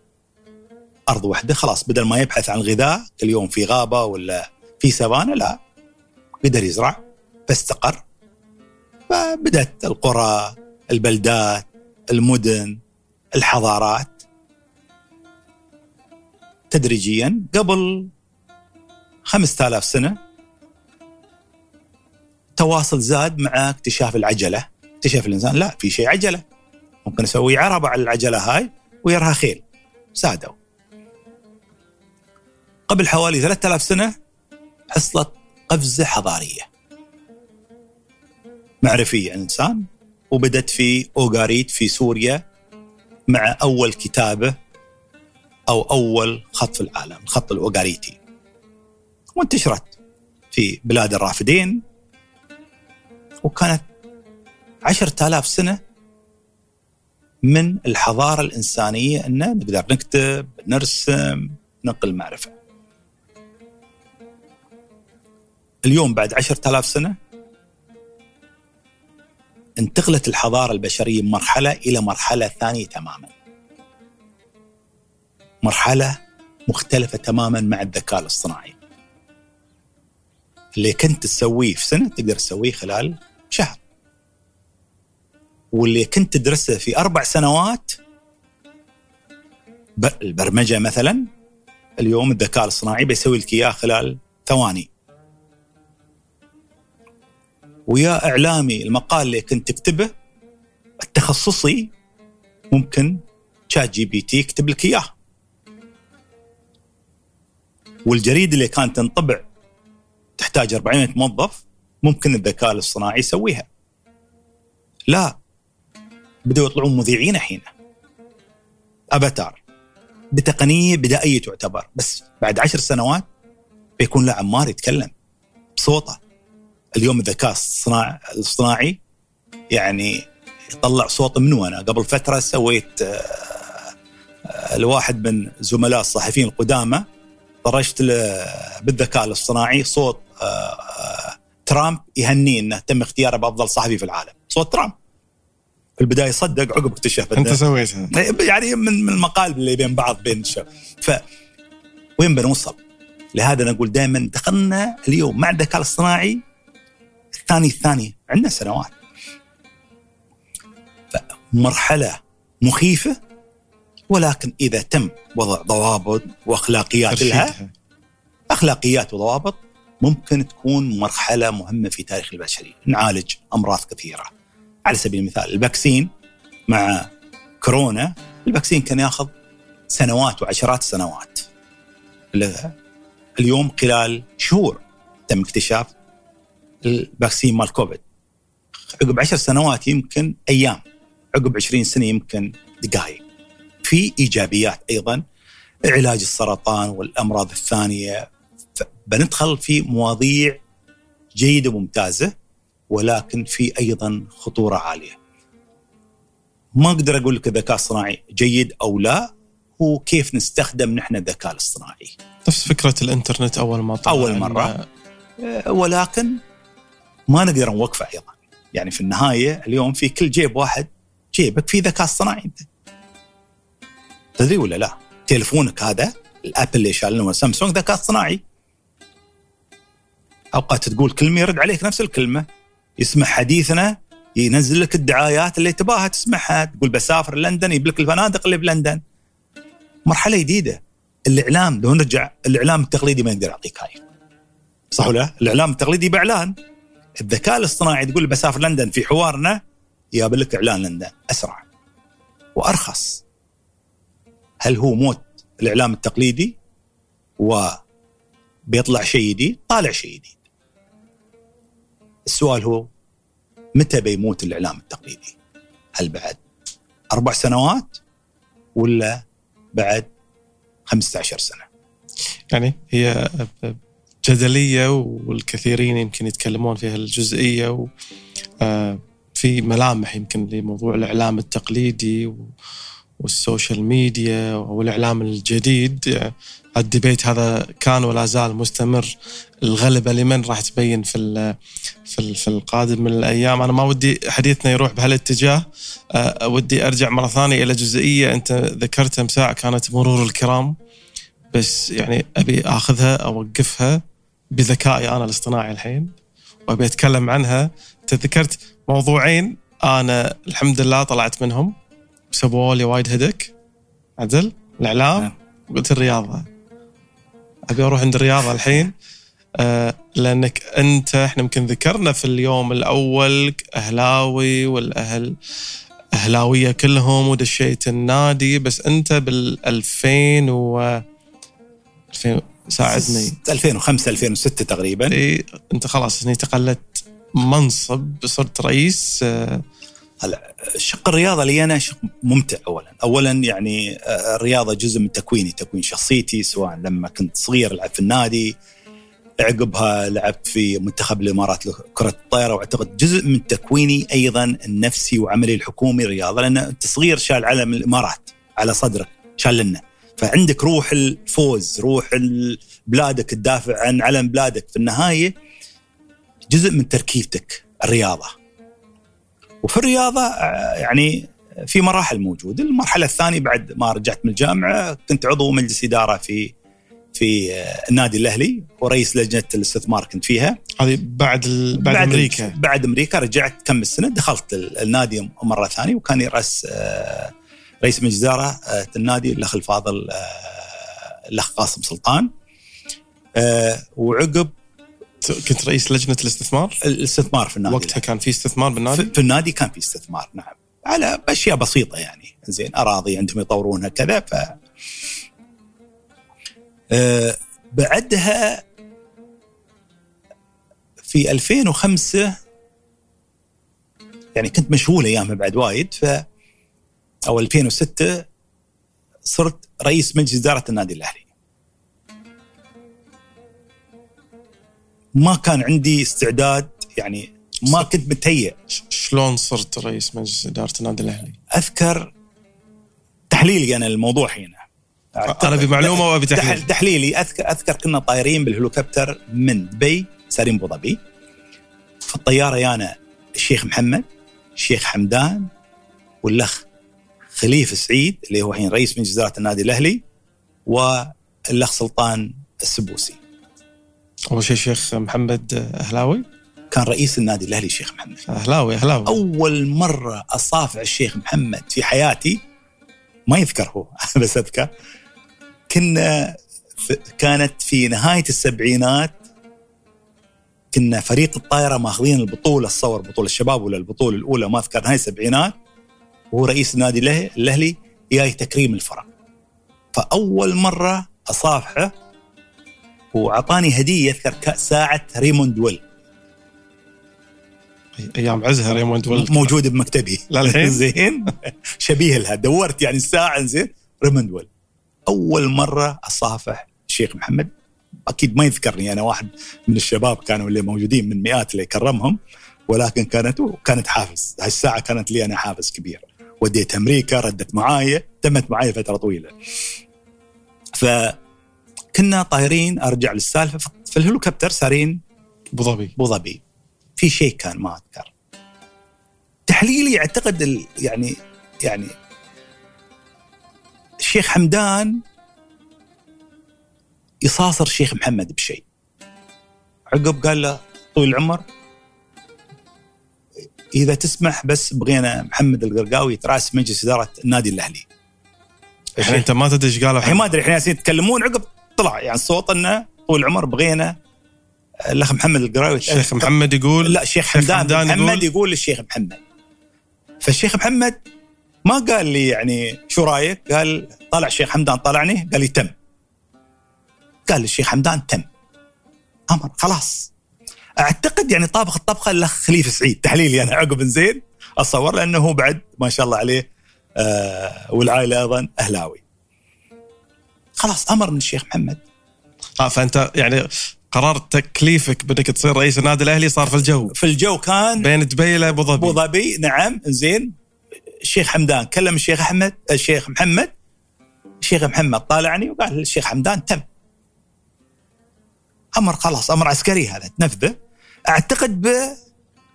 أرض واحدة خلاص بدل ما يبحث عن الغذاء كل يوم في غابة ولا في سفانه لا قدر يزرع فاستقر فبدت القرى البلدات المدن الحضارات. تدريجيا قبل خمسة آلاف سنة التواصل زاد مع اكتشاف العجلة. اكتشف الإنسان لا في شيء عجلة. ممكن أسوي عربة على العجلة هاي ويرها خيل. سادوا. قبل حوالي 3000 سنة حصلت قفزة حضارية. معرفية الإنسان. وبدت في أوغاريت في سوريا مع أول كتابة أو أول خط في العالم الخط الأوغاريتي. وانتشرت في بلاد الرافدين. وكانت عشرة آلاف سنة من الحضارة الإنسانية أن نقدر نكتب نرسم ننقل معرفة. اليوم بعد عشرة آلاف سنة انتقلت الحضارة البشرية من مرحلة إلى مرحلة ثانية تماما. مرحلة مختلفة تماما مع الذكاء الاصطناعي. اللي كنت تسويه في سنة تقدر تسويه خلال شهر. واللي كنت تدرسه في أربع سنوات البرمجة مثلا اليوم الذكاء الاصطناعي بيسوي لك إياه خلال ثواني. ويا إعلامي المقال اللي كنت تكتبه التخصصي ممكن ChatGPT يكتب لك إياه. والجريدة اللي كانت تنطبع تحتاج 400 موظف ممكن الذكاء الاصطناعي يسويها. لا بدأوا يطلعون مذيعين الحين. أفاتار بتقنية بدائية تعتبر بس بعد عشر سنوات بيكون له عمار يتكلم بصوته. اليوم الذكاء الاصطناعي يعني يطلع صوت منو أنا؟ قبل فترة سويت الواحد آه، من زملاء الصحفيين القدامى طرشت بالذكاء الاصطناعي صوت آه، آه، ترامب يهنيه إنه تم اختياره بأفضل صحفي في العالم. صوت ترامب. في البداية صدق عقب اكتشف أنت سويتها يعني من من المقال اللي بين بعض بين الشباب ف وين بنوصل؟ لهذا نقول دائما دخلنا اليوم مع الذكاء الاصطناعي الثاني الثاني عندنا سنوات. مرحلة مخيفة ولكن إذا تم وضع ضوابط وأخلاقيات لها أخلاقيات وضوابط ممكن تكون مرحلة مهمة في تاريخ البشرية. نعالج أمراض كثيرة. على سبيل المثال الفاكسين مع كورونا ال vaccine كان ياخذ سنوات وعشرات السنوات اليوم خلال شهور تم اكتشاف ال vaccine مال كوفيد عقب عشر سنوات يمكن أيام عقب 20 سنة يمكن دقائق في إيجابيات أيضا علاج السرطان والأمراض الثانية بندخل في مواضيع جيدة وممتازة ولكن في أيضا خطورة عالية. ما أقدر أقول لك الذكاء الصناعي جيد أو لا هو كيف نستخدم نحن الذكاء الاصطناعي. نفس فكرة الإنترنت أول ما طلع اول مرة ولكن ما نقدر نوقفه أيضا. يعني في النهاية اليوم في كل جيب واحد جيبك في ذكاء اصطناعي أنت. تدري ولا لا؟ تليفونك هذا الابل اللي شالنه سامسونج ذكاء اصطناعي. أوقات تقول كلمة يرد عليك نفس الكلمة. يسمع حديثنا ينزل لك الدعايات اللي تباها تسمعها. تقول بسافر لندن يجيب لك الفنادق اللي بلندن. مرحلة جديدة. الإعلام لو نرجع الإعلام التقليدي ما يقدر يعطيك هاي. صح ولا الإعلام التقليدي بإعلان. الذكاء الاصطناعي تقول بسافر لندن في حوارنا يجاب لك إعلان لندن. أسرع. وأرخص. هل هو موت الإعلام التقليدي؟ وبيطلع شيء جديد؟ طالع شيء جديد. السؤال هو متى بيموت الإعلام التقليدي؟ هل بعد أربع سنوات ولا بعد 15 سنة؟ يعني هي جدلية والكثيرين يمكن يتكلمون في هالجزئيه و آه، في ملامح يمكن لموضوع الإعلام التقليدي وال social media والإعلام الجديد. ال debate هذا كان ولا زال مستمر. الغلبة لمن راح تبين في في في القادم من الأيام. أنا ما ودي حديثنا يروح بهالاتجاه. أه ودي أرجع مرة ثانية إلى جزئية أنت ذكرتها مساعة كانت مرور الكرام. بس يعني أبي آخذها أوقفها بذكائي أنا الاصطناعي الحين وأبي أتكلم عنها. أنت ذكرت موضوعين أنا الحمد لله طلعت منهم. سبوا لي وايد هدك. عدل الإعلام نعم. قلت الرياضة. أبي أروح عند الرياضة الحين. آه لأنك أنت إحنا يمكن ذكرنا في اليوم الأول أهلاوي والأهل أهلاوية كلهم ودشيت النادي بس أنت بال 2000 و 2000 ساعدني 2005 2006 تقريبا. إي أنت خلاص تقلت منصب صرت رئيس آه هلا شق الرياضة لي أنا شق ممتع اولا، اولا يعني آه، الرياضة جزء من تكويني، تكوين شخصيتي سواء لما كنت صغير ألعب في النادي عقبها لعبت في منتخب الإمارات كره الطائره وأعتقد جزء من تكويني أيضا النفسي وعملي الحكومي رياضه لأن أنت صغير شال علم الإمارات على صدرك شال لنا. فعندك روح الفوز روح بلادك تدافع عن علم بلادك. في النهاية جزء من تركيبتك الرياضة. وفي الرياضة آه، يعني في مراحل موجودة، المرحلة الثانية بعد ما رجعت من الجامعة كنت عضو مجلس إدارة في في آه، النادي الأهلي ورئيس لجنة الاستثمار كنت فيها. هذه بعد ال... بعد, بعد أمريكا. بعد أمريكا رجعت كم السنة دخلت النادي مرة ثانية وكان يرأس آه، رئيس مجلس اداره النادي الأخ الفاضل الأخ قاسم سلطان. وعقب كنت رئيس لجنة الاستثمار؟ الاستثمار في النادي وقتها كان في استثمار بالنادي؟ في النادي كان في استثمار نعم على أشياء بسيطة يعني زين أراضي عندهم يطورونها كذا ف أه بعدها في 2005 يعني كنت مشغول أيامها بعد وايد ف أو 2006 صرت رئيس مجلس إدارة النادي الأهلي. ما كان عندي استعداد يعني ما كنت متهيئ شلون صرت رئيس مجلس إدارة النادي الأهلي؟ أذكر تحليلي أنا الموضوع هنا أنا بمعلومة وأبي تحليل تحليلي اذكر أذكر كنا طايرين بالهليكوبتر من دبي سارين أبو ظبي في الطيارة يانا الشيخ محمد الشيخ حمدان والأخ خليفة سعيد اللي هو الحين رئيس مجلس إدارة النادي الأهلي والأخ سلطان السبوسي. أول شيء شيخ محمد أهلاوي. كان رئيس النادي الأهلي الشيخ محمد. أهلاوي أهلاوي. أول مرة أصافع الشيخ محمد في حياتي ما يذكر هو (laughs) بس أذكر. كنا كانت في نهاية السبعينات كنا فريق الطائره ماخذين البطولة الصور بطولة الشباب ولا البطولة الأولى ما أذكر نهاية السبعينات. وهو رئيس النادي الأهلي جاي تكريم الفرق. فأول مرة أصافحه واعطاني هدية اذكر ساعة Raymond Weil. أيام عزها Raymond Weil. موجوده بمكتبي. (laughs) للحين زين. شبيه لها. دورت يعني الساعة زين ريموند ويل. أول مرة أصافح الشيخ محمد. أكيد ما يذكرني أنا واحد من الشباب كانوا اللي موجودين من مئات اللي كرمهم ولكن كانت كانت حافز. هالساعة كانت لي أنا حافز كبير. وديت أمريكا ردت معايا تمت معايا فترة طويلة. ف كنا طايرين أرجع للسالفة في الهليكوبتر سارين أبو ظبي. أبو ظبي. في شيء كان ما أذكر. تحليلي أعتقد يعني يعني الشيخ حمدان يصاصر الشيخ محمد بشيء. عقب قال له طويل العمر إذا تسمح بس بغينا محمد القرقاوي يتراس مجلس إدارة النادي الأهلي. الحين أنت ما تدري إيش قالوا الحين ما أدري الحين يتكلمون عقب طلع يعني الصوت إنه طول العمر بغينا الأخ محمد القراوي الشيخ محمد يقول لا الشيخ حمدان محمد يقول, يقول للشيخ محمد. فالشيخ محمد ما قال لي يعني شو رأيك؟ قال طلع الشيخ حمدان طلعني قال لي تم. قال الشيخ حمدان تم. أمر خلاص. أعتقد يعني طابخ الطبخة الاخ خليفة سعيد. تحليلي أنا عقب زين اتصور لأنه هو بعد ما شاء الله عليه آه والعائلة أيضا أهلاوي. خلاص أمر من الشيخ محمد. آه فأنت يعني قرار تكليفك بانك تصير رئيس النادي الأهلي صار في الجو. في الجو كان بين دبي إلى أبو ظبي. أبو ظبي. نعم زين الشيخ حمدان كلم الشيخ أحمد الشيخ محمد. الشيخ محمد طالعني وقال للشيخ حمدان تم. أمر خلاص أمر عسكري هذا تنفذه. أعتقد ب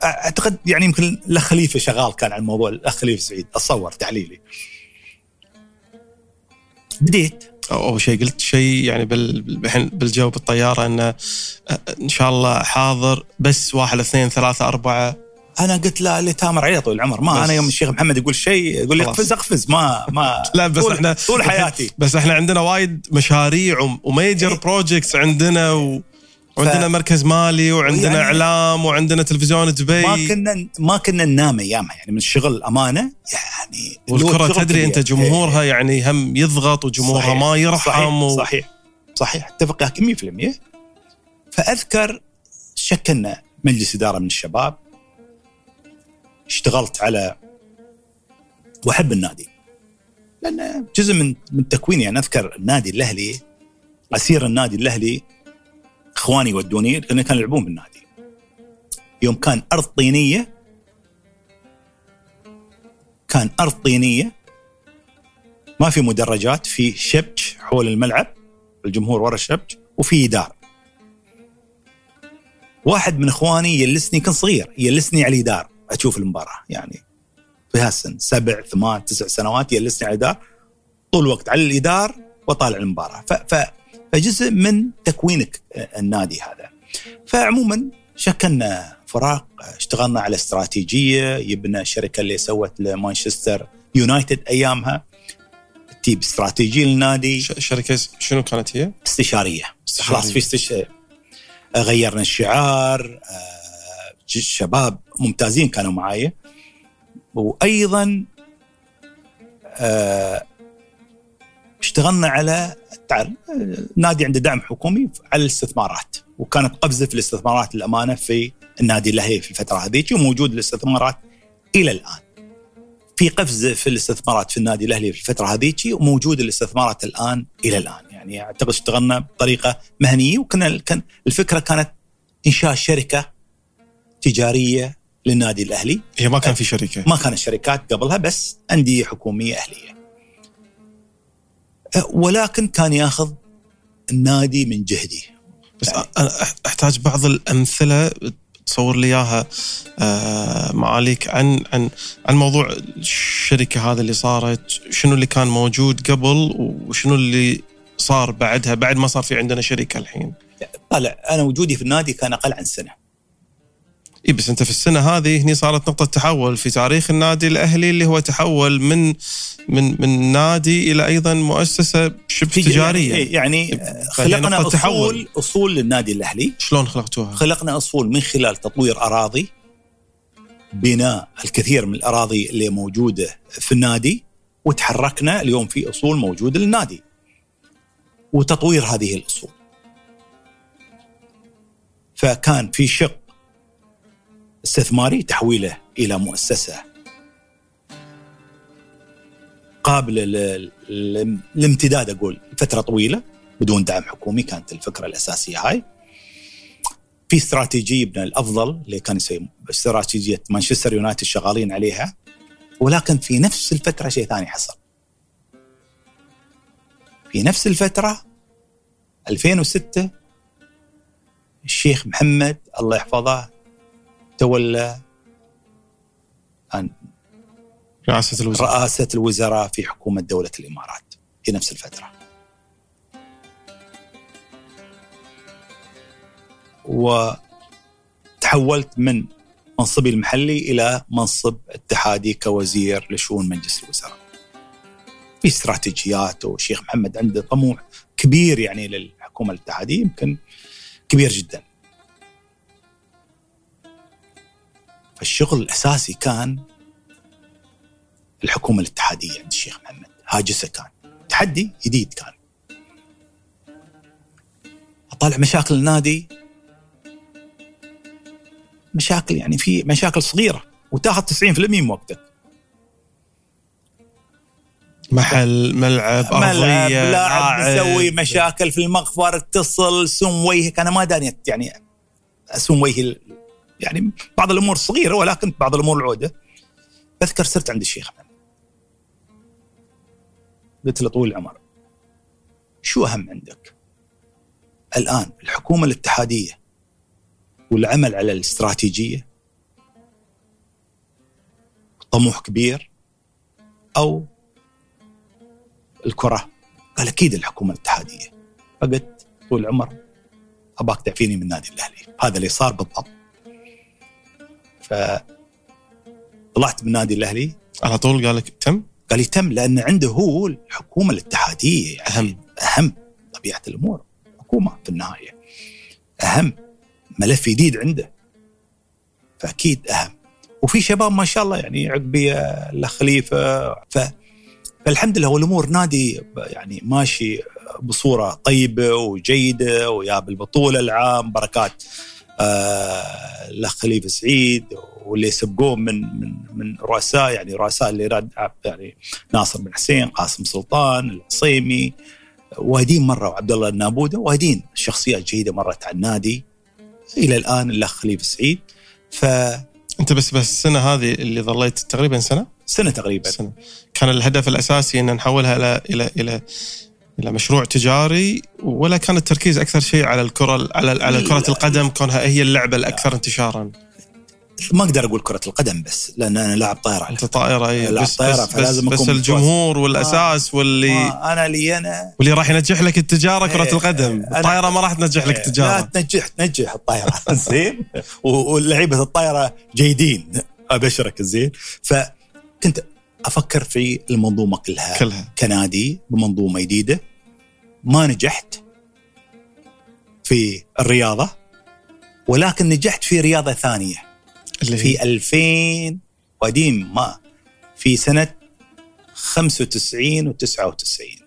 أعتقد يعني يمكن الأخ خليفة شغال كان على الموضوع الأخ خليفة سعيد أتصور تعليلي. بديت. أول شيء قلت شيء يعني الحين بالجو بالطيارة انه إن شاء الله حاضر بس واحد اثنين ثلاثة أربعة. أنا قلت لا اللي تامر عليه طول العمر. ما أنا يوم الشيخ محمد يقول شيء يقول لي اقفز اقفز. ما ما (laughs) لا بس طول إحنا طول حياتي. بس إحنا عندنا وايد مشاريع و major إيه. projects عندنا و... وعندنا ف- مركز مالي وعندنا يعني- إعلام وعندنا تلفزيون دبي. ما كنا ما كنا ننام أيامها يعني من الشغل امانه يعني والكرة تدري أنت. جمهورها يعني هم يضغط وجمهورها صحيح. ما يرحم صحيح و... صحيح صحيح. أتفق وياك 100% فأذكر شكلنا مجلس إدارة من الشباب. اشتغلت على واحب النادي. لأن جزء من من تكويني أنا أذكر النادي الأهلي أسير النادي الأهلي اخواني ودوني لأن كانوا يلعبون بالنادي. يوم كان أرض طينية كان أرض طينية ما في مدرجات في شبك حول الملعب الجمهور ورا الشبك وفي دار. واحد من اخواني يلسني كان صغير يلسني على الدار أشوف المباراة يعني في هالسن سبع ثمان تسع سنوات يلسني على الدار طول الوقت على الإدار وطالع المباراة. ف ف فجزء من تكوينك النادي هذا. فعموما شكلنا فراق اشتغلنا على استراتيجية يبنى الشركة اللي سوت لمانشستر يونايتد أيامها. تجيب استراتيجية للنادي. شركة شنو كانت هي؟ استشارية. استشارية. خلاص في استش... غيرنا الشعار آه، شباب ممتازين كانوا معايا. وأيضا آه، اشتغلنا على تعرف نادي عنده دعم حكومي على الاستثمارات وكانت قفزه في الاستثمارات للأمانة في النادي الأهلي في الفترة هذيك وموجود الاستثمارات إلى الآن. في قفزه في الاستثمارات في النادي الأهلي في الفترة هذيك وموجود الاستثمارات الآن إلى الآن يعني أعتقد اشتغلنا بطريقة مهنية وكنا كان الفكرة كانت إنشاء شركة تجارية للنادي الأهلي هي ما كان في شركة ما كانت شركات قبلها بس أندية حكومية أهلية. أه، ولكن كان ياخذ النادي من جهدي. بس أنا أح- أحتاج بعض الأمثلة تصور لي إياها آه، معاليك عن عن عن موضوع الشركة هذه اللي صارت شنو اللي كان موجود قبل وشنو اللي صار بعدها بعد ما صار في عندنا شركة الحين طالع أنا وجودي في النادي كان أقل عن سنة. إي بس أنت في السنة هذه هني صارت نقطة تحول في تاريخ النادي الأهلي اللي هو تحول من من من نادي إلى أيضا مؤسسة شبه تجارية يعني, يعني فهي خلقنا نقطة تحول. أصول أصول للنادي الأهلي شلون خلقتوها؟ خلقنا أصول من خلال تطوير أراضي بناء الكثير من الأراضي اللي موجودة في النادي وتحركنا اليوم في أصول موجودة للنادي وتطوير هذه الأصول فكان في شق استثماري تحويله إلى مؤسسة قابلة لل- لل- للامتداد أقول فترة طويلة بدون دعم حكومي كانت الفكرة الأساسية هاي في استراتيجية ابن الأفضل اللي كان يسوي استراتيجية مانشستر يونايتد شغالين عليها ولكن في نفس الفترة شيء ثاني حصل. في نفس الفترة 2006 الشيخ محمد الله يحفظه تولى عن رئاسة الوزراء رئاسة الوزراء في حكومة دولة الإمارات في نفس الفترة. وتحولت من منصبي المحلي إلى منصب اتحادي كوزير لشؤون مجلس الوزراء. في استراتيجيات والشيخ محمد عنده طموح كبير يعني للحكومة الاتحادية يمكن كبير جدا. فالشغل الأساسي كان الحكومة الاتحادية عند الشيخ محمد. هاجسة كان. تحدي جديد كان. أطالع مشاكل النادي. مشاكل يعني في مشاكل صغيرة. وتاخذ 90% من وقتك. محل ملعب ملعب أرضية لاعب. مسوي مشاكل في المغفر اتصل سم وجهك. أنا ما داني يعني أسوم وجهي يعني بعض الأمور صغيرة ولكن بعض الأمور العودة. أذكر صرت عند الشيخ محمد قلت له طويل العمر شو أهم عندك؟ الآن الحكومة الاتحادية والعمل على الاستراتيجية؟ طموح كبير أو الكرة؟ قال أكيد الحكومة الاتحادية. فقلت طول العمر أباك تعفيني من النادي الأهلي. هذا اللي صار بالضبط. ف طلعت من النادي الأهلي. على طول قال لك تم؟ قال لي تم لأن عنده هو الحكومة الاتحادية يعني. أهم. أهم. طبيعة الأمور. حكومة في النهاية. أهم. ملف جديد عنده. فأكيد أهم. وفي شباب ما شاء الله يعني عقبيه الأخ خليفة. ف فالحمد لله والامور نادي يعني ماشي بصورة طيبة وجيدة ويا بالبطولة العام بركات. الأخ خليفة سعيد واللي سبقوه من من من رؤساء يعني رؤساء اللي راد يعني ناصر بن حسين قاسم سلطان العصيمي وايدين مرة وعبد الله النابوده وايدين شخصيات جيده مرت على النادي. إلى الآن الأخ خليفة سعيد. فسنه أنت بس بس السنة هذه اللي ظليت تقريبا سنة تقريبا. سنة. كان الهدف الأساسي إن نحولها إلى إلى إلى إلى مشروع تجاري ولا كان التركيز أكثر شيء على الكرة على على كرة لا. القدم كونها هي اللعبة الأكثر انتشارا؟ ما أقدر أقول كرة القدم بس لأن أنا لاعب طائرة أنت طائرة اي لا، بس طائرة، بس, بس, فلازم بس الجمهور والأساس واللي آه أنا لي أنا. واللي راح ينجح لك التجارة كرة إيه، القدم. أنا- الطائرة ما راح تنجح لك لا التجارة. تنجح تنجح الطائرة. (laughs) زين. ولعيبه الطائرة جيدين أبشرك زين. فكنت أفكر في المنظومة كلها. كلها. كنادي بمنظومة جديدة. ما نجحت في الرياضة ولكن نجحت في رياضة ثانية. اللي في 2000 قديم ما. في سنة 95 و99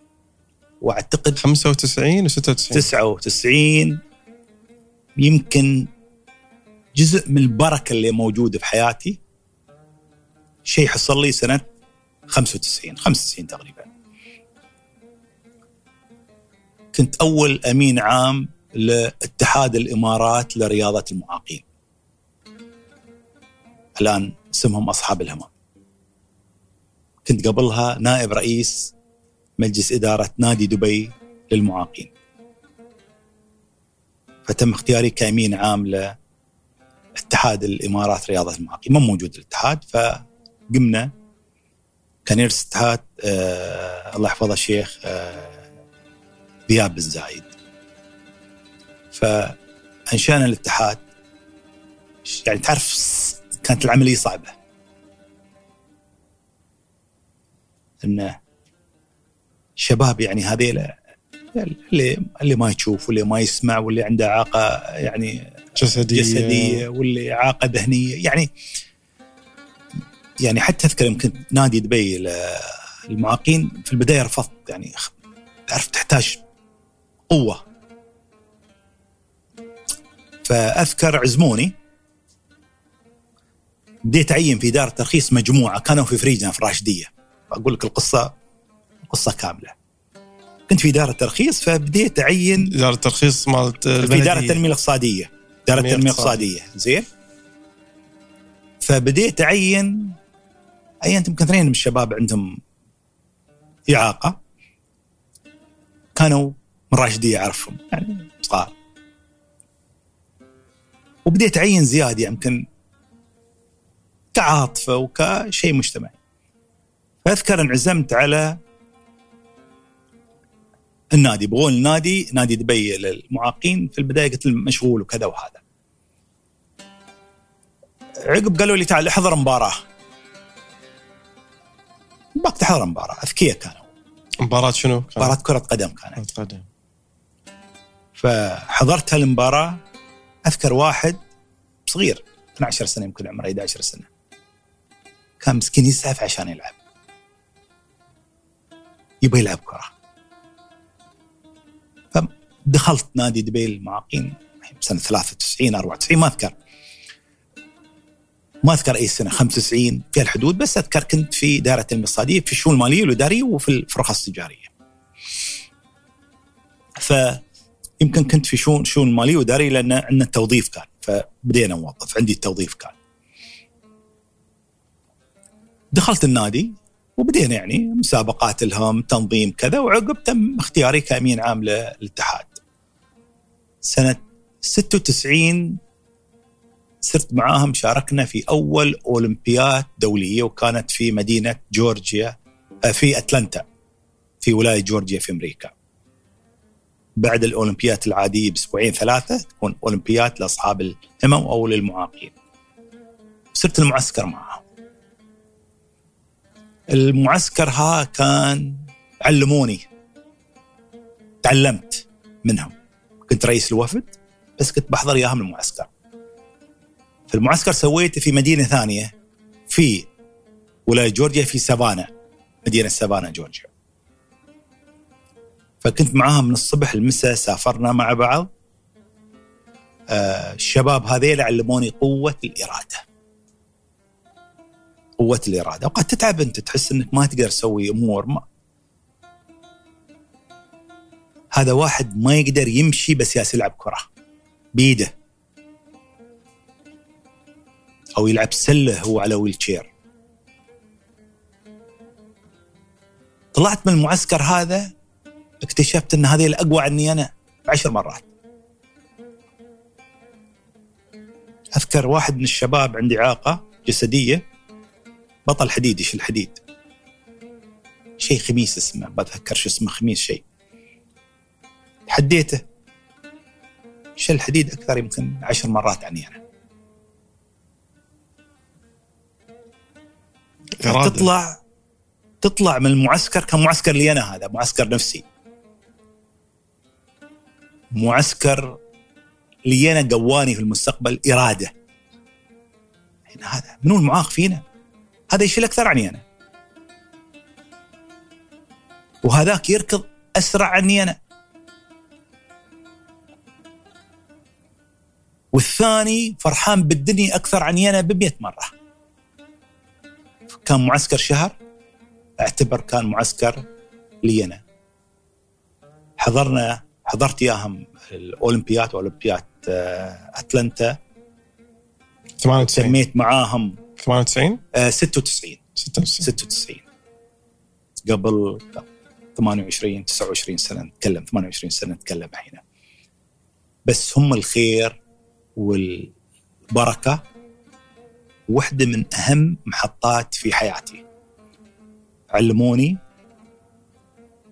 وأعتقد 95 و96 99 يمكن جزء من البركة اللي موجودة في حياتي. شيء حصل لي سنة 95 95 تقريبا. كنت أول أمين عام لاتحاد الإمارات لرياضة المعاقين. الآن اسمهم أصحاب الهمم كنت قبلها نائب رئيس مجلس إدارة نادي دبي للمعاقين. فتم اختياري كأمين عام لاتحاد الإمارات رياضة المعاقين. ما موجود الاتحاد فقمنا كان اتحاد آه الله يحفظه الشيخ آه ذياب بن زايد. فأنشأنا الاتحاد. يعني تعرف كانت العملية صعبة. انه شباب يعني هذيلا اللي اللي ما يشوف واللي ما يسمع واللي عنده اعاقه يعني جسدية. جسدية واللي اعاقه ذهنية. يعني يعني حتى أذكر يمكن نادي دبي للمعاقين في البداية رفضت يعني تعرف تحتاج قوة. فأذكر عزموني بديت أعين في إدارة ترخيص مجموعة كانوا في فريجنا في الراشدية. أقول لك القصة قصة كاملة. كنت في إدارة ترخيص فبديت أعين إدارة الترخيص مالت في. إدارة التنميه الاقتصادية. إدارة التنميه. الاقتصاديه زين؟ فبديت أعين عينت يمكن اثنين من الشباب عندهم إعاقة. كانوا من راشديه اعرفهم يعني صغار. وبديت أعين زيادة يمكن كعاطفة وكشيء مجتمعي. فأذكر انعزمت على النادي. بغول النادي نادي دبي للمعاقين. في البداية قلت لهم مشغول وكذا وهذا. عقب قالوا لي تعال احضر مباراة. باك تحضر مباراة. أذكياء كانوا. مباراة شنو؟ مباراة كرة قدم كانت. كرة قدم. فحضرت هالمباراة أذكر واحد صغير 12 سنة يمكن عمره 11 سنة. كان مسكين يزحف عشان يلعب. يبغى يلعب كرة. فدخلت نادي دبي المعاقين سنة 93 94 ما أذكر. ما أذكر أي سنة 95 في الحدود بس أذكر كنت في دائرة المصاديه في الشؤون المالية والاداريه وفي الرخص التجارية. فيمكن كنت في شؤون شؤون مالية وإدارية لأن عندنا التوظيف كان فبدينا نوظف عندي التوظيف كان. دخلت النادي وبدينا يعني مسابقات لهم تنظيم كذا وعقب تم اختياري كأمين عام للاتحاد. سنة 96 صرت معاهم شاركنا في أول أولمبياد دولية وكانت في مدينة جورجيا آه، في أتلانتا في ولاية جورجيا في أمريكا. بعد الأولمبياد العادية بأسبوعين ثلاثة تكون أولمبياد لأصحاب الهمم أو للمعاقين. صرت المعسكر معهم. المعسكر ها كان علموني تعلمت منهم كنت رئيس الوفد بس كنت بحضر إياهم المعسكر في المعسكر سويته في مدينة ثانية في ولاية جورجيا في سافانا مدينة سافانا جورجيا. فكنت معاهم من الصبح المساء سافرنا مع بعض. آه الشباب هذيل علموني قوة الإرادة. قوة الإرادة. وقد تتعب أنت تحس أنك ما تقدر تسوي أمور ما. هذا واحد ما يقدر يمشي بس ياس يلعب كرة. بيده. أو يلعب سلة هو على ويل تشير طلعت من المعسكر هذا اكتشفت إن هذه الأقوى عني أنا عشر مرات. أذكر واحد من الشباب عندي اعاقه جسدية بطل حديد يشيل الحديد شيء خميس اسمه بتذكر شو اسمه خميس شيء. حديته. شل الحديد أكثر يمكن عشر مرات عني أنا. تطلع تطلع من المعسكر كمعسكر لي أنا هذا معسكر نفسي. معسكر لي أنا قواني في المستقبل إرادة. يعني هذا منو المعاق فينا؟ هذا يشيل أكثر عني أنا. وهذاك يركض أسرع عني أنا. والثاني فرحان بالدنيا أكثر عني أنا ب مرة. كان معسكر شهر؟ اعتبر كان معسكر لي انا حضرنا حضرت إياهم الأولمبياد وأولمبياد آه، أتلانتا. 98 سميت معاهم 98 آه 96 96 96 قبل 28 29 سنة نتكلم 28 سنة نتكلم هنا بس هم الخير والبركة واحدة من أهم محطات في حياتي. علموني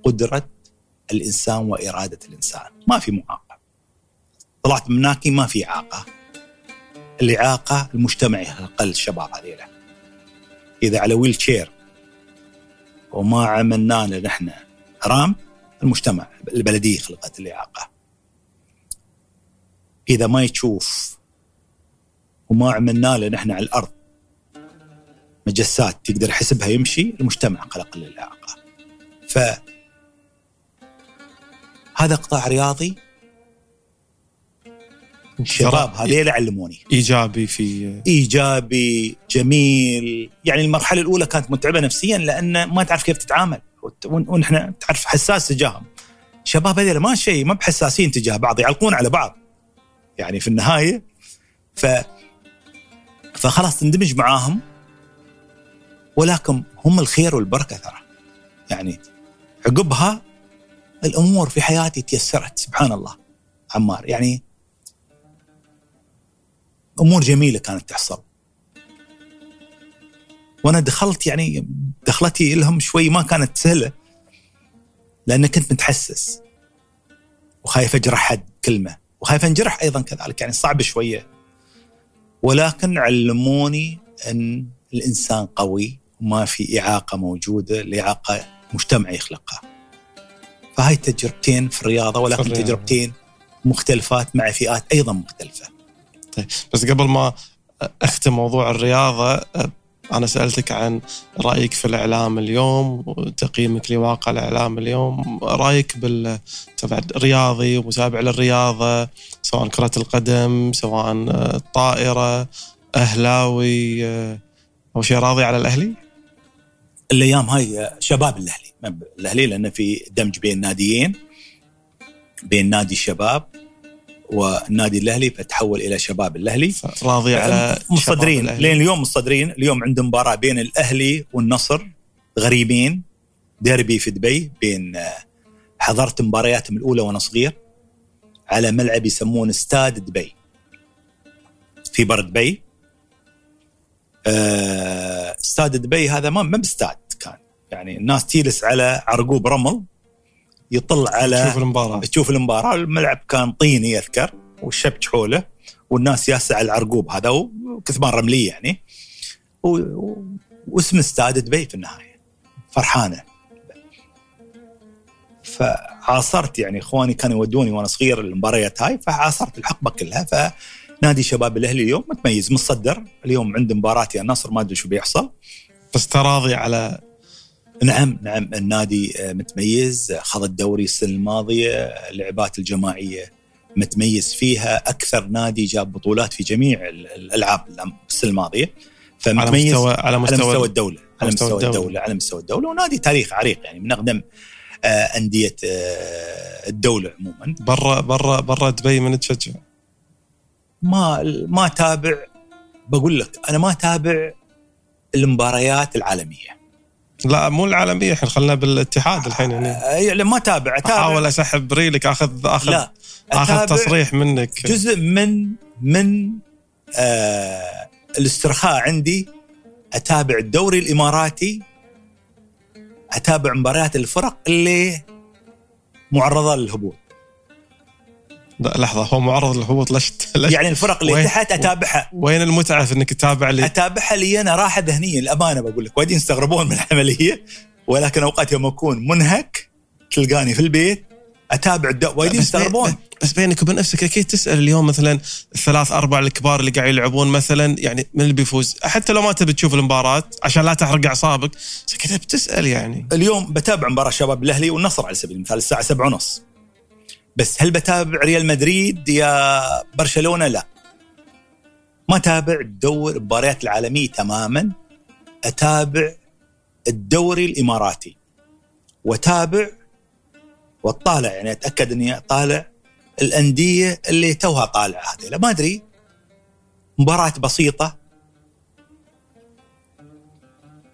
قدرة الإنسان وإرادة الإنسان. ما في معاقة. طلعت من هناك ما في إعاقة. الإعاقة المجتمع يقل الشباب هذيلا إذا على ويل تشير وما عملنا نحن رام المجتمع البلدية خلقت الإعاقة. إذا ما يشوف وما عملنا له نحن على الأرض. مجسات تقدر حسبها يمشي المجتمع خلق للإعاقة. ف هذا قطاع رياضي. الشباب هذيل علموني. إيجابي في إيجابي جميل. يعني المرحلة الأولى كانت متعبة نفسيا لأن ما تعرف كيف تتعامل. ونحن تعرف حساس تجاههم. الشباب هذول ما شيء ما بحساسين تجاه بعض يعلقون على بعض. يعني في النهاية ف فخلاص تندمج معاهم. ولكن هم الخير والبركة ترى. يعني عقبها الأمور في حياتي تيسرت سبحان الله. عمار يعني أمور جميلة كانت تحصل. وأنا دخلت يعني دخلتي لهم شوي ما كانت سهلة. لأن كنت متحسس. وخايف أجرح حد كلمة. وخايف أنجرح أيضا كذلك يعني صعب شوية. ولكن علموني أن الإنسان قوي وما في إعاقة موجودة، الاعاقه مجتمع يخلقها. فهاي تجربتين في الرياضة ولكن الرياضة. تجربتين مختلفات مع فئات أيضا مختلفة. طيب بس قبل ما أختم موضوع الرياضة أنا سألتك عن رأيك في الإعلام اليوم وتقييمك لواقع الإعلام اليوم رأيك بال تبع الرياضي ومتابع للرياضة سواء كرة القدم سواء الطائرة أهلاوي اول شيء راضي على الأهلي؟ الأيام هاي شباب الأهلي الأهلي لأنه في دمج بين ناديين بين نادي الشباب والنادي الأهلي فتحول إلى شباب الأهلي. راضي على مصدرين لين اليوم مصدرين اليوم عندهم مباراة بين الأهلي والنصر غريبين. ديربي في دبي بين حضرت مبارياتهم الأولى وأنا صغير. على ملعب يسمونه استاد دبي. في بر دبي. آه، استاد دبي هذا ما ما باستاد كان. يعني الناس تجلس على عرقوب رمل. يطل على تشوف المباراة. تشوف المباراة. الملعب كان طيني يذكر. والشبك حوله. والناس ياسع على العرقوب. هذا وكثبان رمليه يعني. واسم استاد دبي في النهاية. فرحانة. فعاصرت يعني. إخواني كانوا يودوني وأنا صغير المباريات هاي. فعاصرت الحقبه كلها فنادي شباب الأهلي اليوم متميز متصدر. اليوم عنده مباراة يا النصر ما أدري شو بيحصل. بس تراضي على نعم نعم. النادي آه، متميز. خذ الدوري السنة الماضية اللعبات الجماعية متميز فيها. أكثر نادي جاب بطولات في جميع الألعاب السنة الماضية. فمتميز على مستوى على مستوى, على مستوى الدولة على مستوى الدولة. الدولة على مستوى الدولة. ونادي تاريخ عريق يعني من أقدم آه، أندية آه، الدولة عموما. برا برا برا دبي من تشجع؟ ما ما تابع. بقول لك أنا ما تابع المباريات العالمية. لا مو العالمية إحنا خلنا بالاتحاد الحين يعني. يعني ما تابع أتابع. أحاول أسحب ريلك اخذ اخذ لا آخذ تصريح منك. جزء من من آه الاسترخاء عندي. أتابع الدوري الإماراتي أتابع مباريات الفرق اللي معرضة للهبوط. لحظة هو معرض للهبوط ليش يعني الفرق اللي تحت أتابعها. وين المتعة في إنك تتابع لي؟ أتابعها لي أنا راحه ذهنيه الأمانة بقول لك. وايدين يستغربون من العملية ولكن أوقات يوم أكون منهك تلقاني في البيت أتابع وايدين يستغربون. بس بينك وبين نفسك أكيد تسأل اليوم مثلا الثلاث أربع الكبار اللي قاعد يلعبون مثلا يعني من اللي بيفوز؟ حتى لو ما تبي تشوف المباراة عشان لا تحرق أعصابك بس كذا بتسأل يعني. اليوم بتابع مباراة شباب الأهلي والنصر على سبيل المثال الساعة 7 ونص. بس هل بتابع ريال مدريد يا برشلونة؟ لا. ما تابع الدور المباريات العالمية تماما. أتابع الدوري الإماراتي. وأتابع وأطالع يعني أتأكد إني أطالع الأندية اللي توها طالعه هذه. ما أدري. مباراة بسيطة.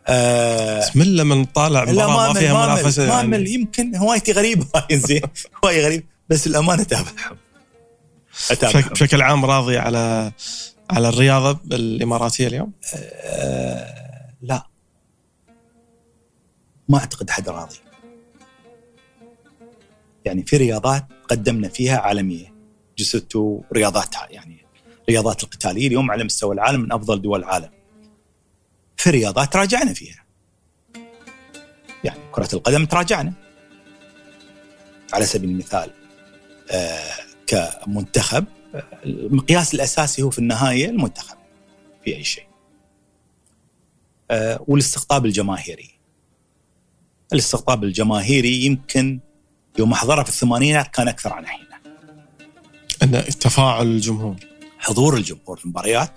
آه من لما طالع مباراة؟ ما, ما فيها منافسة ما يعني. يمكن هوايتي غريبة. (laughs) زين هواي غريب بس الامانه أتابعهم. أتابعهم. بشكل عام راضي على على الرياضة الاماراتيه اليوم؟ أه لا. ما أعتقد حد راضي. يعني في رياضات قدمنا فيها عالمية. جسدتو رياضاتها يعني رياضات القتالية. اليوم على مستوى العالم من أفضل دول العالم. في رياضات تراجعنا فيها. يعني كرة القدم تراجعنا. على سبيل المثال كمنتخب المقياس الأساسي هو في النهاية المنتخب في أي شيء. آه، والاستقطاب الجماهيري. الاستقطاب الجماهيري يمكن يوم احضره في الثمانينات كان أكثر عن الحين. أن تفاعل الجمهور حضور الجمهور في المباريات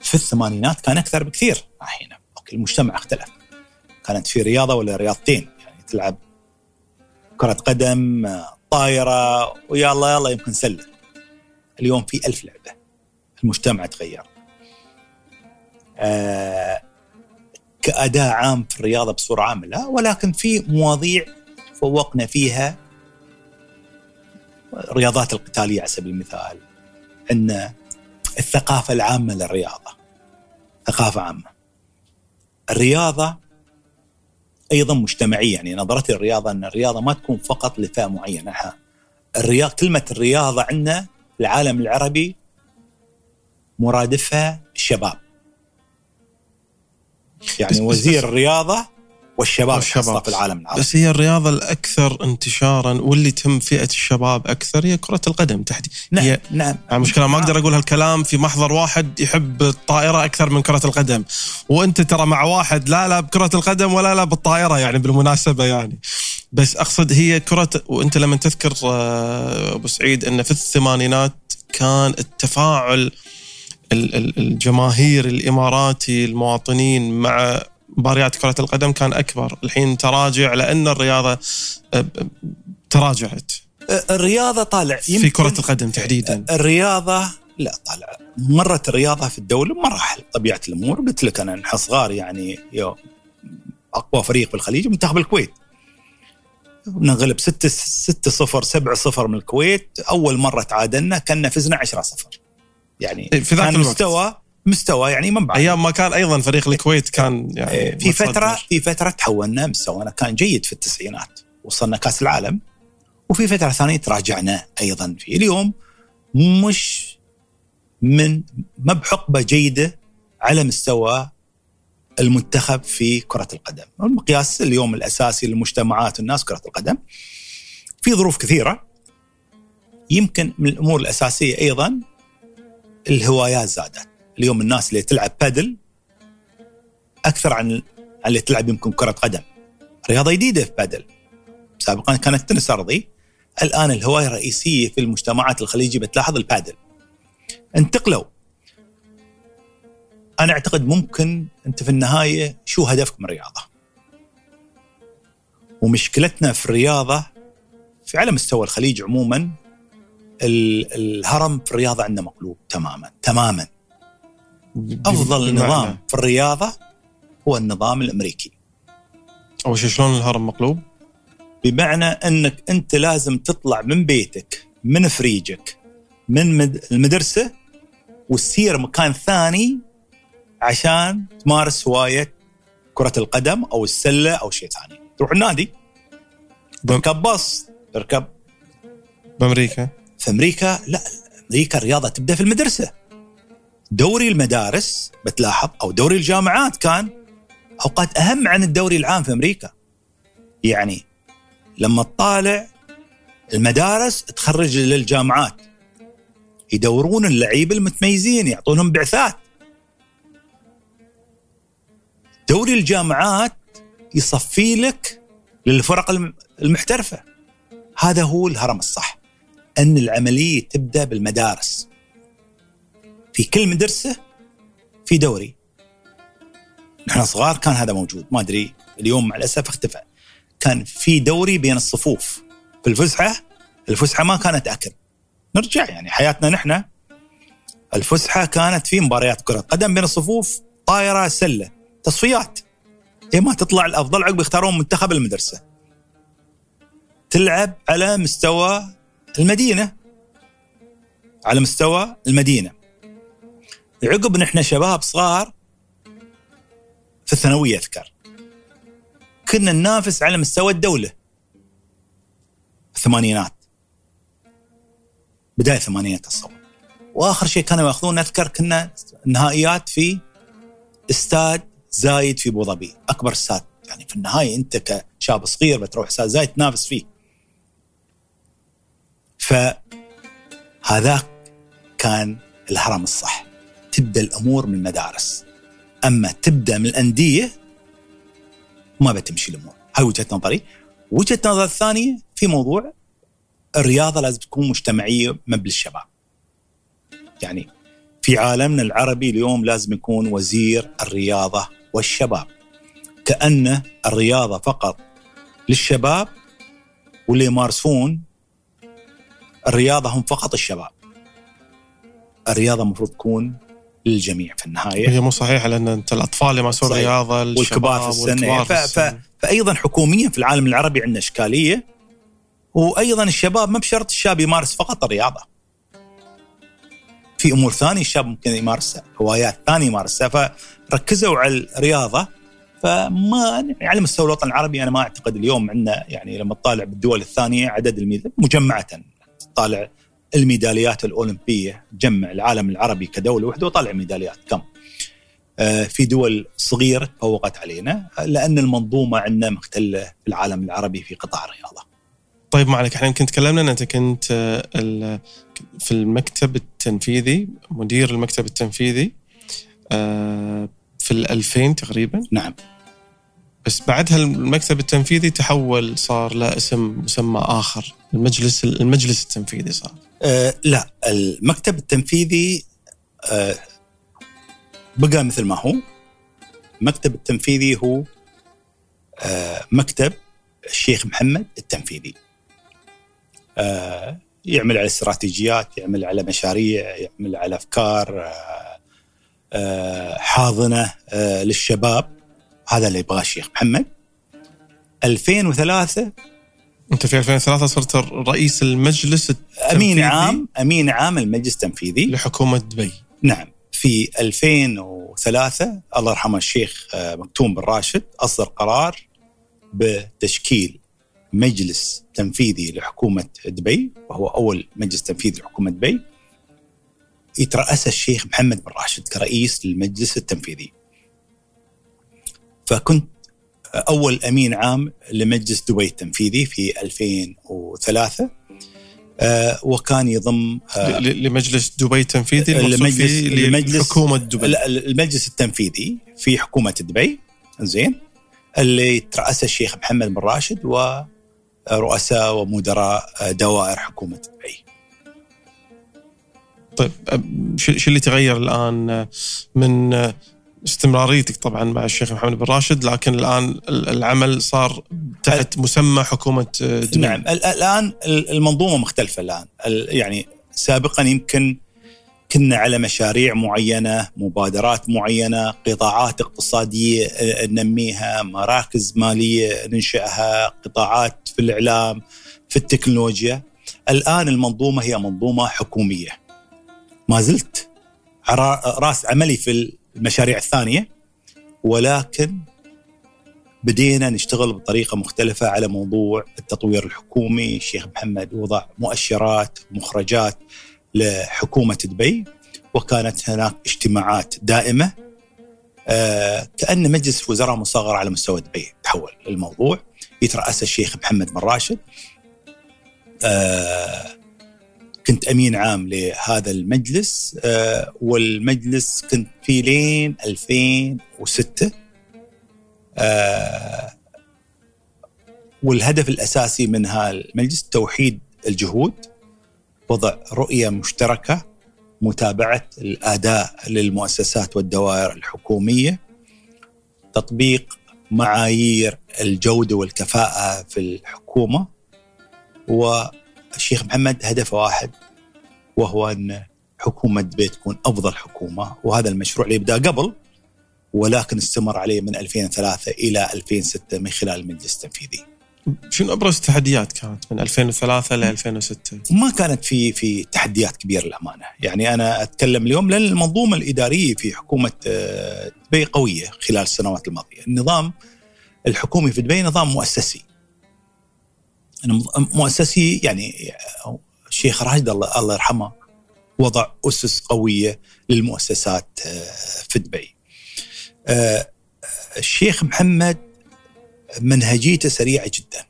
في الثمانينات كان أكثر بكثير الحين. أوكي المجتمع اختلف. كانت في رياضة ولا رياضتين يعني تلعب كرة قدم طايرة ويلا يلا يمكن سلة. اليوم في ألف لعبة. المجتمع تغير. آه كأداء عام في الرياضة بصورة عامة لا ولكن في مواضيع فوقنا فيها. الرياضات القتالية على سبيل المثال أن الثقافة العامة للرياضة. ثقافة عامة. الرياضة أيضا مجتمعيه يعني نظرتي للرياضة أن الرياضة ما تكون فقط لفئة معينة. الرياض كلمة الرياضة عندنا العالم العربي مرادفها الشباب يعني وزير الرياضة والشباب والشباب. في العالم العربي. بس هي الرياضة الأكثر انتشارا واللي تهم فئة الشباب أكثر هي كرة القدم تحديدا نعم هي نعم. المشكلة ما أقدر أقول هالكلام في محضر واحد يحب الطائرة أكثر من كرة القدم. وأنت ترى مع واحد لا لا بكرة القدم ولا لا بالطائرة يعني بالمناسبة يعني. بس أقصد هي كرة وأنت لما تذكر آه، أبو سعيد أن في الثمانينات كان التفاعل ال- ال- الجماهير الإماراتي المواطنين مع مباريات كرة القدم كان أكبر. الحين تراجع لأن الرياضة آه، تراجعت. الرياضة طالع في كرة القدم تحديدا. الرياضة لا طالع. مرت الرياضة في الدولة بمراحل طبيعة الأمور. قلت لك أنا نحن صغار يعني يو أقوى فريق في الخليج منتخب الكويت. نغلب 6 6 0 7 0 من الكويت. أول مرة تعادلنا كنا فزنا 10 0 يعني في ذاك كان الوقت. مستوى يعني من بعد. أيام ما كان أيضا فريق الكويت كان يعني إيه، في متصدر. فتره في فترة تحولنا مستوانا كان جيد في التسعينات. وصلنا كأس العالم. وفي فترة ثانية تراجعنا أيضا. في اليوم مش من ما بحقبة جيدة على مستوى المنتخب في كرة القدم. المقياس اليوم الأساسي للمجتمعات والناس كرة القدم. في ظروف كثيرة. يمكن من الأمور الأساسية أيضا الهوايات زادت. اليوم الناس اللي تلعب بادل أكثر عن اللي تلعب يمكن كرة قدم. رياضة جديدة في بادل. سابقا كانت تنس ارضي الآن الهواية الرئيسية في المجتمعات الخليجية بتلاحظ البادل. انتقلوا. أنا أعتقد ممكن أنت في النهاية شو هدفك من الرياضة؟ ومشكلتنا في الرياضة في على مستوى الخليج عموما ال- الهرم في الرياضة عندنا مقلوب تماما تماما أفضل نظام في الرياضة هو النظام الأمريكي. اول شيء شلون الهرم مقلوب؟ بمعنى إنك أنت لازم تطلع من بيتك من فريجك من مد- المدرسة وتسير مكان ثاني عشان تمارس هواية كرة القدم أو السلة أو شيء ثاني. تروح النادي تركب باص تركب. بأمريكا؟ في أمريكا؟ لا أمريكا الرياضة تبدأ في المدرسة. دوري المدارس بتلاحظ أو دوري الجامعات كان أوقات أهم عن الدوري العام في أمريكا. يعني لما تطالع المدارس تخرج للجامعات. يدورون اللعيبه المتميزين يعطونهم بعثات. دوري الجامعات يصفي لك للفرق الم- المحترفة. هذا هو الهرم الصح أن العملية تبدأ بالمدارس. في كل مدرسة في دوري. نحن صغار كان هذا موجود. ما أدري اليوم مع الأسف اختفى. كان في دوري بين الصفوف. في الفسحة الفسحة ما كانت أكل. نرجع يعني حياتنا نحن. الفسحة كانت في مباريات كرة قدم بين الصفوف طايره سلة. تصفيات. إيه ما تطلع الأفضل عقب يختارون منتخب المدرسة. تلعب على مستوى المدينة. على مستوى المدينة. عقب نحن شباب صغار في الثانوية أذكر. كنا ننافس على مستوى الدولة. الثمانينات. بداية الثمانينات اتصور وآخر شيء كانوا يأخذون أذكر كنا نهائيات في استاد زايد في أبو ظبي. أكبر استاد يعني في النهاية أنت كشاب صغير بتروح استاد زايد تنافس فيه. فهذاك كان الهرم الصح. تبدأ الأمور من المدارس. أما تبدأ من الأندية ما بتمشي الأمور. هاي وجهة نظري. وجهة نظر الثانية في موضوع الرياضة لازم تكون مجتمعية مبل الشباب. يعني في عالمنا العربي اليوم لازم يكون وزير الرياضة والشباب. كأن الرياضة فقط للشباب واللي يمارسون الرياضة هم فقط الشباب. الرياضة المفروض تكون للجميع في النهاية هي مو صحيحة لأن أنت الأطفال يمارسون صحيح. رياضة والكبار في السن والكبار. في ف... السن. فايضا حكوميا في العالم العربي عندنا إشكالية وأيضا الشباب ما بشرط الشاب يمارس فقط الرياضة في أمور ثانية الشاب ممكن يمارسها هوايات ثانية يمارسها فركزوا على الرياضة فما يعني على مستوى الوطن العربي أنا ما أعتقد اليوم عندنا يعني لما تطالع بالدول الثانية عدد الميداليات مجمعة تطالع الميداليات الأولمبية جمع العالم العربي كدولة وحدة وطالع ميداليات. كم؟ آه، في دول صغيرة تفوقت علينا لأن المنظومة عندنا مختلة في العالم العربي في قطاع الرياضة. طيب ما عليك. إحنا يمكن تكلمنا ان انت كنت آه، في المكتب التنفيذي مدير المكتب التنفيذي آه، في ال 2000 تقريبا. نعم. بس بعدها المكتب التنفيذي تحول صار له اسم مسمى آخر. المجلس المجلس التنفيذي صار آه لا المكتب التنفيذي آه بقى مثل ما هو. المكتب التنفيذي هو آه مكتب الشيخ محمد التنفيذي. آه يعمل على استراتيجيات يعمل على مشاريع يعمل على أفكار آه آه حاضنة آه للشباب. هذا اللي يبغاه الشيخ محمد. 2003 أنت في 2003 صرت رئيس المجلس أمين التنفيذي عام أمين عام المجلس التنفيذي. لحكومة دبي. نعم. في 2003 الله يرحمه الشيخ آه، مكتوم بن راشد أصدر قرار بتشكيل مجلس تنفيذي لحكومة دبي وهو أول مجلس تنفيذي لحكومة دبي. يترأسه الشيخ محمد بن راشد كرئيس للمجلس التنفيذي. فكنت أول أمين عام لمجلس دبي التنفيذي في 2003 آه، وكان يضم آه، لمجلس دبي التنفيذي فيه المجلس- لحكومه دبي. ال- ال- المجلس التنفيذي في حكومة دبي. زين. اللي ترأسه الشيخ محمد بن راشد ورؤساء ومدراء دوائر حكومة دبي. طيب شو اللي تغير الآن من استمراريتك طبعا مع الشيخ محمد بن راشد لكن الآن ال- العمل صار تحت مسمى حكومة دبي نعم ال- الآن ال- المنظومة مختلفة الآن ال- يعني سابقا يمكن كنا على مشاريع معينة، مبادرات معينة، قطاعات اقتصادية آه، ننميها، مراكز مالية ننشئها، قطاعات في الإعلام، في التكنولوجيا. الآن المنظومة هي منظومة حكومية. ما زلت راس عملي في المشاريع الثانية ولكن بدينا نشتغل بطريقة مختلفة على موضوع التطوير الحكومي. الشيخ محمد وضع مؤشرات مخرجات لحكومة دبي وكانت هناك اجتماعات دائمة. آه كأن مجلس وزراء مصغر على مستوى دبي. تحول الموضوع. يترأس الشيخ محمد بن راشد. آه كنت أمين عام لهذا المجلس آه والمجلس كنت فيه لين 2006 آه، والهدف الأساسي من هذا المجلس توحيد الجهود وضع رؤية مشتركة متابعة الأداء للمؤسسات والدوائر الحكومية تطبيق معايير الجودة والكفاءة في الحكومة والشيخ محمد هدفه واحد وهو أن حكومة دبي تكون أفضل حكومة وهذا المشروع اللي بدا قبل ولكن استمر عليه من 2003 إلى 2006 من خلال المجلس التنفيذي. شنو أبرز التحديات كانت من 2003 ل 2006 ما كانت في في تحديات كبيرة للأمانة، يعني أنا أتكلم اليوم لأن المنظومة الإدارية في حكومة آه، دبي قوية خلال السنوات الماضية، النظام الحكومي في دبي نظام مؤسسي. مؤسسي يعني الشيخ راشد الله الله يرحمه وضع أسس قوية للمؤسسات آه، في دبي. آه، الشيخ محمد منهجيته سريعة جدا.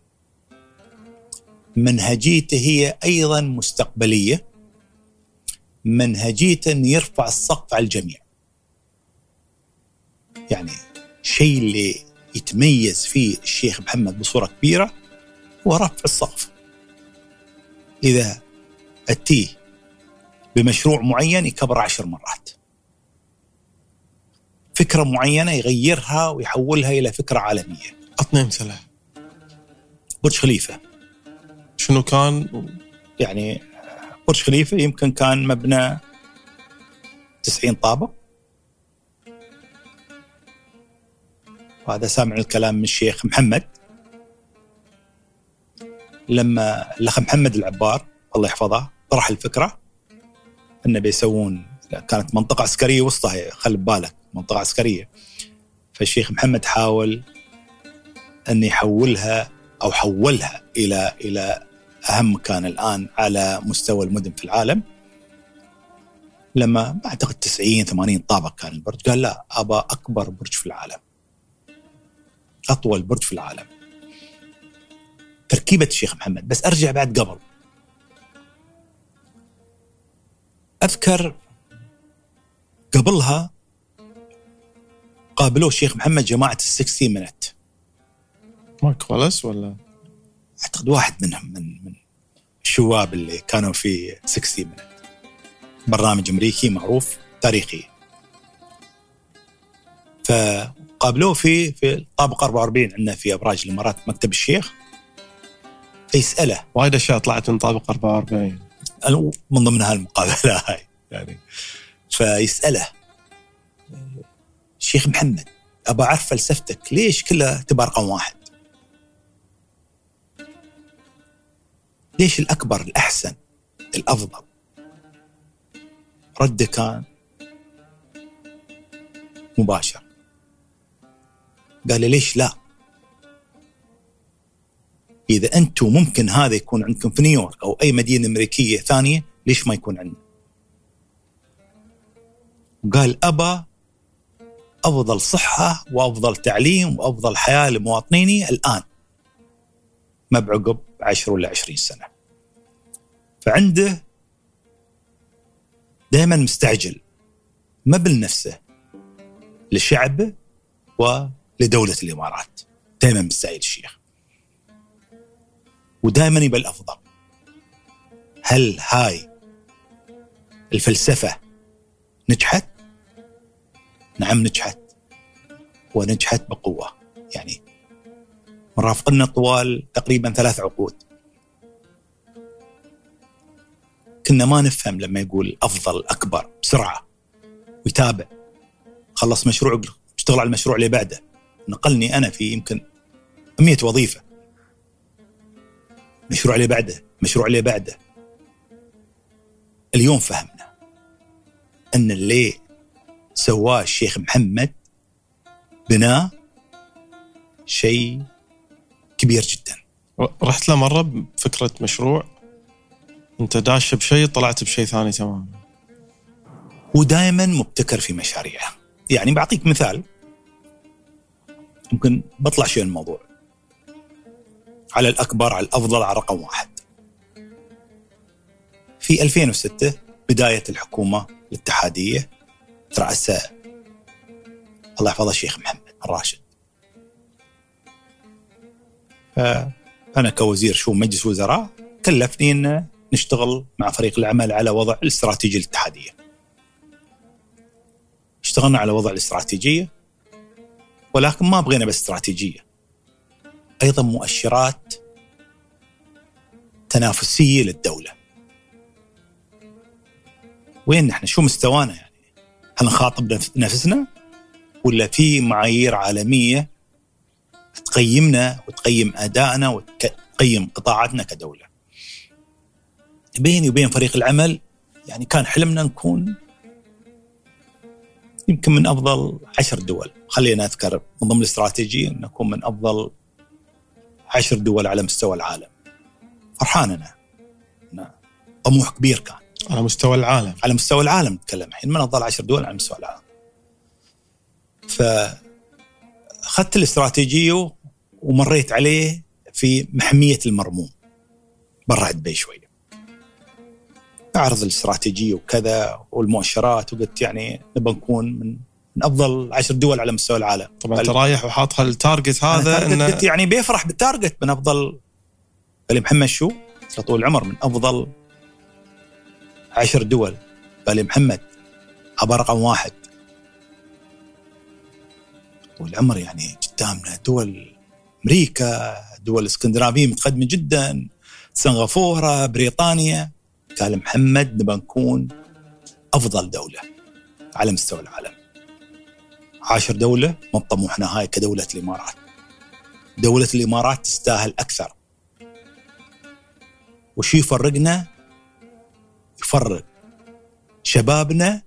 منهجيته هي أيضا مستقبلية. منهجيته انه يرفع السقف على الجميع. يعني الشيء اللي يتميز فيه الشيخ محمد بصورة كبيرة هو رفع السقف. إذا اتيه بمشروع معين يكبر عشر مرات. فكرة معينة يغيرها ويحولها إلى فكرة عالمية. عطني امثلة برج خليفة شنو كان يعني برج خليفة يمكن كان مبنى 90 طابق وهذا سامع الكلام من الشيخ محمد لما الأخ محمد العبار الله يحفظه طرح الفكرة إنه بيسوون كانت منطقة عسكرية وسطها خلي ببالك منطقة عسكرية. فالشيخ محمد حاول أن يحولها أو حولها إلى إلى أهم مكان الآن على مستوى المدن في العالم. لما أعتقد 90 80 طابق كان البرج قال لا أبي أكبر برج في العالم أطول برج في العالم. تركيبة الشيخ محمد بس أرجع بعد قبل. أذكر قبلها قابلوه الشيخ محمد جماعة السكستي منت مايك والاس ولا؟ أعتقد واحد منهم من من الشباب اللي كانوا في 60 منت برنامج أمريكي معروف تاريخي. فقابلوه في في الطابق 44 عندنا في أبراج الإمارات مكتب الشيخ. فيساله وايد أشياء طلعت من طابق 44 من ضمنها المقابلة هاي يعني فيسأله الشيخ محمد ابى أعرف فلسفتك ليش كلها تبقى رقم واحد؟ ليش الأكبر الأحسن الأفضل؟ رده كان مباشر قال لي ليش لا؟ إذا أنتم ممكن هذا يكون عندكم في نيويورك أو أي مدينة أمريكية ثانية ليش ما يكون عندنا؟ وقال ابى أفضل صحة وأفضل تعليم وأفضل حياة لمواطنيني الآن ما بعقب 10 ولا 20 سنة. فعنده دائما مستعجل ما بلنفسه لشعبه ولدولة الإمارات. دائما مستعجل الشيخ. ودائما يبقى الأفضل. هل هاي الفلسفة نجحت؟ نعم نجحت. ونجحت بقوة. يعني مرافقنا طوال تقريبا ثلاث عقود. كنا ما نفهم لما يقول أفضل أكبر بسرعة ويتابع. خلص مشروع اشتغل على المشروع اللي بعده. نقلني أنا في يمكن 100 وظيفة. مشروع اللي بعده مشروع اللي بعده. اليوم فهمنا أن اللي سواه الشيخ محمد بناء شيء كبير جدا. رحت له مرة بفكرة مشروع. أنت داش بشيء طلعت بشيء ثاني تماما. هو دائما مبتكر في مشاريعه. يعني بعطيك مثال. يمكن بطلع شيء من الموضوع. على الأكبر على الأفضل على رقم واحد. في 2006 بداية الحكومة الاتحادية رأسها الله يحفظه الشيخ محمد الراشد فأنا كوزير شؤون مجلس وزراء كلفني أن نشتغل مع فريق العمل على وضع الاستراتيجية الاتحادية. اشتغلنا على وضع الاستراتيجية ولكن ما بغينا بس استراتيجية. أيضا مؤشرات تنافسية للدولة. وين نحن؟ شو مستوانا يعني؟ هل نخاطب نفسنا ولا في معايير عالمية تقيمنا وتقيم أدائنا وتقيم قطاعاتنا كدولة. بيني وبين فريق العمل يعني كان حلمنا نكون يمكن من أفضل عشر دول، خلينا أذكر من ضمن الاستراتيجية إن نكون من أفضل عشر دول على مستوى العالم. فرحان أنا. طموح كبير كان. على مستوى العالم على مستوى العالم نتكلم الحين من افضل عشر دول على مستوى العالم فاخذت الاستراتيجية ومريت عليه في محمية المرموم برا دبي شوي أعرض الاستراتيجية وكذا والمؤشرات وقلت يعني نبى نكون من من أفضل عشر دول على مستوى العالم. طبعا انت رايح وحاط هال target هذا إنه يعني بيفرح بال target من افضل قال محمد شو؟ طول العمر من أفضل عشر دول. قال محمد أبي رقم واحد. والعمر يعني قدامنا دول أمريكا دول اسكندنافية متقدمة جدا سنغافورة بريطانيا. قال محمد نبي نكون أفضل دولة على مستوى العالم. عاشر دولة من طموحنا هاي كدولة الإمارات. دولة الإمارات تستاهل أكثر. وش يفرقنا؟ يفرق شبابنا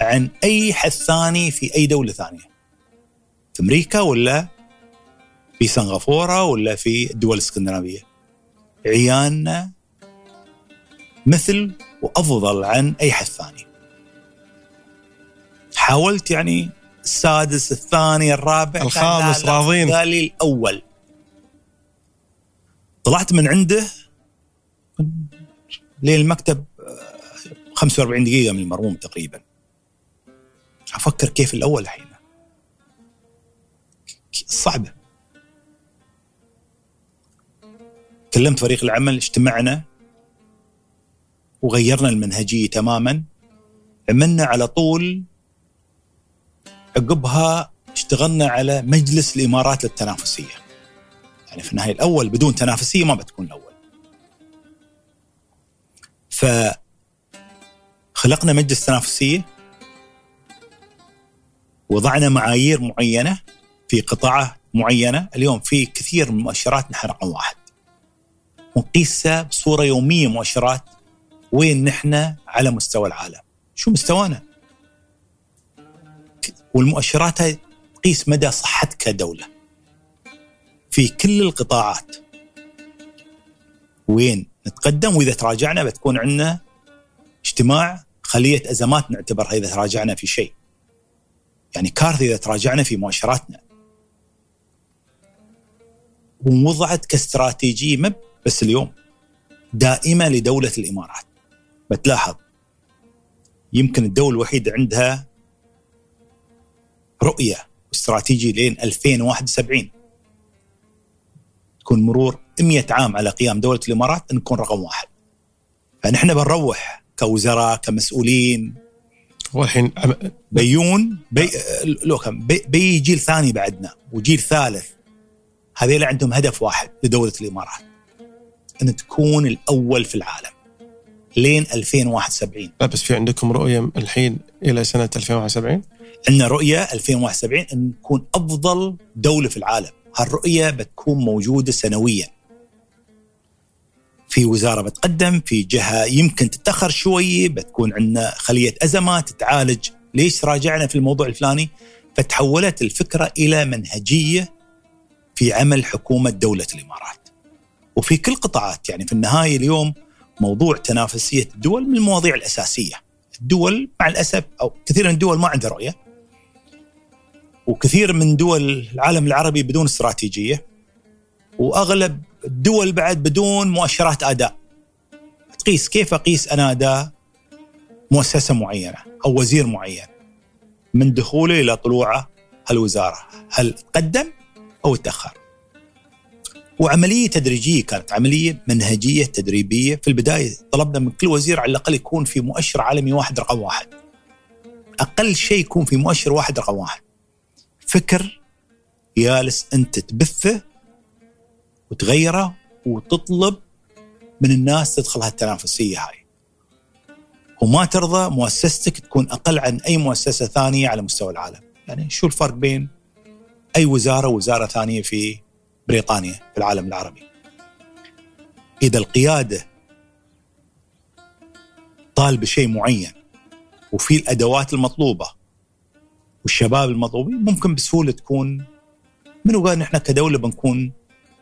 عن أي حد ثاني في أي دولة ثانية. في أمريكا ولا في سنغافورة ولا في الدول الإسكندنافية. عيالنا مثل وأفضل عن أي حد ثاني. حاولت يعني السادس الثاني الرابع الخامس راضين. قال لي الأول. طلعت من عنده للمكتب آه، 45 دقيقة من المرموم تقريبا. أفكر كيف الأول الحين. صعبة. كلمت فريق العمل اجتمعنا وغيرنا المنهجية تماما. عملنا على طول عقبها اشتغلنا على مجلس الإمارات للتنافسية. يعني في النهاية الأول بدون تنافسية ما بتكون الأول. ف خلقنا مجلس تنافسية وضعنا معايير معينة في قطاعات معينة، اليوم في كثير من المؤشرات نحن رقم واحد. ونقيسها بصورة يومية مؤشرات وين نحن على مستوى العالم. شو مستوانا؟ والمؤشرات تقيس مدى صحتك كدولة. في كل القطاعات. وين نتقدم وإذا تراجعنا بتكون عندنا اجتماع خلية أزمات نعتبرها إذا تراجعنا في شيء. يعني كارثة إذا تراجعنا في مؤشراتنا. ووضعت كاستراتيجية ما بس اليوم دائمة لدولة الإمارات. بتلاحظ يمكن الدولة الوحيدة عندها رؤية واستراتيجي لين 2071 تكون مرور 100 عام على قيام دولة الإمارات أن نكون رقم واحد. فنحن بنروح كوزراء كمسؤولين. والحين بيون بي لو كان بي, بي جيل ثاني بعدنا وجيل ثالث. هذيل عندهم هدف واحد لدولة الإمارات. أن تكون الأول في العالم لين 2071 لا بس في عندكم رؤية الحين إلى سنة 2071 عندنا رؤية 2071 أن نكون أفضل دولة في العالم. هالرؤية بتكون موجودة سنويا. في وزارة بتقدم في جهة يمكن تتأخر شوي بتكون عندنا خلية أزمات تعالج ليش راجعنا في الموضوع الفلاني؟ فتحولت الفكرة إلى منهجية في عمل حكومة دولة الإمارات. وفي كل قطاعات يعني في النهاية اليوم موضوع تنافسية الدول من المواضيع الأساسية. الدول مع الأسف أو كثير من الدول ما عندها رؤية. وكثير من دول العالم العربي بدون استراتيجية وأغلب الدول بعد بدون مؤشرات أداء. تقيس كيف أقيس أنا أداء مؤسسة معينة أو وزير معين من دخوله إلى طلوعه هالوزارة هل تقدم أو تأخر. وعملية تدريجية كانت عملية منهجية تدريبية. في البداية طلبنا من كل وزير على الأقل يكون في مؤشر عالمي واحد رقم واحد. أقل شيء يكون في مؤشر واحد رقم واحد. فكر جالس أنت تبثه وتغيره وتطلب من الناس تدخل هالتنافسية هاي. وما ترضى مؤسستك تكون أقل عن أي مؤسسة ثانية على مستوى العالم. يعني شو الفرق بين أي وزارة ووزارة ثانية في بريطانيا في العالم العربي؟ إذا القيادة طالبة شيء معين وفي الأدوات المطلوبة والشباب المطلوبين ممكن بسهولة تكون منو قال نحن كدولة بنكون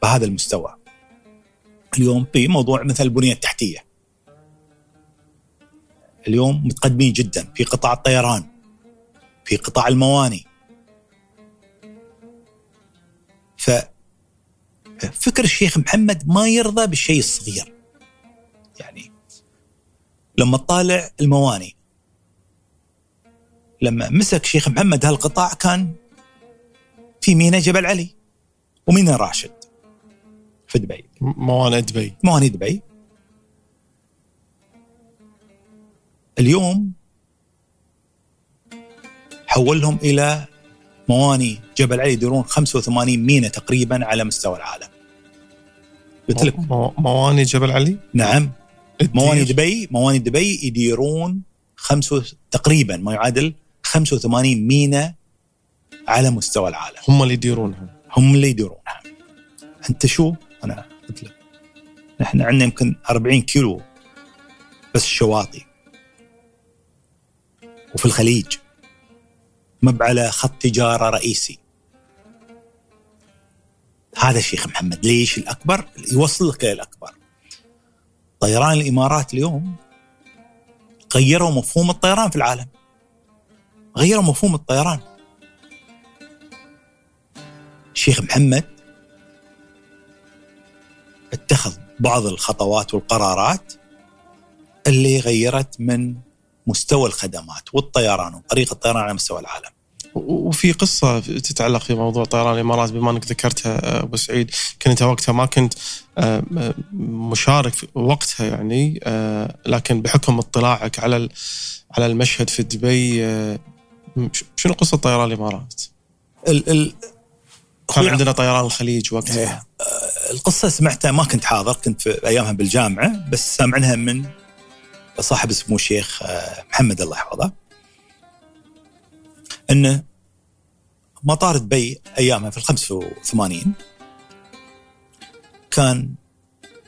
بهذا المستوى. اليوم في موضوع مثل البنية التحتية. اليوم متقدمين جدا. في قطاع الطيران في قطاع المواني. ف فكر الشيخ محمد ما يرضى بالشيء الصغير. يعني لما تطالع المواني لما مسك شيخ محمد هالقطاع كان في مينا جبل علي ومينا راشد. في دبي. موانئ دبي. مواني دبي. اليوم حولهم إلى مواني جبل علي يديرون 85 مينا تقريبا على مستوى العالم. قلت لك مو- مواني جبل علي؟ نعم؟ مواني دبي مواني دبي يديرون خمسة تقريبا ما يعادل 85 مينا على مستوى العالم. هم اللي يديرونها. هم اللي يديرونها. أنت شو؟ أنا قلت لك. نحن عندنا يمكن 40 كيلو بس شواطئ. وفي الخليج مب على خط تجارة رئيسي. هذا شيخ محمد ليش الأكبر؟ يوصل لك الأكبر. طيران الإمارات اليوم غيروا مفهوم الطيران في العالم. غيروا مفهوم الطيران الشيخ محمد اتخذ بعض الخطوات والقرارات اللي غيرت من مستوى الخدمات والطيران وطريقة الطيران على مستوى العالم. وفي قصة تتعلق في موضوع طيران الإمارات بما أنك ذكرتها أبو سعيد كنت وقتها ما كنت آه، مشارك وقتها يعني آه، لكن بحكم اطلاعك على على المشهد في دبي آه، شنو قصة طيران الإمارات؟ ال ال كان عندنا طيران الخليج وقتها إيه. القصة سمعتها ما كنت حاضر كنت في أيامها بالجامعة بس سامعنها من صاحب سمو الشيخ محمد الله يحفظه إنه مطار دبي أيامها في ال 85 كان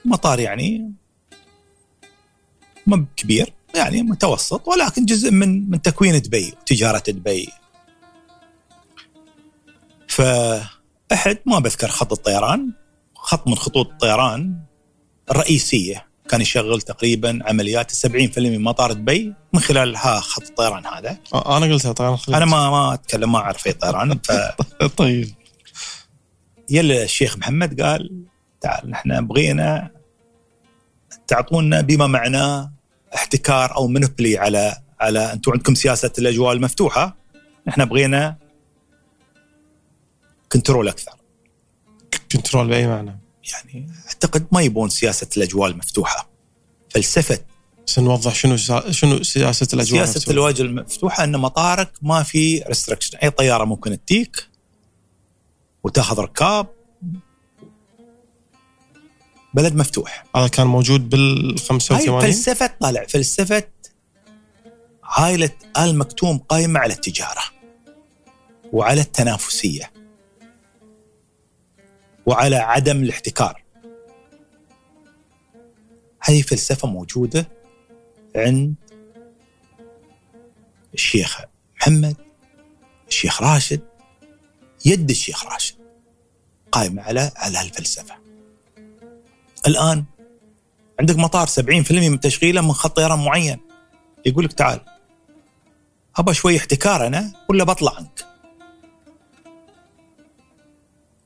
مطار يعني ما كبير يعني متوسط ولكن جزء من من تكوين دبي وتجارة دبي. فأحد ما بذكر خط الطيران. خط من خطوط الطيران الرئيسية كان يشغل تقريبا عمليات 70% من مطار دبي من خلال ها خط الطيران هذا. أنا قلتها طيران خليج. أنا ما ما أتكلم ما أعرف أي طيران ف (laughs) طيب. يلا الشيخ محمد قال تعال نحن بغينا تعطونا بما معناه احتكار أو منبلي على على أنتم عندكم سياسة الاجواء المفتوحه نحن بغينا control أكثر. control بأي معنى؟ يعني أعتقد ما يبون سياسة الاجواء المفتوحه فلسفة. سنوضح شنو شنو سياسة الاجواء سياسة الاجواء المفتوحه إن مطارك ما في restriction أي طيارة ممكن تجيك وتاخذ ركاب بلد مفتوح. هذا كان موجود بال 85 فلسفة طالع. فلسفة عائله آل مكتوم قائمه على التجارة وعلى التنافسية وعلى عدم الاحتكار. هذه فلسفة موجودة عند الشيخ محمد الشيخ راشد يد الشيخ راشد قائمة على على هالفلسفة. الآن عندك مطار 70% من تشغيله من خط طيران معين. يقول لك تعال. أبى شوي احتكار أنا ولا بطلع عنك.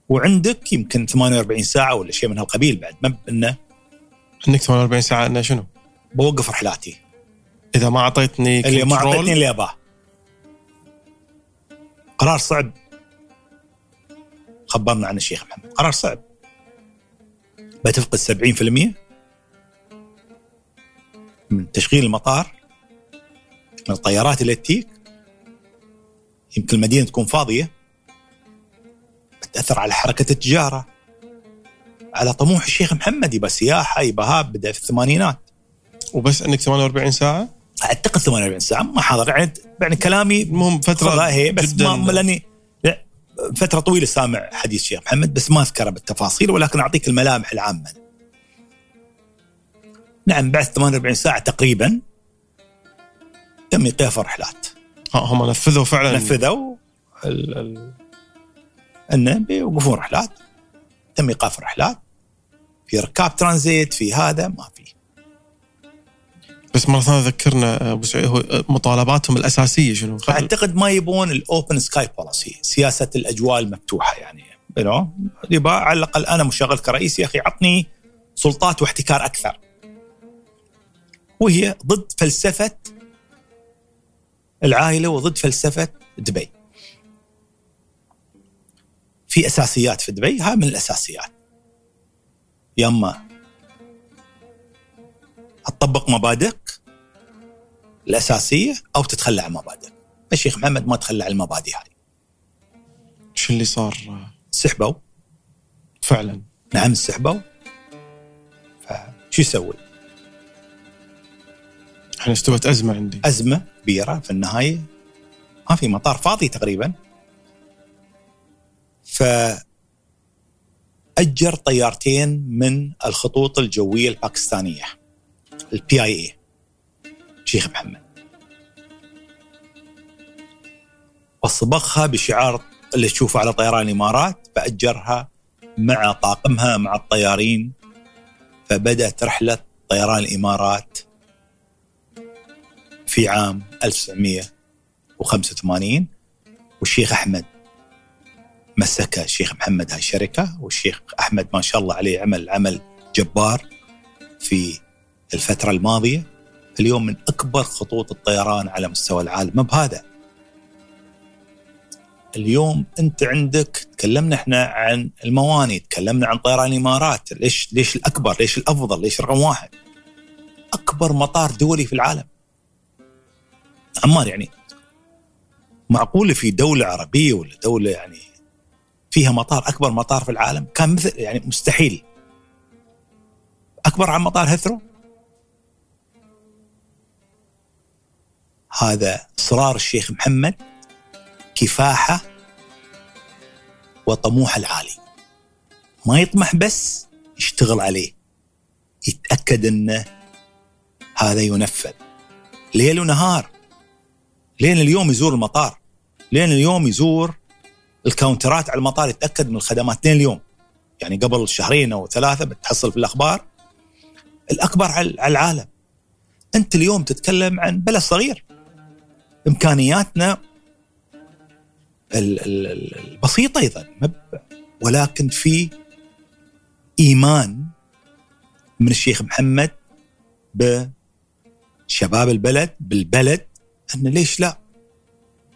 وعندك يمكن 48 ساعة ولا شيء من هالقبيل بعد. ما انه عندك 48 ساعة إنه شنو؟ بوقف رحلاتي. إذا ما أعطيتني اللي ما أعطيتني اللي أباه. قرار صعب. خبرنا عن الشيخ محمد. قرار صعب. بتفقد 70% من تشغيل المطار من الطيارات اللي تجيك يمكن المدينة تكون فاضية. تاثر على حركة التجارة على طموح الشيخ محمد يبقى سياحة يبقى هاب بدأ في الثمانينات. وبس عندك 48 ساعة؟ أعتقد 48 ساعة ما حاضر. يعني كلامي المهم فترة هي بس جداً. ما لأني فترة طويلة سامع حديث الشيخ محمد بس ما أذكره بالتفاصيل ولكن أعطيك الملامح العامة. نعم بعد 48 ساعة تقريبا. تم إيقاف الرحلات. هم نفذوا فعلا. نفذوا ال ال انه بيوقفون رحلات تم إيقاف الرحلات. في ركاب ترانزيت في هذا ما في. بس مرة ثانية ذكرنا أبو سعيد هو مطالباتهم الأساسية شنو؟ أعتقد ما يبون ال open sky policy سياسة الاجواء المفتوحه يعني you على الأقل أنا مشغل كرئيس يا أخي عطني سلطات واحتكار أكثر. وهي ضد فلسفة العائلة وضد فلسفة دبي. في أساسيات في دبي هاي من الأساسيات. يا تطبق مبادئك الأساسية أو تتخلى عن مبادئك. الشيخ محمد ما تخلى عن المبادئ هاي شو اللي صار؟ سحبوا. فعلا. نعم سحبوا. فشو يسوي؟ إحنا استوت أزمة عندي. أزمة كبيرة في النهاية. ما في مطار فاضي تقريبا. فأجر طيارتين من الخطوط الجوية الباكستانية. البي آي إي. شيخ محمد. وصبغها بشعار اللي تشوفه على طيران الإمارات فأجرها مع طاقمها مع الطيارين فبدأت رحلة طيران الإمارات في عام 1900 و85 والشيخ أحمد مسك الشيخ محمد هاي الشركة والشيخ أحمد ما شاء الله عليه عمل عمل جبار في الفترة الماضية اليوم من أكبر خطوط الطيران على مستوى العالم. ما بهذا. اليوم أنت عندك تكلمنا إحنا عن المواني تكلمنا عن طيران الإمارات. ليش ليش الأكبر؟ ليش الأفضل؟ ليش رقم واحد؟ أكبر مطار دولي في العالم. عمار يعني معقول في دولة عربية ولا دولة يعني فيها مطار أكبر مطار في العالم؟ كان مثل يعني مستحيل. أكبر عن مطار هثرو هذا اصرار الشيخ محمد كفاحة وطموح العالي. ما يطمح بس يشتغل عليه يتأكد إنه هذا ينفذ. ليل ونهار لين اليوم يزور المطار لين اليوم يزور الكاونترات على المطار يتأكد من الخدمات. لين اليوم يعني قبل شهرين أو ثلاثة بتحصل في الأخبار. الأكبر على العالم. أنت اليوم تتكلم عن بلد صغير. إمكانياتنا البسيطة أيضا ولكن في إيمان من الشيخ محمد بشباب البلد بالبلد أن ليش لا؟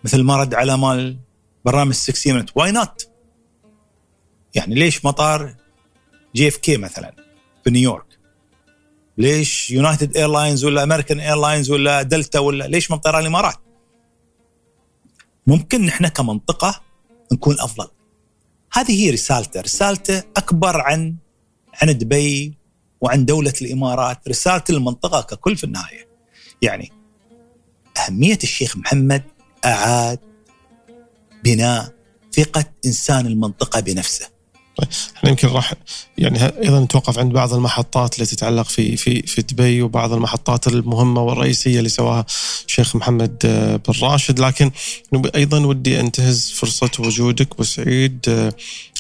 مثل ما رد على مال برنامج 60 Minutes why not؟ يعني ليش مطار JFK مثلا في نيويورك؟ ليش United Airlines ولا American Airlines ولا دلتا ولا ليش طيران الإمارات؟ ممكن نحن كمنطقة نكون أفضل. هذه هي رسالته، رسالته أكبر عن عن دبي وعن دولة الإمارات، رسالة المنطقة ككل في النهاية. يعني أهمية الشيخ محمد أعاد بناء ثقة إنسان المنطقة بنفسه. طيب إحنا يمكن راح يعني أيضا نتوقف عند بعض المحطات اللي تتعلق في في في دبي وبعض المحطات المهمة والرئيسية اللي سواها الشيخ محمد آه، بن راشد. لكن أيضا ودي أنتهز فرصة وجودك أبو سعيد. آه،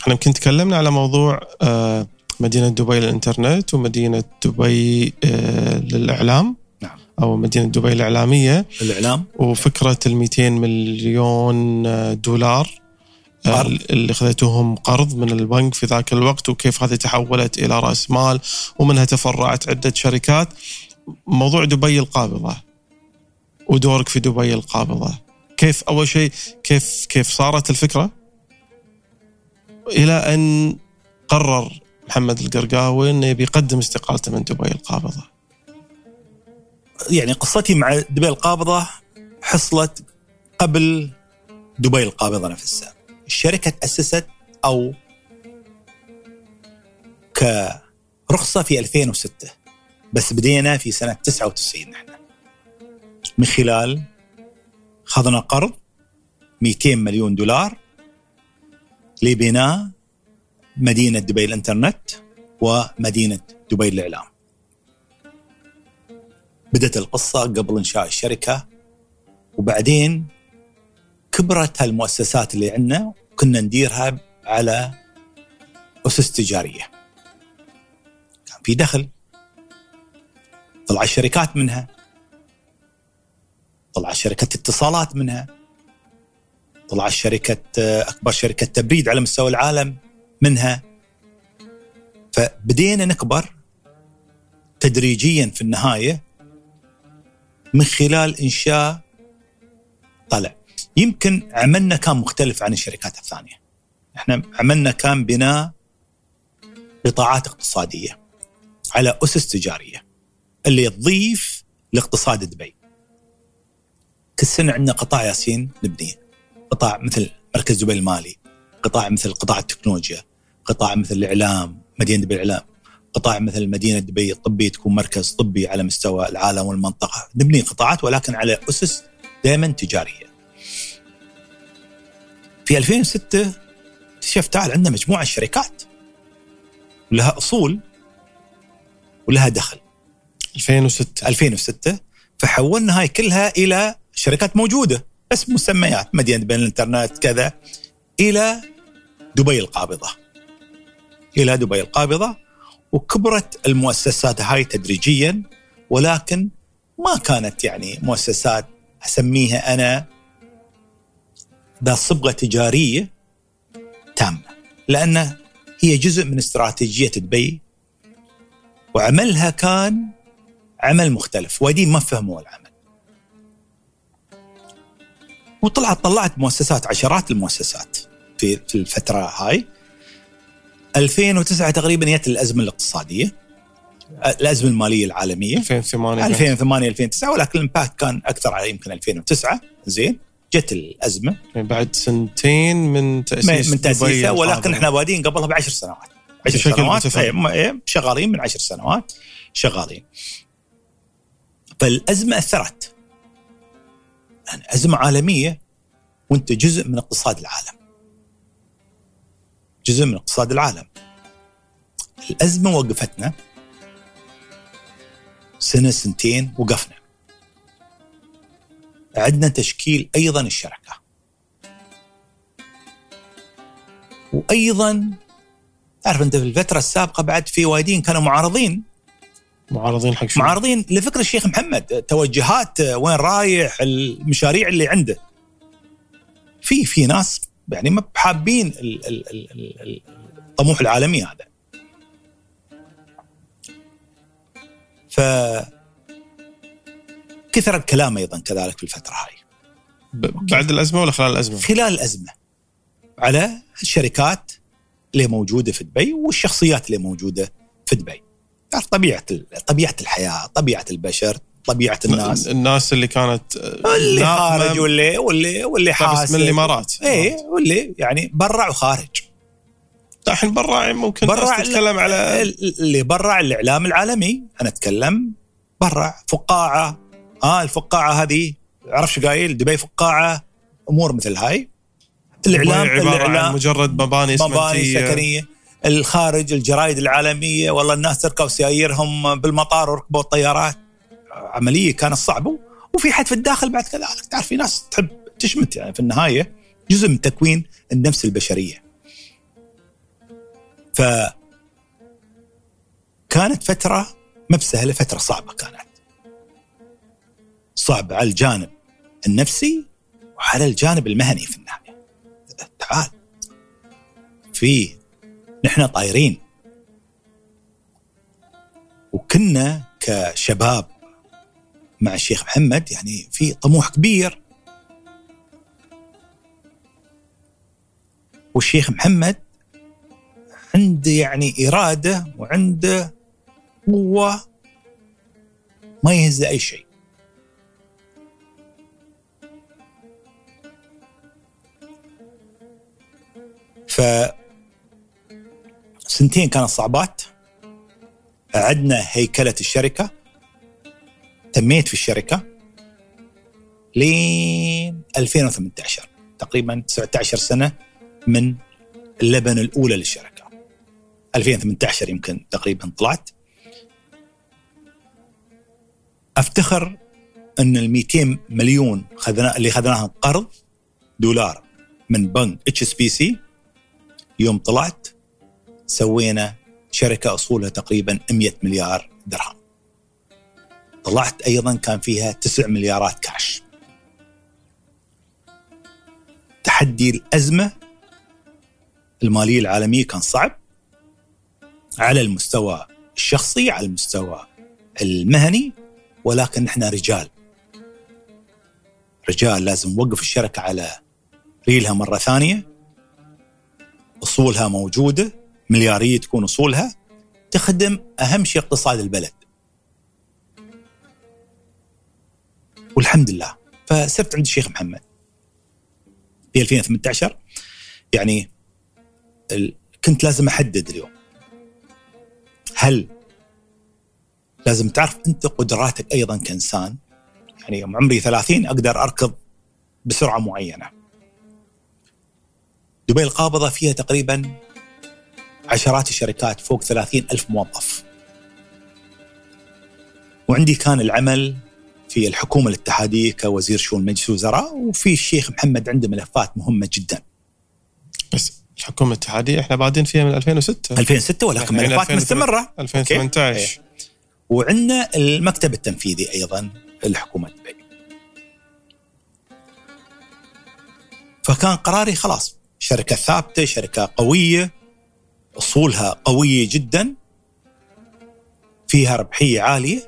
إحنا يمكن تكلمنا على موضوع آه، مدينة دبي للإنترنت ومدينة دبي للإعلام. نعم. أو مدينة دبي الإعلامية. الإعلام. وفكرة ال 200 مليون دولار. قرض. اللي خذيتوهم قرض من البنك في ذاك الوقت وكيف هذه تحولت إلى رأس مال ومنها تفرعت عدة شركات. موضوع دبي القابضة ودورك في دبي القابضة. كيف أول شيء كيف كيف صارت الفكرة؟ إلى أن قرر محمد القرقاوي إنه يبي يقدم استقالته من دبي القابضة. يعني قصتي مع دبي القابضة حصلت قبل دبي القابضة نفسها. الشركة تاسست أو كرخصة في 2006 بس بدينا في سنة 99 نحن من خلال خذنا قرض 200 مليون دولار لبناء مدينة دبي الإنترنت ومدينة دبي الإعلام. بدت القصة قبل إنشاء الشركة وبعدين كبرت هالمؤسسات اللي عندنا كنا نديرها على أسس تجارية. كان في دخل. طلع الشركات منها. طلع شركة اتصالات منها. طلع شركة أكبر شركة تبريد على مستوى العالم منها. فبدينا نكبر تدريجيا في النهاية من خلال إنشاء طلع. يمكن عملنا كان مختلف عن الشركات الثانية. إحنا عملنا كان بناء قطاعات اقتصادية على أسس تجارية اللي تضيف لاقتصاد دبي. كل سنة عندنا قطاع ياسين نبنيه. قطاع مثل مركز دبي المالي، قطاع مثل قطاع التكنولوجيا، قطاع مثل الإعلام، مدينة دبي الإعلام، قطاع مثل مدينة دبي الطبي تكون مركز طبي على مستوى العالم والمنطقة، نبني قطاعات ولكن على أسس دائما تجارية. في 2006 اكتشفت تعال عندنا مجموعة شركات ولها أصول ولها دخل. 2006 2006 فحولنا هاي كلها إلى شركات موجودة. بس مسميات. مدينة بين الإنترنت كذا. إلى دبي القابضة. إلى دبي القابضة. وكبرت المؤسسات هاي تدريجيا. ولكن ما كانت يعني مؤسسات أسميها أنا ذا صبغة تجارية تامة لأن هي جزء من استراتيجية دبي وعملها كان عمل مختلف وادين ما فهموا العمل. وطلعت طلعت مؤسسات عشرات المؤسسات في في الفترة هاي. 2009 تقريبا جت الأزمة الاقتصادية الأزمة المالية العالمية. 2008 2008 2009 ولكن الإمباكت كان أكثر على يمكن 2009 زين. جت الأزمة. يعني بعد سنتين من تأسيس من تاسيسها ولكن. إحنا بادين قبلها بعشر سنوات. عشر سنوات. إيه، إيه، شغالين من عشر سنوات شغالين. فالأزمة أثرت. يعني أزمة عالمية وأنت جزء من اقتصاد العالم. جزء من اقتصاد العالم. الأزمة وقفتنا. سنة سنتين وقفنا. عندنا تشكيل أيضا الشركة. وأيضا تعرف أنت في الفترة السابقة بعد في وايدين كانوا معارضين. معارضين حق شو؟ معارضين لفكر الشيخ محمد توجهات وين رايح المشاريع اللي عنده. في في ناس يعني ما حابين ال- ال- ال- ال- ال- الطموح العالمي هذا. ف كثر الكلام أيضا كذلك في الفترة هاي. بعد الأزمة ولا خلال الأزمة؟ خلال الأزمة. على الشركات اللي موجودة في دبي والشخصيات اللي موجودة في دبي. تعرف طبيعة طبيعة الحياة، طبيعة البشر، طبيعة الناس. الناس اللي كانت اللي ناقمة خارج واللي واللي واللي بس حاسب. من الإمارات. إيه واللي يعني برع وخارج. الحين برا ممكن برا برا تتكلم على اللي برع الإعلام العالمي. أنا أتكلم برع فقاعة آه الفقاعة هذه عرفت شو قايل؟ دبي فقاعة أمور مثل هاي. الإعلام عبارة عن الإعلام مجرد مباني مباني سكنية. الخارج الجرايد العالمية والله الناس تركب سياييرهم بالمطار وركبوا الطيارات. عملية كانت صعبة وفي حد في الداخل بعد كذلك تعرف في ناس تحب تشمت يعني في النهاية جزء من تكوين النفس البشرية. ف كانت فترة ما بسهله فترة صعبة كانت. صعبه على الجانب النفسي وعلى الجانب المهني في النهاية. تعال. في نحن طايرين. وكنا كشباب مع الشيخ محمد يعني في طموح كبير. والشيخ محمد عنده يعني إرادة وعنده قوة ما يهز أي شيء. ف سنتين كانت صعبات. أعدنا هيكلة الشركة. تميت في الشركة. لين 2018 تقريبا 19 سنة من اللبنة الأولى للشركة. 2018 يمكن تقريبا طلعت. أفتخر أن ال 200 مليون خذنا اللي خذناها قرض دولار من بنك HSBC يوم طلعت سوينا شركة أصولها تقريبا 100 مليار درهم. طلعت أيضا كان فيها 9 مليارات كاش. تحدي الأزمة المالية العالمية كان صعب على المستوى الشخصي على المستوى المهني ولكن إحنا رجال. رجال لازم نوقف الشركة على ريلها مرة ثانية. أصولها موجودة مليارية تكون أصولها تخدم أهم شيء اقتصاد البلد. والحمد لله. فصرت عند الشيخ محمد. في 2018 يعني ال... كنت لازم أحدد اليوم. هل لازم تعرف أنت قدراتك أيضا كإنسان؟ يعني يوم عمري 30 أقدر أركض بسرعة معينة. دبي القابضة فيها تقريبا عشرات الشركات فوق 30 ألف موظف. وعندي كان العمل في الحكومة الاتحادية كوزير شؤون مجلس الوزراء وفي الشيخ محمد عنده ملفات مهمة جدا. بس الحكومة الاتحادية إحنا بادين فيها من 2006 2006 ولكن ملفات 2008 مستمرة. 2018 وعندنا المكتب التنفيذي أيضا لحكومة دبي. فكان قراري خلاص. شركة ثابتة شركة قوية أصولها قوية جدا فيها ربحية عالية.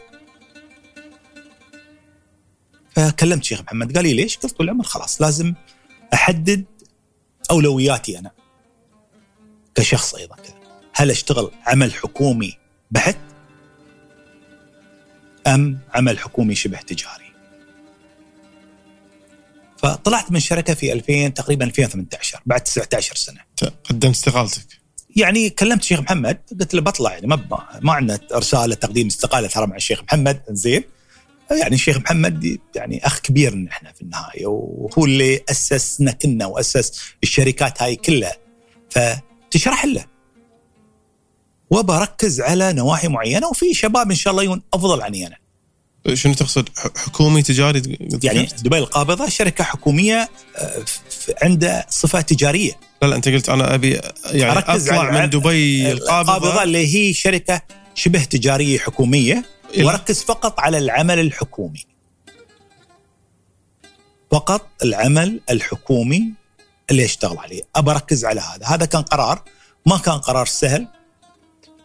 فكلمت شيخ محمد قال لي ليش؟ قلت له العمر خلاص لازم أحدد أولوياتي أنا كشخص أيضا كذا. هل أشتغل عمل حكومي بحت أم عمل حكومي شبه تجاري؟ فطلعت من الشركة في 2000 تقريبا 2018 بعد 19 سنة. قدمت استقالتك. يعني كلمت الشيخ محمد قلت له بطلع يعني ما ما عندنا رساله تقديم استقالة ترى مع الشيخ محمد زين يعني الشيخ محمد يعني أخ كبير إحنا في النهاية وهو اللي أسسنا كنا وأسس الشركات هاي كلها. فتشرح له. وبركز على نواحي معينة وفي شباب إن شاء الله يكون أفضل عني أنا. شنو تقصد؟ حكومي تجاري؟ يعني دبي القابضة شركة حكومية آه، عندها صفة تجارية. لا لا انت قلت أنا أبي يعني أطلع من دبي القابضة. القابضة اللي هي شركة شبه تجارية حكومية وركز فقط على العمل الحكومي. فقط العمل الحكومي اللي اشتغل عليه. أبى أركز على هذا. هذا كان قرار ما كان قرار سهل.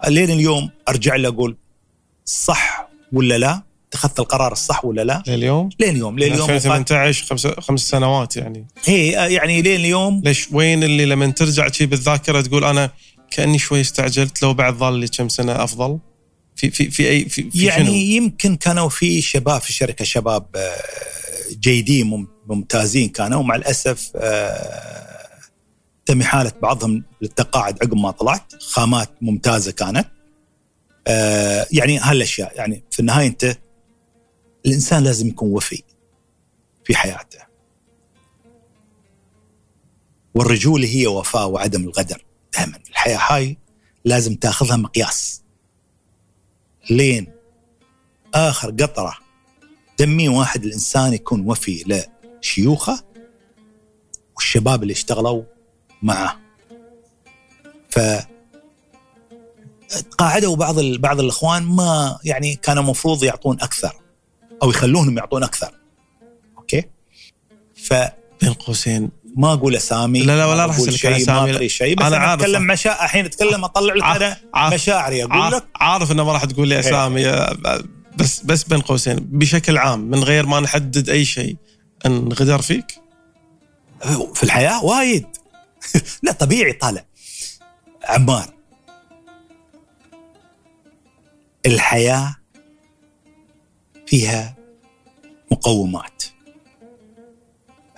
لين اليوم أرجع له أقول صح ولا لا؟ اتخذت القرار الصح ولا لا؟ لليوم؟ لين اليوم 2018 خمس خمس سنوات يعني. هي يعني لين اليوم. ليش؟ وين اللي لما ترجع شي بالذاكرة تقول أنا كأني شوي استعجلت لو بعد ظل لي كم سنة أفضل؟ في في في أي في, في يعني شنو؟ يمكن كانوا في شباب في الشركة شباب آه، جيدين ممتازين كانوا. ومع الأسف آه، تم حاله بعضهم للتقاعد عقب ما طلعت. خامات ممتازة كانت. آه، يعني هالأشياء يعني في النهاية أنت الإنسان لازم يكون وفي في حياته. والرجوله هي وفاء وعدم الغدر دائما. الحياة هاي لازم تأخذها مقياس. لين آخر قطرة دمي واحد الإنسان يكون وفي لشيوخه والشباب اللي اشتغلوا معه. ف قاعدوا بعض بعض الإخوان ما يعني كانوا المفروض يعطون أكثر. أو يخلونهم يعطون أكثر. أوكي؟ ف بين قوسين. ما أقول اسامي لا لا ولا راح أسألك شيء ما أدري شيء بس أنا, أنا أتكلم مشاعر الحين أتكلم أطلع لك أنا مشاعري أقول لك. عارف إنه ما راح تقول لي. اسامي بس بس بين قوسين. بشكل عام من غير ما نحدد أي شيء انغدر فيك؟ في الحياة وايد. (laughs) لا طبيعي طالع. عمار. الحياة فيها مقومات.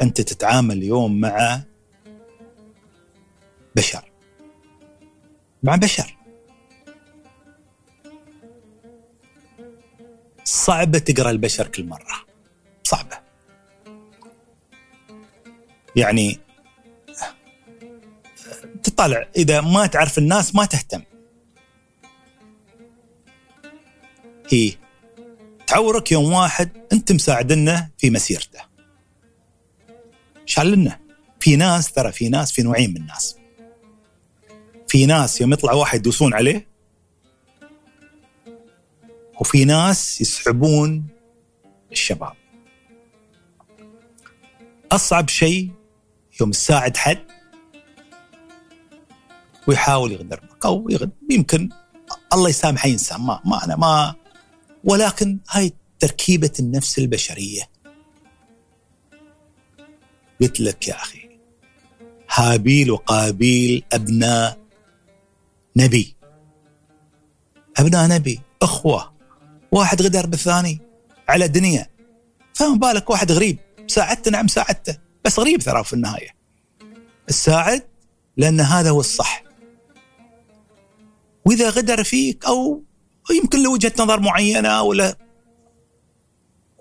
أنت تتعامل اليوم مع بشر. مع بشر. صعبة تقرأ البشر كل مرة. صعبة. يعني تطالع إذا ما تعرف الناس ما تهتم. هي تعورك يوم واحد انت مساعدنا في مسيرته. شال في ناس ترى في ناس في نوعين من الناس. في ناس يوم يطلع واحد يدوسون عليه وفي ناس يسحبون الشباب. أصعب شيء يوم تساعد حد ويحاول يغدر أو يغدر يمكن الله يسامح اي انسان ما ما أنا ما ولكن هاي تركيبة النفس البشرية. قلت لك يا أخي هابيل وقابيل أبناء نبي. أبناء نبي إخوة واحد غدر بالثاني على دنيا. فما بالك واحد غريب ساعدته نعم ساعدته بس غريب ترى في النهاية. الساعد لأن هذا هو الصح. وإذا غدر فيك أو يمكن له وجهة نظر معينة ولا.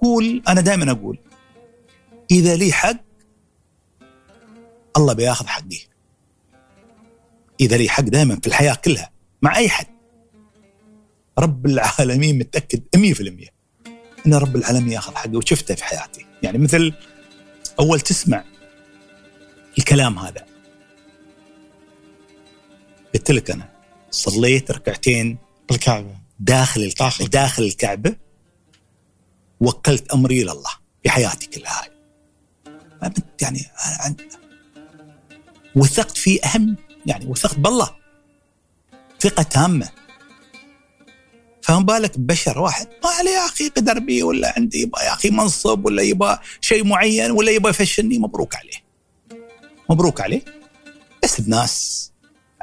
قول أنا دائما أقول إذا لي حق الله بياخذ حقي. إذا لي حق دائما في الحياة كلها مع أي حد. رب العالمين متأكد 100% إن رب العالمين ياخذ حقي وشفته في حياتي. يعني مثل أول تسمع الكلام هذا. قلت لك أنا صليت ركعتين بالكعبه داخل الكعبة داخل, داخل الكعبة. وكلت أمري إلى الله في حياتي كلها. هاي يعني وثقت فيه أهم يعني وثقت بالله. ثقة تامة. فما بالك ببشر واحد ما عليه يا أخي قدر بي ولا عندي يبغى يا أخي منصب ولا يبغى شيء معين ولا يبغى يفشلني مبروك عليه. مبروك عليه؟ بس الناس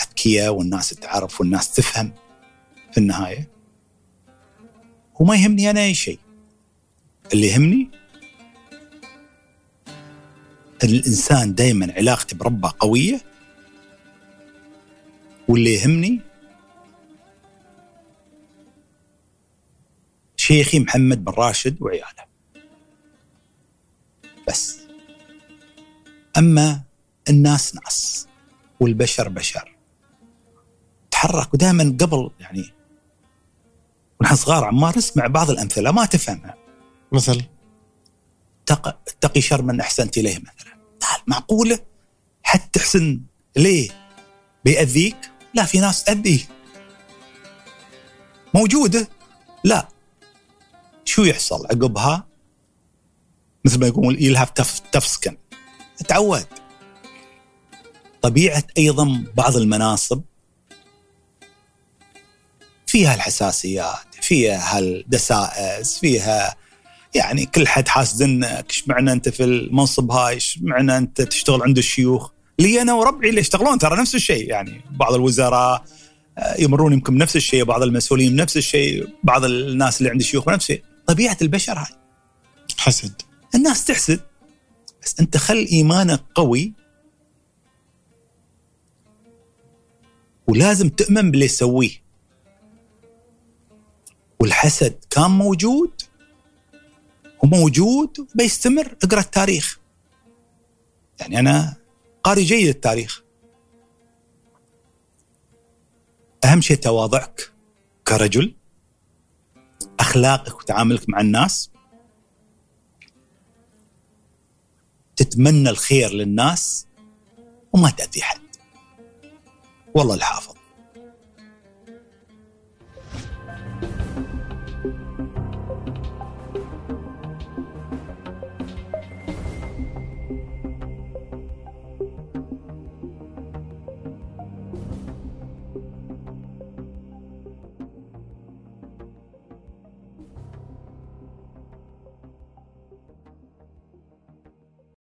أذكياء والناس تعرف والناس تفهم في النهاية. وما يهمني أنا أي شيء. اللي يهمني الإنسان دائما علاقته بربه قوية واللي يهمني شيخي محمد بن راشد وعياله. بس. أما الناس ناس والبشر بشر. تحرك ودائما قبل يعني ونحن صغار عمار نسمع بعض الأمثلة ما تفهمها. مثل؟ اتقي شر من أحسنت إليه مثلا. معقولة؟ حتى تحسن ليه؟ بيأذيك؟ لا في ناس تأذيه موجودة؟ لا. شو يحصل؟ عقبها مثل ما يقول tough skin تعود. طبيعة أيضا بعض المناصب فيها الحساسيات. فيها الدسائس فيها يعني كل حد حاسدنك إيش معنى أنت في المنصب هاي إيش معنى أنت تشتغل عند الشيوخ. لي أنا وربعي اللي يشتغلون ترى نفس الشيء يعني بعض الوزراء آه، يمرون يمكن بنفس الشيء بعض المسؤولين نفس الشيء بعض الناس اللي عند الشيوخ نفس الشيء. طبيعة البشر هاي. حسد. الناس تحسد. بس أنت خل إيمانك قوي. ولازم تؤمن باللي يسويه والحسد كان موجود وموجود بيستمر. اقرأ التاريخ. يعني أنا قاري جيد التاريخ. أهم شيء تواضعك كرجل أخلاقك وتعاملك مع الناس. تتمنى الخير للناس وما تاذي حد والله الحافظ.